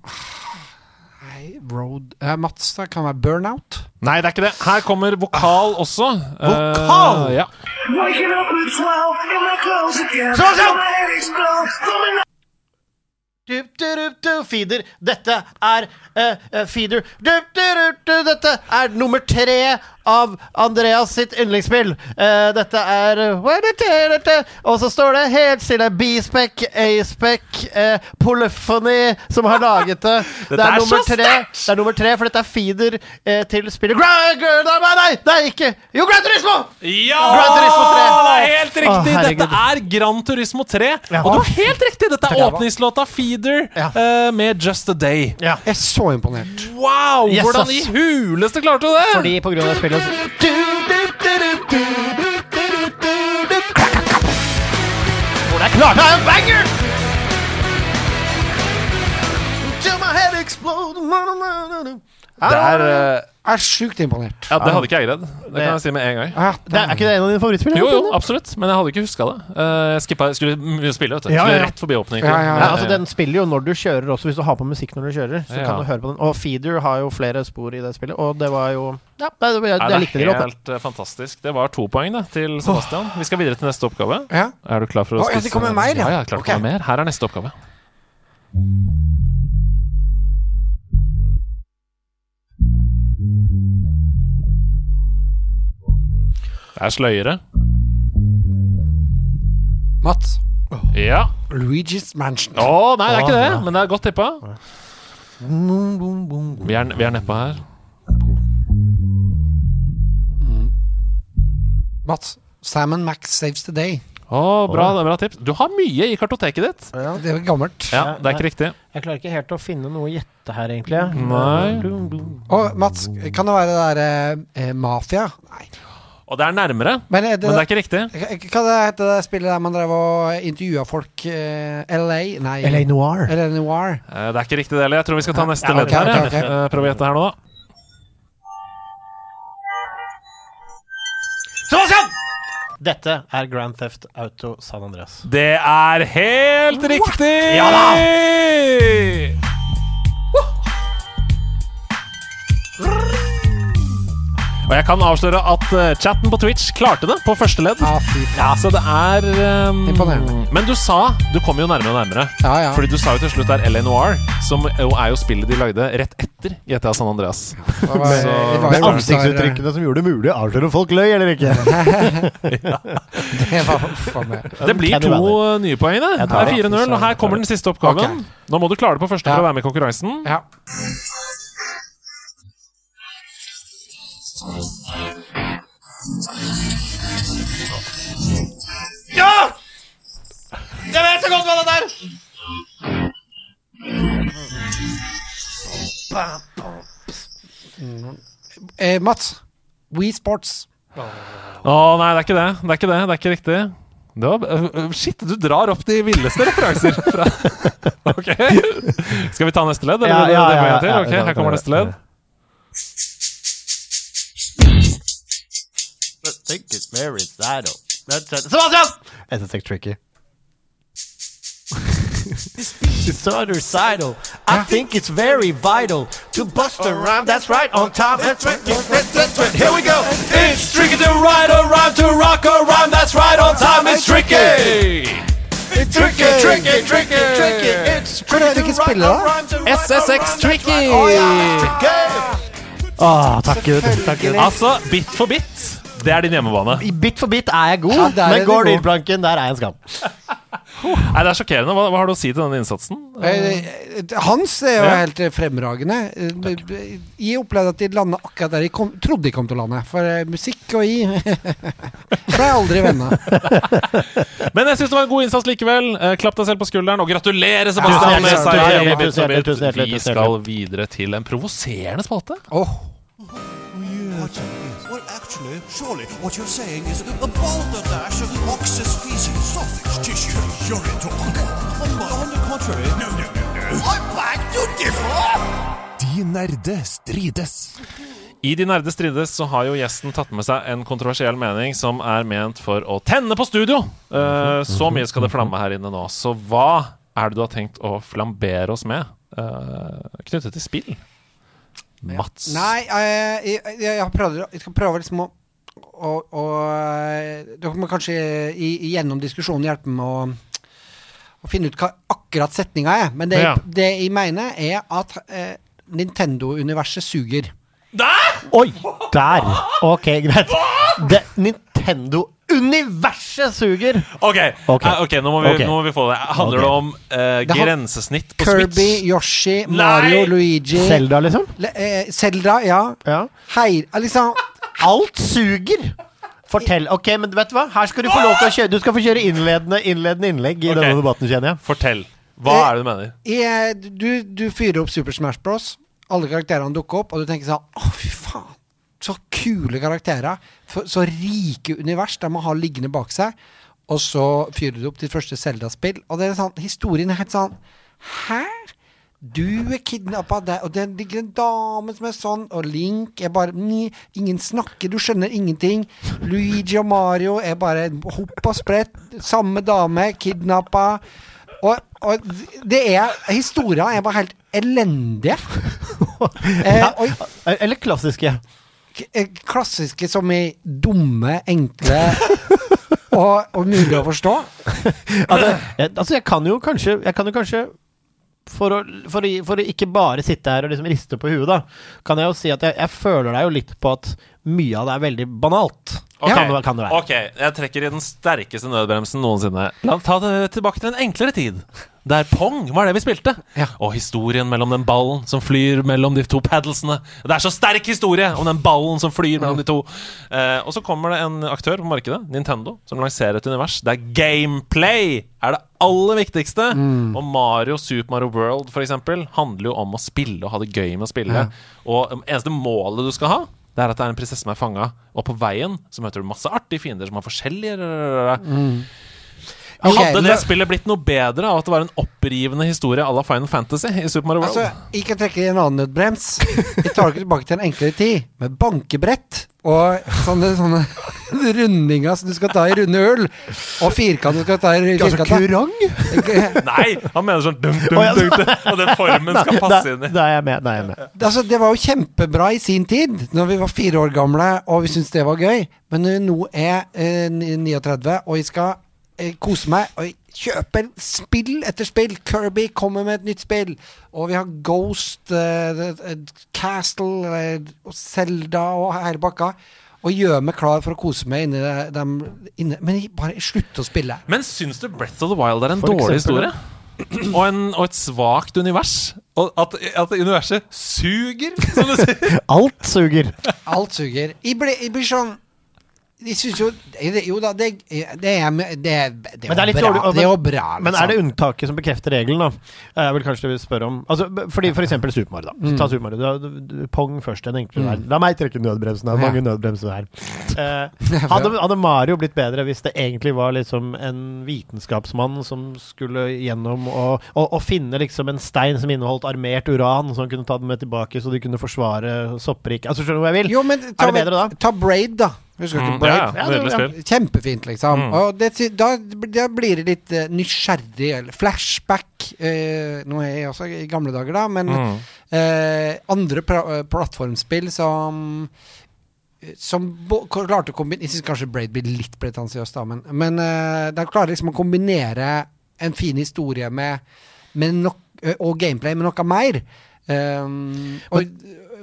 nei, Road eh, Mats, det kan være Burnout? Nei, det er ikke det. Her kommer vokal også. Vokal? Eh, ja. Waking up at 12 in my clothes again. Sebastian! My head explodes. Coming up. Du, du, du, Feeder. Dette er uh, uh, Feeder. Dette er nummer tre av Andreas sitt yndlingsspill. Uh, dette er eh? Og så står det helt stille B-spec, A-spec, eh, Polyphony som har laget det. det, er er tre, det er nummer tre, for dette er feeder uh, til spillet Nei, nei, det er ikke Jo, Gran Turismo! Ja! Gran Turismo 3. Det er helt riktig! Å. Dette er Gran Turismo 3. Ja. Og du har helt riktig! Dette er åpningslåta Feeder Ja. eh, med Just a Day. Ja. Jeg er så imponert. Wow! Yes, Hvordan i huleste klarte du det? Fordi på grunn av spillet doesn't. Oh, that clock, I'm banger! Till my head explodes. Det er eh, Jeg er sjukt imponert. Ja, det hadde ikke jeg greid. Det kan jeg si med en gang. Ja, Det er ikke det en av dine favorittspillere? Jo, jo, absolutt. Men jeg hadde ikke huska det. Eh, Jeg skippa, skulle spille, vet du. Skulle rett forbi åpningen. Ja, ja, Ja, altså Den spiller jo når du kjører også, hvis du har på musikk når du kjører. Så Ja. kan du høre på den Og Feeder har jo flere spor i det spillet, og det var jo Ja, det, det, jeg likte de det er helt eh, fantastisk. Det var to poeng da, til Sebastian. Vi skal videre til neste oppgave. Ja. Er du klar for å Å, ja, det kommer mer, ja. ja. ja klart okay. det kommer mer. Her er neste oppgave. Det er sløyere. Mats. Ja. Luigi's Mansion. Å, nei, det er ikke det, men det er godt tippa. Vi er, vi er nedpå her. Mats. Salmon Max Saves the Day. Å, bra, det er bra tips. Du har mye i kartoteket ditt. Ja, Det er gammelt. Ja, det er ikke riktig. Jeg klarer ikke helt å finne noe å gjette her, egentlig. Nei. Og Mats, kan det være det derre eh, Mafia? Nei. Og det er nærmere, Men er det, men det er ikke riktig. Hva det heter det spillet der man drev og intervjua folk? Uh, LA? Nei. LA Noir. LA Noir. Uh, Det er ikke riktig det heller. Jeg tror vi skal ta neste Ja, ledd ok, her. Okay, okay. ok. Eh, Prøv å gjette her nå, da. Sebastian! Dette er Grand Theft Auto San Andreas. Det er helt riktig! Ja Og jeg kan avsløre at eh, chatten på Twitch klarte det på første ledd. Ja. Så det er um, Imponerende. Men du sa Du kom jo nærmere og nærmere. Ja, ja. Fordi du sa jo til slutt der LA Noir, som jo er jo spillet de lagde rett etter GTA San Andreas. Det var, Så- det var Med ansiktsuttrykkene som gjorde det mulig å avsløre om folk løy eller ikke. Det var faen meg. Det blir to eh, nye poeng. Det Det er 4-0, og her kommer den siste oppgaven. Nå må du klare det på første for Ja. å være med i konkurransen. Ja. Ja! Jeg vet så godt hva det er! Eh, Mats. We Sports. Å nei, det er ikke det. Det er ikke det. Det er ikke riktig. Det var, øh, shit, du drar opp de villeste referanser. Fra. ok. Skal vi ta neste ledd? Eller Ja, ja, ja, ja, det ja, en gang ja, neste ja, Ok, ja, her kommer ja, neste ledd. Sebastian! SSX Tricky. it's suicidal. I think it's very vital to bust a rhyme that's right on time. That's right. That's right. Here we go. It's tricky to write a rhyme, to rock a rhyme that's right on time. It's tricky! It's tricky, tricky, tricky, tricky. It's Hvor er det ikke spiller, da? SSX Tricky! Åh, takk Gud. Takk Gud. Altså, bit for bit. Det er din hjemmebane. I Bit for bit er jeg god, Ja, er men du går god. dyrplanken, der er jeg en skam. Nei, Det er sjokkerende. Hva, hva har du å si til denne innsatsen? Eh, Hans er jo Ja. helt eh, fremragende. Takk. Jeg opplevde at de landa akkurat der de kom, trodde de kom til å lande. For eh, musikk og i ble aldri venner. Men jeg syns det var en god innsats likevel. Eh, klapp deg selv på skulderen, og gratulerer, Sebastian! Ja, tusen hjertelig, tusen Vi skal videre til en provoserende spalte. Åh, Well, actually, surely what you're saying is a balderdash of ox's feces, sausage tissue, urine talk. On, on the contrary, no, no, no, no. I beg to differ! De nerde strides. I De nerde strides så har jo gjesten tatt med seg en kontroversiell mening som er ment for å tenne på studio. Uh, så mye skal det flamme her inne nå. Så hva er det du har tenkt å flambere oss med uh, knyttet til spill? Mats. Nei, eh, jeg, jeg, jeg, prøver, jeg skal prøve liksom å og, og Dere må kanskje i, gjennom diskusjonen hjelpe med å, å finne ut hva akkurat setninga er. Men det, Ja. det jeg mener, er at eh, Nintendo-universet suger. Oi! Der. Ok, greit. Det, Nintendo-universet suger! Ok, okay. eh, okay, nå, må vi, Ok. nå må vi få det. Handler det om eh, grensesnitt på Kirby, Switch? Yoshi, Nei! Mario, Luigi Selda, liksom? Le- eh, Zelda, ja. Ja. Hei, eh, liksom Alt suger! Fortell. Ok, men vet du hva? Her skal du få lov til å kjøre Du skal få kjøre innledende, innledende innlegg i denne debatten, kjenner jeg. Fortell. Hva er det du mener? jeg, du, du fyrer opp Super Smash Bros. Alle karakterene dukker opp, og du tenker sånn Å, fy faen. Så kule karakterer. Så rike univers de må ha liggende bak seg. Og så fyrer du opp ditt første Zelda-spill, og det er sånn Historien er helt sånn Hæ? Du er kidnappa der, og det ligger en dame som er sånn, og Link er bare ni, Ingen snakker, du skjønner ingenting. Luigi og Mario er bare hopp og sprett. Samme dame, kidnappa. Og, og det er Historia er bare helt elendige. eh, og Eller klassiske. Klassiske som i dumme, enkle og, og mulig å forstå. Altså, jeg, altså, jeg kan jo kanskje Jeg kan jo kanskje for å, for, å, for å ikke bare sitte her og liksom riste på huet, da, kan jeg jo si at jeg, jeg føler deg jo litt på at mye av det er veldig banalt. Ok, Kan, det, kan det være. ok, jeg trekker i den sterkeste nødbremsen noensinne. La oss ta det tilbake til en enklere tid. Der pong var det vi spilte. Ja. Og historien mellom den ballen som flyr mellom de to paddlesene. Det er så sterk historie om den ballen som flyr mellom de to. Eh, og så kommer det en aktør på markedet, Nintendo, som lanserer et univers der gameplay er det aller viktigste. Mm. Og Mario, Super Mario World eksempel, handler jo om å spille og ha det gøy med å spille. Ja. Og eneste målet du skal ha, det er at det er en prinsesse som er fanga, og på veien så møter du masse artige fiender som har forskjellige Hadde det spillet blitt noe bedre av at det var en opprivende historie à la Final Fantasy i Super Mario World? Altså, kan trekke i en annen nødbrems. Vi tar dere tilbake til en enklere tid, med bankebrett og sånne, sånne rundinger som du skal ta i runde hull, og firkant du skal ta i firkanta. Nei, han mener sånn dum, dum, dum, Og den formen skal passe inn i. da er jeg med. Da er jeg med. Altså, det var jo kjempebra i sin tid, når vi var fire år gamle og vi syntes det var gøy. Men nå er eh, 39 og jeg skal eh, kose meg og jeg kjøper spill etter spill Kirby kommer med et nytt spill, og vi har Ghost, eh, Castle uh, og Zelda og hele bakka. Og gjør meg klar for å kose meg inni dem inne. Men bare slutter å spille. Men syns du Breath of the Wild er en For dårlig eksempel, historie? Og, en, og et svakt univers? Og at, at universet suger, som du sier? Alt suger. Alt suger. Jeg blir, jeg blir sånn jo det, Jo da, det, det er Det, det, er, det er jo bra. dårlig- det er jo bra, liksom. Men er det unntaket som bekrefter regelen, da? Jeg vil kanskje spørre om altså, fordi For eksempel Super Mario. da Ta Super Mario du, har- du, du, Pong først, den enkle verden. La meg trekke nødbremsen. Det er mange nødbremser her. Eh, hadde, hadde Mario blitt bedre hvis det egentlig var liksom en vitenskapsmann som skulle gjennom og, og, og finne liksom en stein som inneholdt armert uran, så han kunne ta den med tilbake så de kunne forsvare soppriket Altså, skjønner du hva jeg vil? Jo, men ta, Er det bedre da? Ta Braid, da. Husker du Mm, ja, ja, nydelig spill. Kjempefint, liksom. Mm. Og det, da, da blir det litt uh, nysgjerrig, eller flashback. Uh, nå er jeg også i gamle dager, da, men Mm. uh, andre pra eh, plattformspill som som klarte å kombinere Jeg syns kanskje Braid blir litt pretensiøs, da, men, men eh, de klarer liksom å kombinere en fin historie med, med nok, eh, og gameplay med noe mer. Um, og,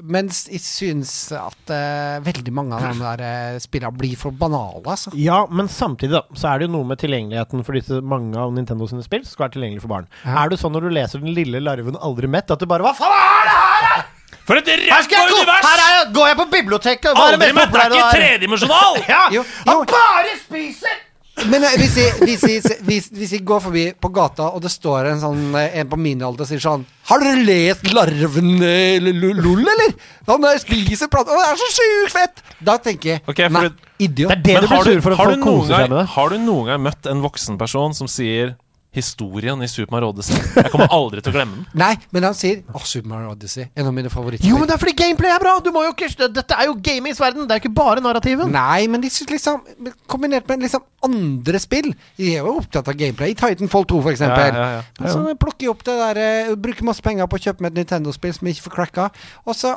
mens jeg syns at uh, veldig mange av de der uh, spillene blir for banale, altså. Ja, men samtidig da, så er det jo noe med tilgjengeligheten for disse mange av Nintendo sine spill som skal være tilgjengelig for barn. Ja. Er det sånn når du leser Den lille larven aldri mett, at du bare Hva faen er det her?! For et rett gå! univers! Her er jeg, går jeg på biblioteket! Aldri mett er ikke tredimensjonal! Ja! Jo, jo. Han bare spiser! Men eh, hvis jeg, hvis, jeg, hvis, hvis jeg går forbi på gata, og det står en sånn eh, En på min alder og sier sånn Har dere lest Larven eh, LOL, eller? Han der spiser plate det er så sjukt fett! Da tenker jeg okay, Nei, idiot. Det er det du blir sur for at har, du noen gang, har du noen gang møtt en voksen person som sier historien i Super Mario Odyssey? Jeg kommer aldri til å glemme den. Nei, men han sier Å, Super Mario Odyssey. En av mine favoritter. Jo, men det er fordi gameplay er bra! Du må jo ikke Dette er jo gamings verden, det er jo ikke bare narrativen. Nei, men det er liksom kombinert med liksom andre spill. De er jo opptatt av gameplay. I Titanfall 2, for eksempel. Ja, ja, ja. Så plukker jeg opp det der eh, Bruker masse penger på å kjøpe med et Nintendo-spill som ikke får cracka, og så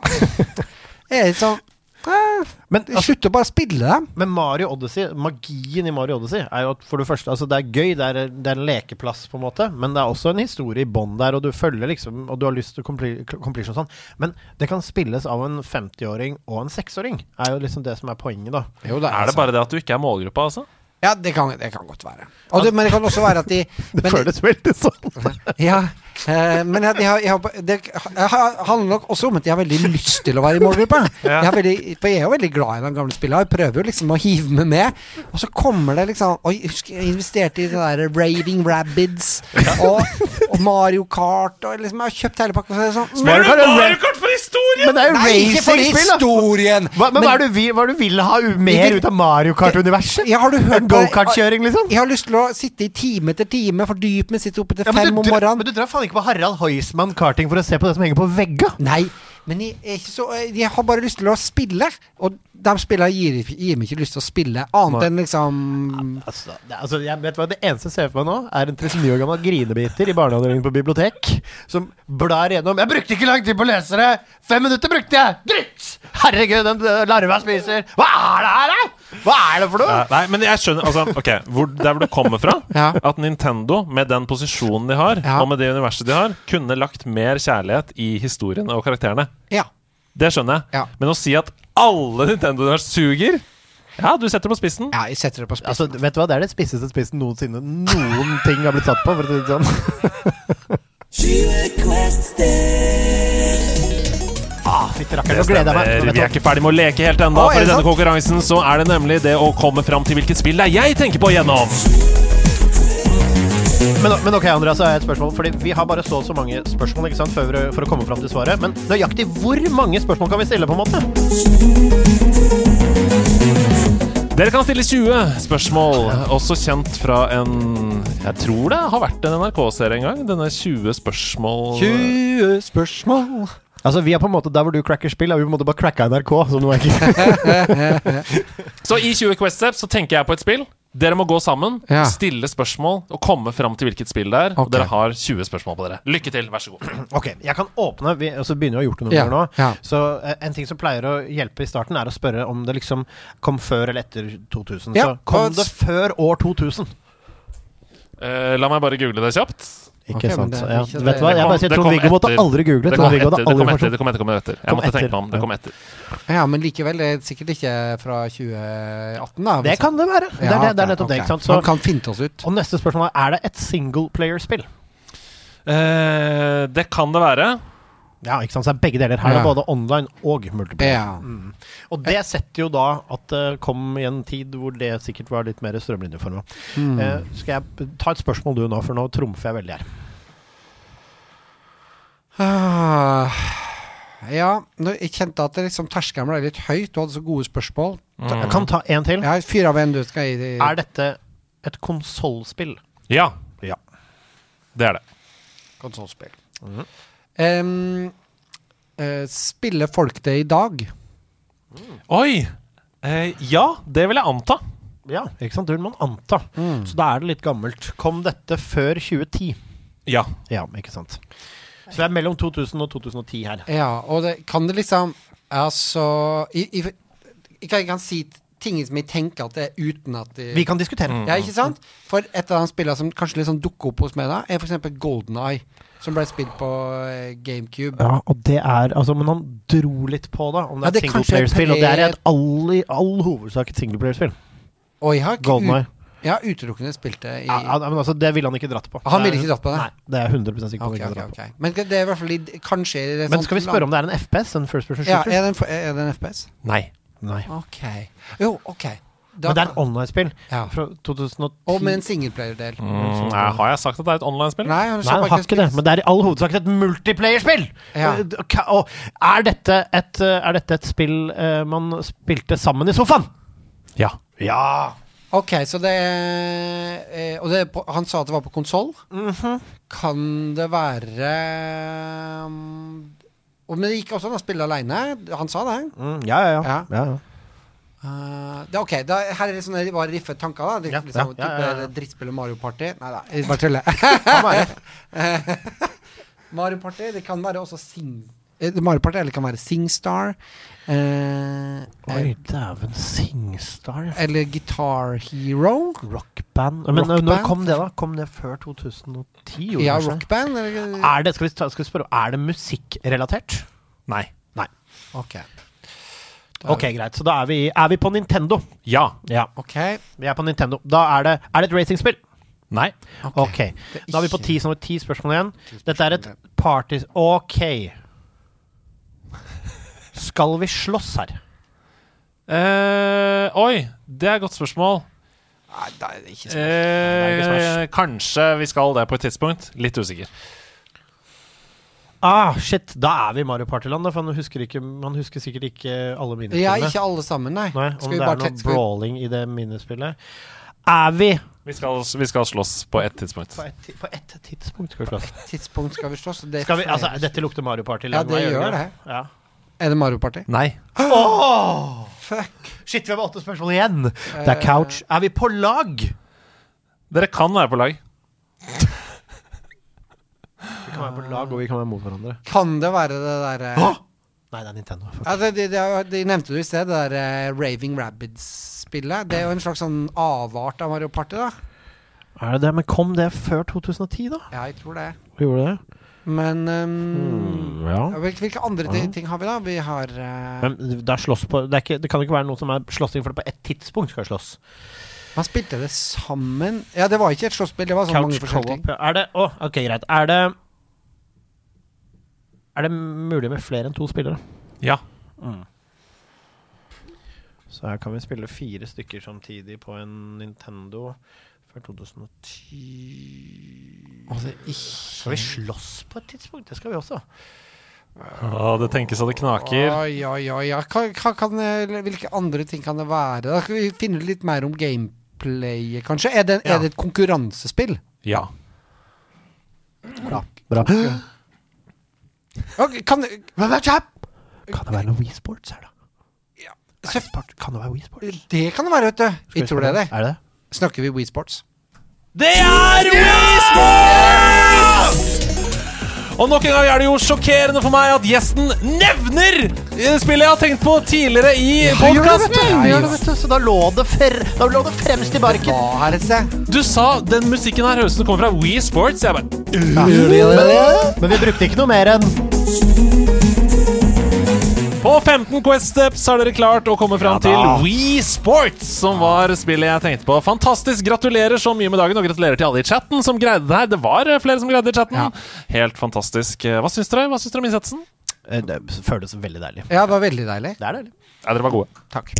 er det sånn Men, Slutt slutter bare å spille dem. Men Mario Odyssey, magien i Mario Odyssey er jo at for det første Altså det er gøy, det er, det er en lekeplass, på en måte, men det er også en historie i bånn der, og du følger liksom Og du har lyst til completion og sånn. Men det kan spilles av en 50-åring og en 6-åring, er jo liksom det som er poenget, da. Jo, det Er det bare det at du ikke er målgruppa, altså? Ja, det kan, det kan godt være. Og det, men det kan også være at de Det føles veldig sånn. Ja, men jeg, jeg, har- jeg, har- det jeg handler nok også om at jeg har veldig lyst til å være i målgruppa. Ja. Jeg veldig, for jeg er jo veldig glad i den gamle spillene. Jeg prøver jo liksom å hive meg med. Og så kommer det liksom Oi, husker jeg investerte i det der Raving Rabbids og, og Mario Kart og liksom Jeg har kjøpt hele pakka. Så sånn Mario Kart Mario Kart for historien! Men det er jo Nei, ikke for racingspill, da! historien! Hva, men, hva er det du vil, hva er det du vil ha mer ut av Mario Kart-universet? Ja, har du hørt En på- liksom? Jeg har lyst til å sitte i time etter time, fordype meg, sitte oppe til Ja, fem du, om morgenen. men du drar faen ikke på Harald Heusmann karting for å se på det som henger på vegga? Nei, men jeg, er så, jeg har bare lyst til å spille. Og de spillene gir, gir meg ikke lyst til å spille, annet enn liksom Altså, altså jeg vet hva Det eneste jeg ser for meg nå, er en 39 år gammel grinebiter i barneavdelingen på bibliotek som blar gjennom 'Jeg brukte ikke lang tid på å lese det! Fem minutter brukte jeg! Dritt! Herregud, den øh, larva spiser Hva er det her, da?! Hva er det for noe?! Ja, nei, men jeg skjønner altså, Ok, hvor, Der hvor du kommer fra Ja. At Nintendo, med den posisjonen de har, Ja. og med det universet de har, kunne lagt mer kjærlighet i historiene og karakterene. Ja. Det skjønner jeg. Ja. Men å si at alle Nintendo-univers suger Ja, du setter det på spissen. ja, jeg setter det på spissen. Altså, vet du hva? Det er det spisseste spissen noensinne noen ting har blitt satt på. For å si det sånn. ah, Fytti rakkeren, nå gleder meg. Stemmer. Vi er ikke ferdig med å leke helt ennå, for i denne konkurransen så er det nemlig det å komme fram til hvilket spill det er jeg tenker på igjennom. Men, men ok, Andreas, så har jeg et spørsmål. Fordi Vi har bare så og så mange spørsmål ikke sant, for, for å komme fram til svaret. Men nøyaktig hvor mange spørsmål kan vi stille? på en måte? Dere kan stille 20 spørsmål, også kjent fra en Jeg tror det har vært en NRK-serie en gang. Denne 20 spørsmål 20 spørsmål. Altså, Vi er på en måte der hvor du cracker spill, er vi på en måte bare cracka NRK. Så, nå noe ikke Så i 20 Quest Steps så tenker jeg på et spill. Dere må gå sammen, Ja. stille spørsmål og komme fram til hvilket spill det er. Og dere har 20 spørsmål på dere. Lykke til, vær så god. Ok, jeg kan åpne Vi altså, begynner jo å ha gjort det noen Ja, ganger nå. ja. Så eh, en ting som pleier å hjelpe i starten, er å spørre om det liksom kom før eller etter 2000. Ja, så kom det før år 2000? Eh, la meg bare google det kjapt. Ikke okay, sant? ja. ikke Vet du hva, jeg bare sier Trond-Viggo måtte aldri google. Det kom etter, hadde det kom etter. Det kom etter, det kom etter. Jeg Kom måtte tenke meg om. Det ja. kom etter. Ja, men likevel det er sikkert ikke fra 2018, da. Det kan det være. Det er, det, det er nettopp det. ikke sant? Så, Man kan finte oss ut. og neste spørsmål er Er det et singleplayer-spill. Eh, det kan det være. Ja, ikke sant? Så det er begge deler. Her er det både online og multiplayer. Ja. Og det setter jo da at det kom i en tid hvor det sikkert var litt mer strømlinjeforma. Mm. Eh, skal jeg ta et spørsmål du nå, for nå trumfer jeg veldig her. Ah, ja, jeg kjente at det liksom terskelen ble litt høyt. Du hadde så gode spørsmål. Mm. Jeg kan ta en til. Ja, Fyr av en, du. Skal gi. Er dette et konsollspill? Ja. Ja. Det er det. konsollspill? Mhm. Em, uh, spiller folk det i dag? Oi! Uh, ja, det vil jeg anta. Ja, ikke sant? Det vil man anta. Så da er det litt gammelt. Kom dette før 2010? Ja. Ja, ikke sant. Så det er mellom 2000 og 2010 her. Ja, og det, kan det liksom Altså i, i, Jeg kan, si ting som jeg tenker at det er uten at de, Vi kan diskutere. Ja, ikke sant? For et av de spillene som kanskje liksom dukker opp hos meg da, er f.eks. Golden Eye, som ble spilt på eh, GameCube. Ja, og det er Altså, men han dro litt på det, om det er ja, er singleplayerspill. Og det er i all, all hovedsak et singleplayerspill. Og jeg har ikke Golden jeg har utelukkende spilt det i Ja, men altså, det ville han ikke dratt på. Han ville er- ikke dratt på det? Nei, det er jeg 100 sikker på. Ok, han ikke ok, dratt på. ok. Men det er i hvert fall litt kanskje i det Men skal vi spørre om det er en FPS? En first person Ja, er det en, er det en FPS? Nei. Nei. Ok. Jo, ok. Da, Men det er et online-spill Ja. fra 2010. Og med en singelplayer-del. Mm, har jeg sagt at det er et online-spill? Nei, han Nei, han har ikke det, men det er i all hovedsak et multiplayer-spill! Ja. Og- og- Og er dette et, eh, er dette et spill uh, man spilte sammen i sofaen? Ja. Ja! Ok, så det eh, Og det han sa at det var på konsoll. Mhm. Kan det være um, Men det gikk også an å spille aleine. Han sa det. Mm, ja, ja, ja. Ja. ja, ja. Uh, det ok, da, Her er det sånne bare riffe tanker. da det, Ja, liksom, ja, ja, ja, ja. Drittspill og Mario Party. Nei da, jeg bare tuller. Mario Party. Det kan være også Sing... eh, Mario Party, eller det kan være Singstar. Uh, Oi, dæven. Singstar. eller Guitar Hero. Rockband. Men rock når kom det, da? Kom det før 2010? Ja? Rockband. Er det, skal, vi skal vi spørre, er det musikkrelatert? Nei. Nei. ok. Ok, greit. Så da er vi, er vi på Nintendo. Ja. Ja, Ok. vi er på Nintendo. Da er det Er det et racingspill? Nei. Ok. Da er vi på ti, som er ti spørsmål igjen. Dette er et party... Ok. Skal vi slåss her? Eh, oi, det er et godt spørsmål. Nei, det er ikke så Eh, kanskje vi skal det på et tidspunkt. Litt usikker. Ah, shit. Da er vi i Mario Party-land, for man husker, ikke, man husker sikkert ikke alle Ja, ikke alle sammen, nei. Nei, om Skal vi det bare er noe skal vi- brawling i det minispillet. Er vi Vi skal, vi skal slåss på ett tidspunkt. På ett på ett tidspunkt skal vi slåss. tidspunkt skal vi slåss? Det Skal vi, altså, dette lukter Mario Party. Ja, det gjør det. Ja. Er det Mario Party? Nei. Åh! Shit, vi har bare åtte spørsmål igjen. Det er couch. Er vi på lag? Dere kan være på lag. Kan være på lag, og vi kan være mot hverandre. Kan det være det derre Åh! Nei, det er Nintendo. Fuck. Ja, det, det, det, nevnte du i sted, det der uh, Raving Rabbids-spillet. Det er jo en slags sånn avart av Mario Party, da. Er det det? Men kom det før 2010, da? Ja, jeg tror det. Gjorde det? Men um, ja. ja, hvilke, andre ting, ting har vi, da? Vi har uh, Men det, er slåss på, det, er ikke, det kan ikke være noe som er slåssing, for det på ett tidspunkt skal slåss. Man spilte det sammen Ja, det var ikke et slåsspill, det var sånn mange forskjellige ting. Er det Å, ok, greit. Er det Er det mulig med flere enn to spillere? Ja. Så her kan vi spille fire stykker samtidig på en Nintendo før 2010 altså, Skal vi slåss på et tidspunkt? Det skal vi også. Ja, det tenkes at det knaker. Oi, oi, oi. Ja. Hva, hva kan, hvilke andre ting kan det være? Da skal vi finne litt mer om gameplayet, kanskje. Er det, Ja. er det et konkurransespill? Ja. Bra. Bra. Ok, kan det Kan det være noe WeSports her, da? så, Kan det være WeSports? Det kan det være, vet du. Vi Jeg tror det er det. Er det? Snakker vi WeSports? Det er Wii Sports! Og nok en gang er det jo sjokkerende for meg at gjesten nevner spillet jeg har tenkt på tidligere i podkasten. Så da lå det, fer da lå det fremst i barken. Du sa den musikken her høres ut som kommer fra Wii Sports. Jeg bare Men vi brukte ikke noe mer enn På 15 Quest Steps har dere klart å komme fram Ja til Wii Sports, som var spillet jeg tenkte på. Fantastisk. Gratulerer så mye med dagen, og gratulerer til alle i chatten som greide det her. Det var eh, flere som greide det i chatten. Ja. Helt fantastisk. Eh, Hva syns dere Hva syns dere om innsatsen? Eh, Det føles veldig deilig. Ja, det var veldig deilig. Det er deilig. Ja, dere var gode. Takk.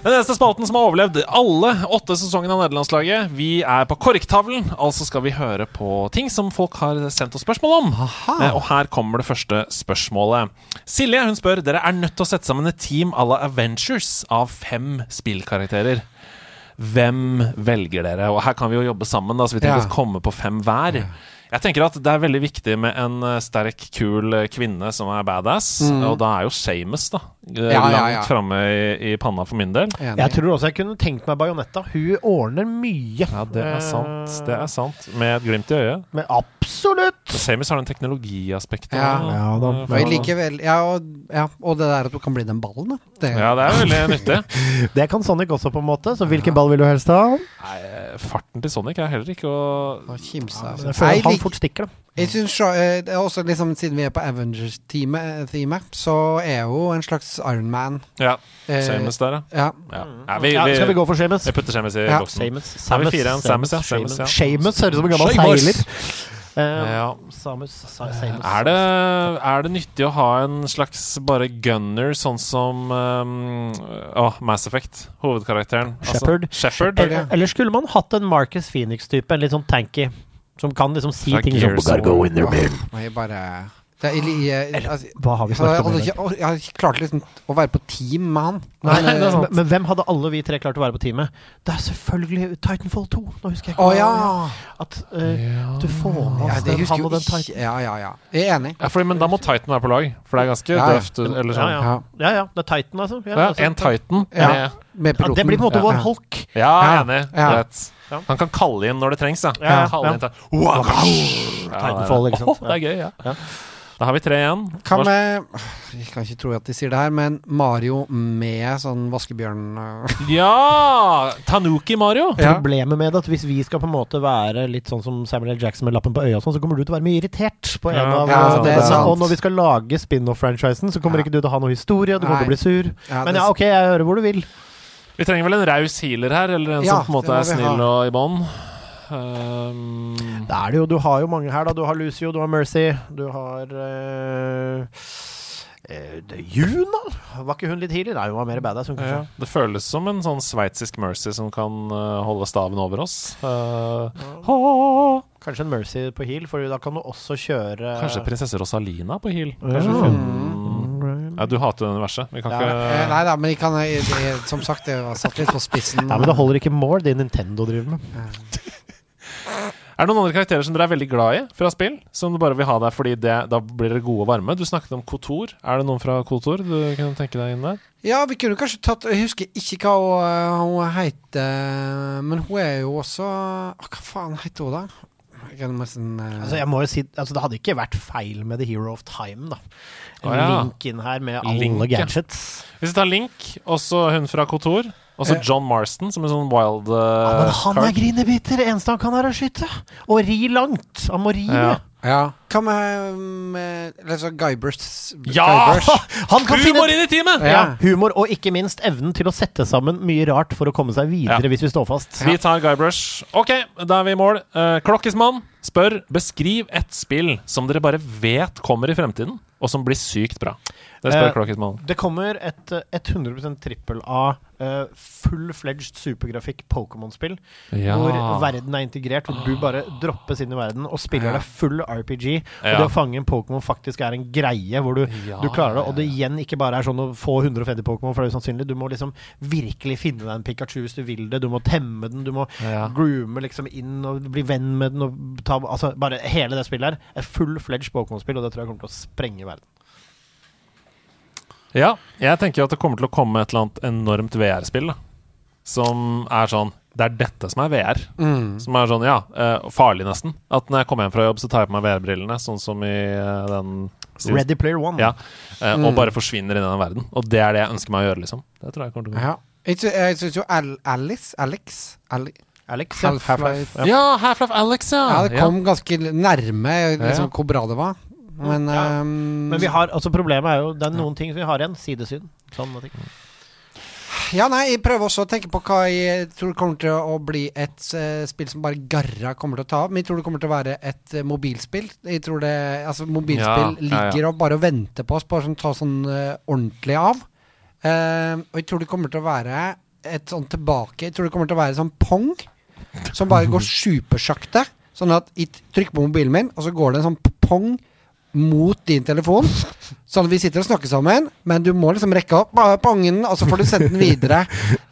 Den eneste spalten som har overlevd alle åtte sesongene av nederlandslaget. Vi er på korktavlen, altså skal vi høre på ting som folk har sendt oss spørsmål om. Aha. og her kommer det første spørsmålet. Silje hun spør dere er nødt til å sette sammen et team à la Avengers av fem spillkarakterer. Hvem velger dere? Og her kan vi jo jobbe sammen, da, så vi trenger Ja. å komme på fem hver. Jeg tenker at det er veldig viktig med en eh, sterk, kul eh, kvinne som er badass. Og da er jo Shames da ja, langt Ja, ja, framme i, i panna for min del. Enig. Jeg tror også jeg kunne tenkt meg Bajonetta. Hun ordner mye. Ja, det er sant. Det er sant. Med et glimt i øyet. Men absolutt! Shamus har den teknologiaspektet. Ja. Ja, da. da. Og jeg liker vel ja og, ja, og det der at du kan bli den ballen, da. Det, Ja, det er veldig nyttig. Det kan Sonic også, på en måte. Så hvilken ball vil du helst ha? Nei, farten til Sonic er heller ikke å å kimse av. Jeg fort stikker, da. Jeg synes så, eh, det er også liksom Siden vi er på Avengers-teamet, så er jo en slags Iron Man. Ja, Samus Shamus der, ja. Ja. ja. ja vi, Ja, skal vi gå for Seamus? Jeg putter Shamus i Ja. boksen. Vi igjen. Samus. Samus, ja. Seamus høres ut som en gammel seiler. Uh, Ja. Samus, Sa- Er det, er det nyttig å ha en slags bare gunner, sånn som um, oh, Mass Effect, hovedkarakteren? Shepard. Altså, Shepherd. Eller, eller skulle man hatt en Marcus Phoenix-type, en litt sånn tanky, som kan liksom si ting som of War. Og jeg bare det er, jeg, altså, Hva har vi snakket om? ikke, dag? jeg hadde ikke klart liksom å være på team med han. Nei, Men, nei, eh, men, men hvem hadde alle vi tre klart å være på team med? Det er selvfølgelig Titanfall 2. Nå husker jeg ikke Å ja! At eh, du får med ja! oss den, han og den Titan. Ja, ja, ja. Jeg er enig. Ja, fordi, men da må Titan være på lag, for det er ganske Ja, ja. døvt. Eller sånn. Ja, ja. ja, ja. Det er Titan, altså. Ja, Ja, altså. en Titan Ja. med Med Ja, piloten. det blir på en måte Ja, vår ja. Hulk. Ja, Ja. enig. Ja. Greit. Ja. Han kan kalle inn når det trengs, ja. Ja, ja. Ja. inn til wow. Titanfall, ikke sant? Det er gøy, ja. Da har vi tre igjen. Kan vi Jeg kan ikke tro at de sier det her, men Mario med sånn vaskebjørn. Ja! Tanuki Mario. Ja. Problemet med det at hvis vi skal på en måte være litt sånn som Samuel L. Jackson med lappen på øya, og sånn, så kommer du til å være mye irritert på en Ja, av ja, det er sant. Og når vi skal lage spin-off-franchisen, så kommer Ja. ikke du til å ha noe historie, du kommer til å bli sur. Ja, Men ja, ok, jeg hører hvor du vil. Vi trenger vel en raus healer her, eller en Ja, som på en måte er snill og i bånn. Um, Det er det jo, du har jo mange her, da. Du har Lucio, du har Mercy, du har uh, uh, Juna? Var ikke hun litt healer? Nei, hun var mer badass. Hun, ja. kanskje. Det føles som en sånn sveitsisk Mercy som kan uh, holde staven over oss. Uh, ha. Kanskje en Mercy på heal, for da kan du også kjøre Kanskje prinsesse Rosalina på heal. Kanskje hun- hun Ja, du hater det universet. Vi kan Ja. Eh, ikke Nei da, men jeg kan, som sagt, jeg var satt litt på spissen. Ja, men det holder ikke mål, det Nintendo driver med. Er det noen andre karakterer som dere er veldig glad i fra spill? Som du bare vil ha der fordi det, da blir dere gode og varme? Du snakket om Kotor. Er det noen fra Kotor du kunne tenke deg inn der? Ja, vi kunne kanskje tatt Jeg husker ikke hva hun, hun heter, men hun er jo også Hva faen heter hun, da? Jeg nesten eh, Altså, jeg må jo si altså, Det hadde ikke vært feil med The Hero of Time, da. En ah, ja. link inn her med alle Link, ja. gadgets. Hvis vi tar Link, også hun fra Kotor, og så Eh. John Marston som en sånn wild uh, Ja, men han er card. grinebiter! Det eneste han kan, er å skyte. Og ri langt. Han må ri Ja. Ja. Hva med, med liksom Guybrush? Ja! Guybrush? Han kan finne Humor inn i teamet! Ja. ja, humor, og ikke minst evnen til å sette sammen mye rart for å komme seg videre Ja. hvis vi står fast. Vi tar Guybrush. Ok, da er vi i mål. Uh, Klokkismann spør Beskriv et spill som dere bare vet kommer i fremtiden, og som blir sykt bra. Det spør Eh, Klokkismann. Det kommer et eh, 100% trippel A, uh, full-fledged supergrafikk Pokémon-spill. Ja. Hvor verden er integrert, hvor du bare droppes inn i verden og spiller deg full RPG. Og Ja. det å fange en Pokémon faktisk er en greie, hvor du, Ja, du klarer det. Og det igjen ikke bare er sånn å få 150 Pokémon, for det er usannsynlig. Du må liksom virkelig finne deg en Pikachu hvis du vil det. Du må temme den, du må groome liksom inn og bli venn med den. Ta, altså bare Hele det spillet her er full-fledged Pokémon-spill, og det tror jeg kommer til å sprenge verden. Ja, jeg tenker at det kommer til å komme et eller annet enormt VR-spill. Som er sånn Det er dette som er VR. Mm. Som er sånn, ja, eh, farlig nesten. At når jeg kommer hjem fra jobb, så tar jeg på meg VR-brillene, sånn som i eh, den Ready Player One. Ja, eh, Mm. Og bare forsvinner inn i den verden. Og det er det jeg ønsker meg å gjøre, liksom. Det tror jeg kommer til å gå. Ja. Jeg, sy syns jo Alice Alex Ali Alex. Half-Life. Ja. Ja, Half-Life Alex, ja! Ja, det kom ganske nærme liksom, hvor bra det var. Men, Ja. um, Men vi har, altså problemet er jo Det er noen ting som vi har igjen. Sidesyn. Sånne ting. Ja, nei, jeg prøver også å tenke på hva jeg tror kommer til å bli et uh, spill som bare Garra kommer til å ta av. Men jeg tror det kommer til å være et uh, mobilspill. Jeg tror det Altså, mobilspill Ja, ja, ja. og bare venter på oss, bare sånn ta sånn uh, ordentlig av. Eh, og jeg tror det kommer til å være et sånn tilbake Jeg tror det kommer til å være sånn pong, som bare går supersakte. Sånn at jeg trykker på mobilen min, og så går det en sånn pong mot din telefon. Sånn at vi sitter og snakker sammen, men du må liksom rekke opp pangen, og så får du sendt den videre.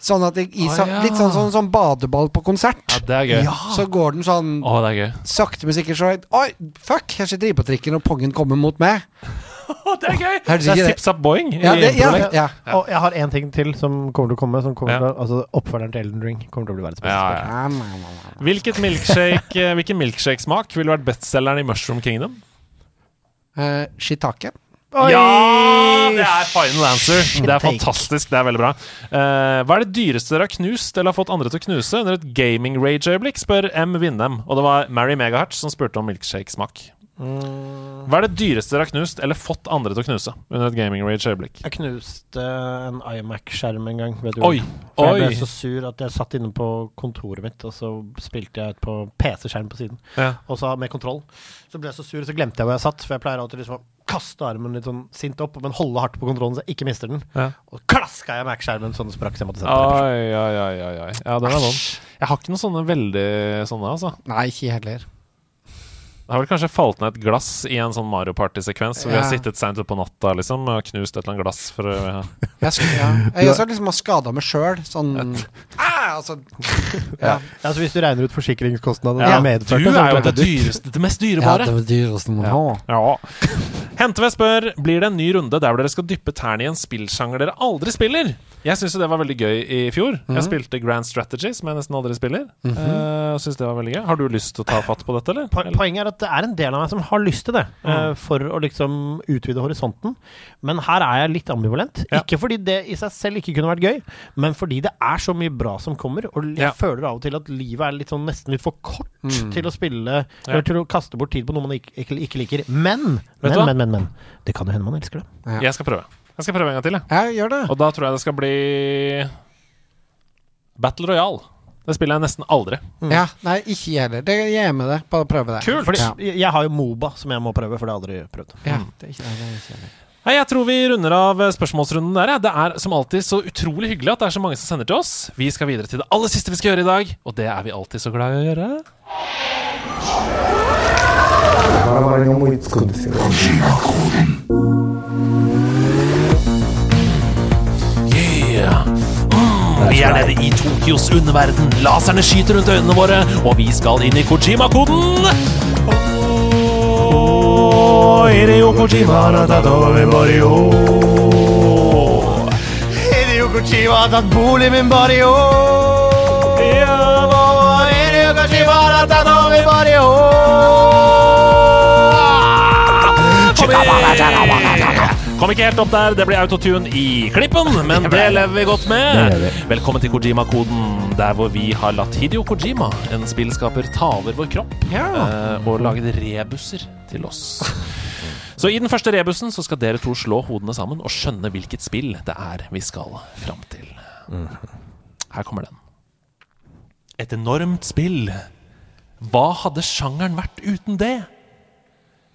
Sånn at det, i, ah, ja. Litt sånn, sånn, sånn badeball på konsert. Ja, det er gøy. Så går den sånn oh, det er gøy. sakte, men sikkert Oi, fuck! Jeg sitter på trikken, og pongen kommer mot meg. Det er gøy! Det er det- Zip Boing. Ja, det, ja, ja. Og jeg har én ting til som kommer til å komme. Som kommer Ja. til å, altså Oppfølgeren til Elden Ring kommer til å bli verdens beste Ja, ja. Eh, hvilken milkshake-smak ville vært bestselgeren i Mushroom Kingdom? Eh, Shitake. Ja! Det er final answer. Det er fantastisk. Det er veldig bra. Uh, hva er det dyreste dere har knust eller har fått andre til å knuse under et gaming rage-øyeblikk, spør M. Vindem. Og det var Mary Megahertz som spurte om milkshake-smak. Hva er det dyreste dere har knust eller fått andre til å knuse under et gaming rage-øyeblikk? Jeg knuste en iMac-skjerm en gang. Vet du Oi! For jeg ble Oi! så sur at jeg satt inne på kontoret mitt, og så spilte jeg på PC-skjerm på siden. Ja. Og så med kontroll. Så ble jeg så sur, så glemte jeg hvor jeg satt. For jeg pleier alltid liksom å kaste armen litt sånn sint opp, men holde hardt på kontrollen så jeg ikke mister den. Ja. Og klaska jeg Mac-skjermen sånn det sprakk, så jeg måtte sette den på. Oi, oi, oi, oi, oi. Ja, den er vond. Jeg har ikke noen sånne veldig sånne, altså. Nei, ikke heller. Det har vel kanskje falt ned et glass i en sånn Mario Party-sekvens, hvor vi har Ja. sittet seint utpå natta liksom, og knust et eller annet glass for ja. Jeg, sk ja. jeg skal liksom har skada meg sjøl. Sånn ah, altså, ja. Ja, så hvis du regner ut forsikringskostnadene Ja, Du er jo det det dyreste, det mest ja, dyrebare. det var det dyreste man har. Ja. Henteve spør Blir det en ny runde der dere skal dyppe tærne i en spillsjanger dere aldri spiller. Jeg syns jo det var veldig gøy i fjor. Jeg spilte Grand Strategy, som jeg nesten aldri spiller. Mm -hmm. uh, synes det var veldig gøy Har du lyst til å ta fatt på dette, eller? Po- Poenget er at det er en del av meg som har lyst til det, eh, for å liksom utvide horisonten. Men her er jeg litt ambivalent. Ja. Ikke fordi det i seg selv ikke kunne vært gøy, men fordi det er så mye bra som kommer. Og jeg Ja. føler av og til at livet er litt sånn nesten litt for kort til å spille Ja. Eller til å kaste bort tid på noe man ikke, ikke, liker. Men, men, men, men, men, men. Det kan jo hende man elsker det. Jeg skal prøve. Jeg skal prøve en gang til, jeg. Ja, gjør det. Og da tror jeg det skal bli Battle Royale. Det spiller jeg nesten aldri. Ja, nei, ikke jeg heller. Det jeg er med det. Bare prøve det. Kult. Fordi Ja. jeg, har jo Moba som jeg må prøve, for det har jeg aldri prøvd. Ja, det er ikke, det er ikke jeg. Nei, Jeg tror vi runder av spørsmålsrunden der. Ja. Det er som alltid så utrolig hyggelig at det er så mange som sender til oss. Vi skal videre til det aller siste vi skal gjøre i dag, og det er vi alltid så glad i å gjøre. Yeah. Mm, er nede i Tokyos underverden. Laserne skyter rundt øynene våre, og vi skal inn i Kojima-koden. Oh, Hideo Kojima, Natatomi Mario. Hideo Kojima har tatt bolig min Mario. Hideo Kojima har tatt over Mario. Kom ikke helt opp der, det blir autotune i klippen, men det lever vi godt med. Velkommen til Kojima-koden, der hvor vi har latt Hidio Kojima, en spillskaper, ta over vår kropp eh, og laget rebuser til oss. Så i den første rebusen så skal dere to slå hodene sammen og skjønne hvilket spill det er vi skal fram til. Her kommer den. Et enormt spill. Hva hadde sjangeren vært uten det?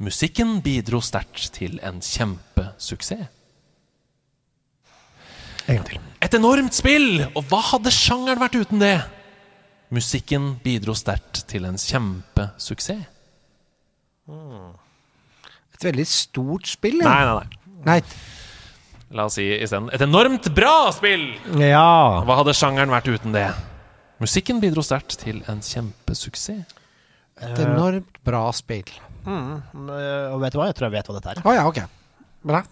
Musikken bidro sterkt til en kjempesuksess. En gang til. Et enormt spill! Og hva hadde sjangeren vært uten det? Musikken bidro sterkt til en kjempesuksess. Et veldig stort spill, Nei, nei, nei. Nei. La oss si isteden et enormt bra spill! Ja. Hva hadde sjangeren vært uten det? Musikken bidro sterkt til en kjempesuksess. Et enormt bra spill. Mm, Og vet du hva? Jeg tror jeg vet hva dette er. Å ja, ok. Bra.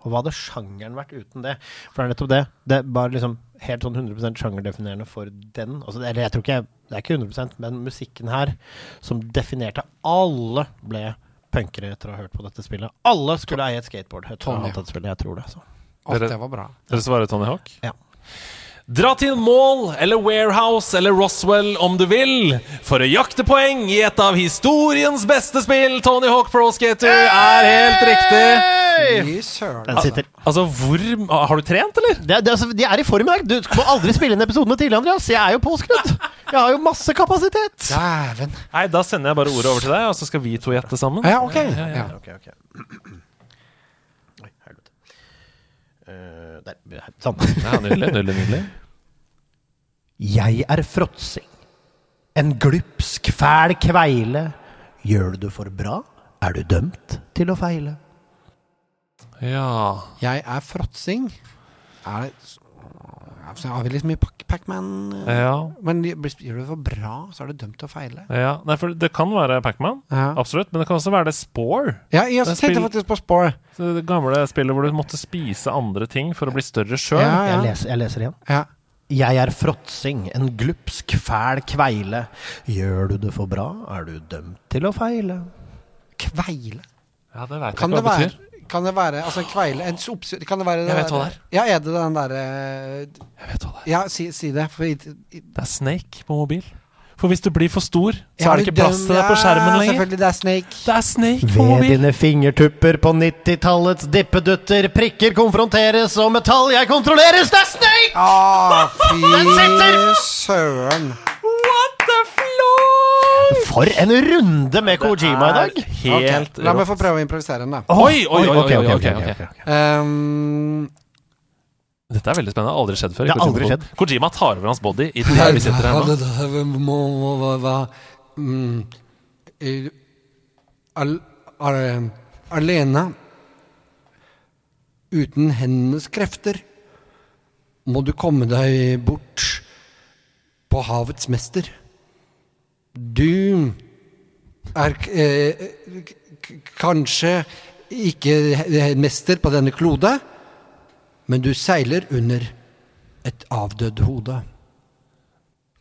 Og hva hadde sjangeren vært uten det? For det er nettopp det. Det er bare liksom helt sånn 100% sjangerdefinerende for den. Altså, eller jeg tror ikke Det er ikke 100% men musikken her, som definerte Alle ble punkere etter å ha hørt på dette spillet. Alle skulle eie et skateboard ha Tony. spillet. Jeg tror det. altså. Så. Å, Dere- det var bra. Dere svarer Tony Hawk? Ja. Dra til Mall eller Warehouse eller Roswell om du vil, for å jakte poeng i et av historiens beste spill. Tony Hawk Pro Skater er helt riktig. Den sitter. Altså, hvor Har du trent, eller? Det, det, altså, de er i form i dag. Du må aldri spille inn episodene tidlig, Andreas. Jeg er jo påskrudd. Jeg har jo masse kapasitet. Dæven. Nei, da sender jeg bare ordet over til deg, og så skal vi to gjette sammen. Ja, ok. Ja. Ok, ok. okay, helvete. Eh, der. Sånn. Ja, nydelig, nydelig, nydelig. Jeg er fråtsing. En glupsk, fæl kveile. Gjør du det for bra, er du dømt til å feile. Ja Jeg er fråtsing. Er det så har vi litt mye Pac- Pac-Man eh, Ja. Men gjør du det for bra, så er du dømt til å feile. ja. Nei, for det kan være Pacman, Ja, absolutt. Men det kan også være det Spore. ja jeg Det er tenkte faktisk på Spore. Så Det gamle spillet hvor du måtte spise andre ting for å bli større sjøl. Ja, Jeg ja. leser, jeg leser igjen. ja. Jeg er fråtsing, en glupsk, fæl kveile. Gjør du det for bra, er du dømt til å feile. Kveile. Ja, det veit jeg Kan ikke det hva det være betyr. Kan det være Altså, kveile en oppsy- Kan det være Jeg vet hva det er. Ja, er det den derre Jeg vet hva det er. Ja, si, si det. For i, i, Det er Snake på mobil. For hvis du blir for stor, så Ja, er det ikke plass til deg på skjermen lenger. Selvfølgelig, det er Snake. Det er Snake på Ved mobil. dine fingertupper på 90-tallets dippedutter, prikker konfronteres og metall jeg kontrolleres. Det er Snake! Å, fy søren. What the floor? For en runde med Kojima i dag. Helt okay, La meg få prøve å improvisere den, da. Oi, oi, oi, oi, ok, oi, ok, ok, ok, ok. ok, ok. Um, Dette er veldig spennende. Aldri skjedd før. Det har aldri skjedd Kojima tar over hans body i det vi sitter her nå. Mm, eh, al, al, Alene uten hendenes krefter må du komme deg bort på havets mester. Du er eh, kanskje ikke mester på denne klode, men du seiler under et avdødd hode.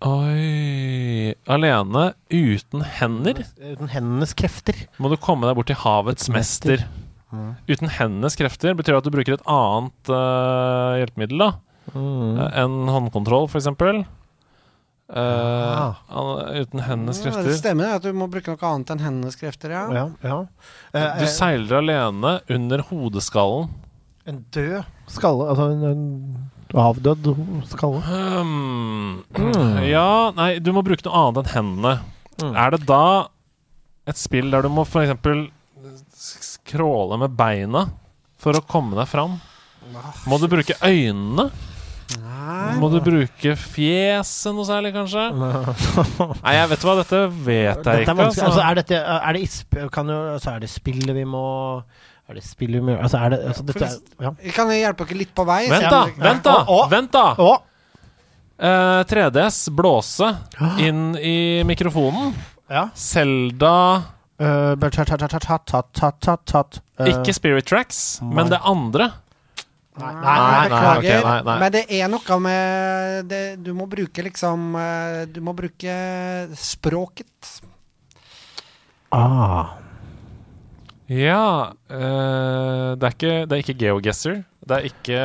Oi Alene, uten hender, Uten hendenes krefter. må du komme deg bort til havets mester. Uten hendenes krefter betyr det at du bruker et annet uh, hjelpemiddel, da. Eh, En håndkontroll, for Eh, Ah. uten hendenes Ja, det stemmer at du må bruke noe annet enn hendenes krefter, ja. Ja, ja. Uh, Du eh, seiler alene under hodeskallen. en død skalle, altså en, en avdød skalle. Hmm. Ja, nei, du må bruke noe annet enn hendene. Mm. Er det da et spill der du må eksempel skråle med beina for å komme deg fram? Må du bruke øynene? Nei. Må du bruke fjeset noe særlig, kanskje? Nei, jeg vet hva, dette vet Dette jeg er ikke. Altså, Altså. er dette er det, kan jo, altså, er det spillet vi må Er det spillet vi må gjøre Altså, er det altså, dette er, ja. Jeg kan hjelpe dere litt på vei. Vent, da! Vent, da! Å, å. Vent da Å! Eh, 3DS, blåse inn i mikrofonen. Ja. Selda Uh. Uh, Ikke Spirit Tracks, men det andre. Nei, Nei, nei, beklager. nei, nei. Men det er noe med det, Du må bruke liksom eh, Du må bruke språket. Ah. Ja eh, det, er ikke, det er ikke GeoGuessr. Det er ikke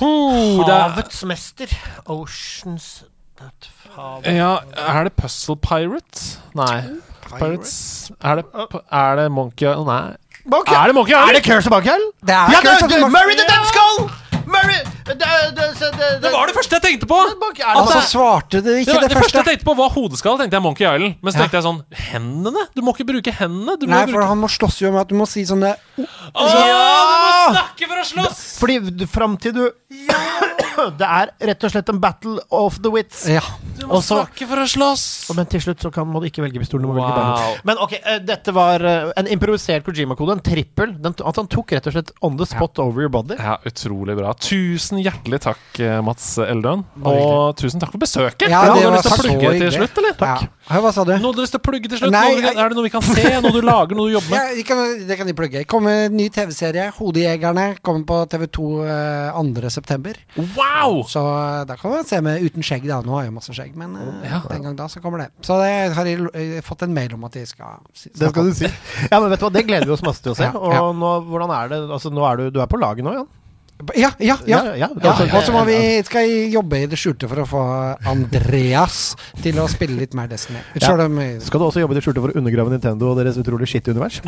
Huh, Havets mester. Oceans that hav- Ja, er det Puzzle Pirate? Nei. Pirates Er det, er det Monkey Island? Nei. Monkey- Er det Monkey Er det Curse of Monkey Island? Det er Ja, Curse of det, Monkey- Murray the Dead Skull! Murray det, det, det, Det var det første jeg tenkte på! Og så svarte du Det, ikke det, det, det første jeg tenkte på, var hodeskall. tenkte jeg Monkey Island. Men så Ja. tenkte jeg sånn Hendene? Du må ikke bruke hendene. Du må Nei, bruke for han må slåss jo med at du må si sånne Åh, du må snakke for å slåss! Fordi du- fram til du Det er rett og slett en battle of the wits. Ja. Du må Også, snakke for å slåss! Men til slutt så kan, må du ikke velge pistolen. Velge Wow. Men ok, uh, dette var uh, en improvisert Kojima-kode. En trippel. At han tok rett og slett on the spot over your body. Ja, utrolig bra. Tusen hjertelig takk, eh, Mats Eldøen. Og tusen takk for besøket. Ja, det, det du var lyst til å så plugge til slutt, eller? ja. Hør, Hva sa du? Noe dere å plugge til slutt? Nei, noe kan, er det noe vi kan se? Noe du lager? Noe du jobber med? Ja, det kan, det kan de plugge. Det kommer en ny TV-serie. 'Hodejegerne' kommer på TV2 eh, 2. september. Wow! Så eh, da kan man se med uten skjegg. da Nå har jeg jo masse skjegg, men eh, Ja. den gang da så kommer det. Så det har jeg eh, fått en mail om at de skal si- Det skal du si. Ja, men vet du hva, Det gleder vi oss masse til å se. Ja, Og ja. nå, hvordan er det Altså, nå er du, du er på laget nå, Jan? Ja, ja, ja. Ja, ja, Ja, og så må vi skal jobbe i det skjulte for å få Andreas til å spille litt mer Destiny. Skal du også jobbe i det skjulte for å undergrave Nintendo og deres utrolig skitte univers?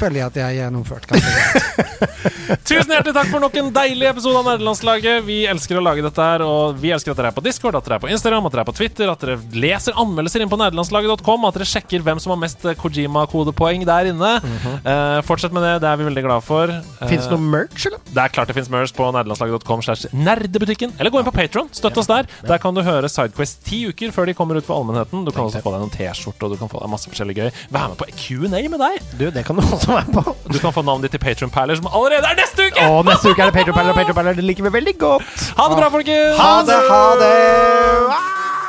Føler jeg at jeg er gjennomført. Tusen hjertelig takk for nok en deilig episode av Nerdelandslaget. Vi elsker å lage dette her, og vi elsker at dere er på Discord, at dere er på Instagram, at dere er på Twitter, at dere leser anmeldelser inn på nerdelandslaget.com, at dere sjekker hvem som har mest eh, Kojima-kodepoeng der inne. Eh, fortsett med det, det er vi veldig glade for. Uh, Fins det noe merch, eller? Det er klart det fins merch. På nerdelandslaget.com slash nerdebutikken, eller gå inn på Patron. Støtt oss der. Der kan du høre Sidequest ti uker før de kommer ut for allmennheten. Du kan også få deg noen T-skjorte, og du kan få deg masse forskjellig gøy. Vær med på Q&A med deg. Du, det kan du også være på. Du kan få navnet ditt til Patron-perler, som allerede er neste uke! Og neste uke er det Patreon-perler og Patreon-perler. Det liker vi veldig godt. Ha det bra, folkens! Ha det, ha det! Ah!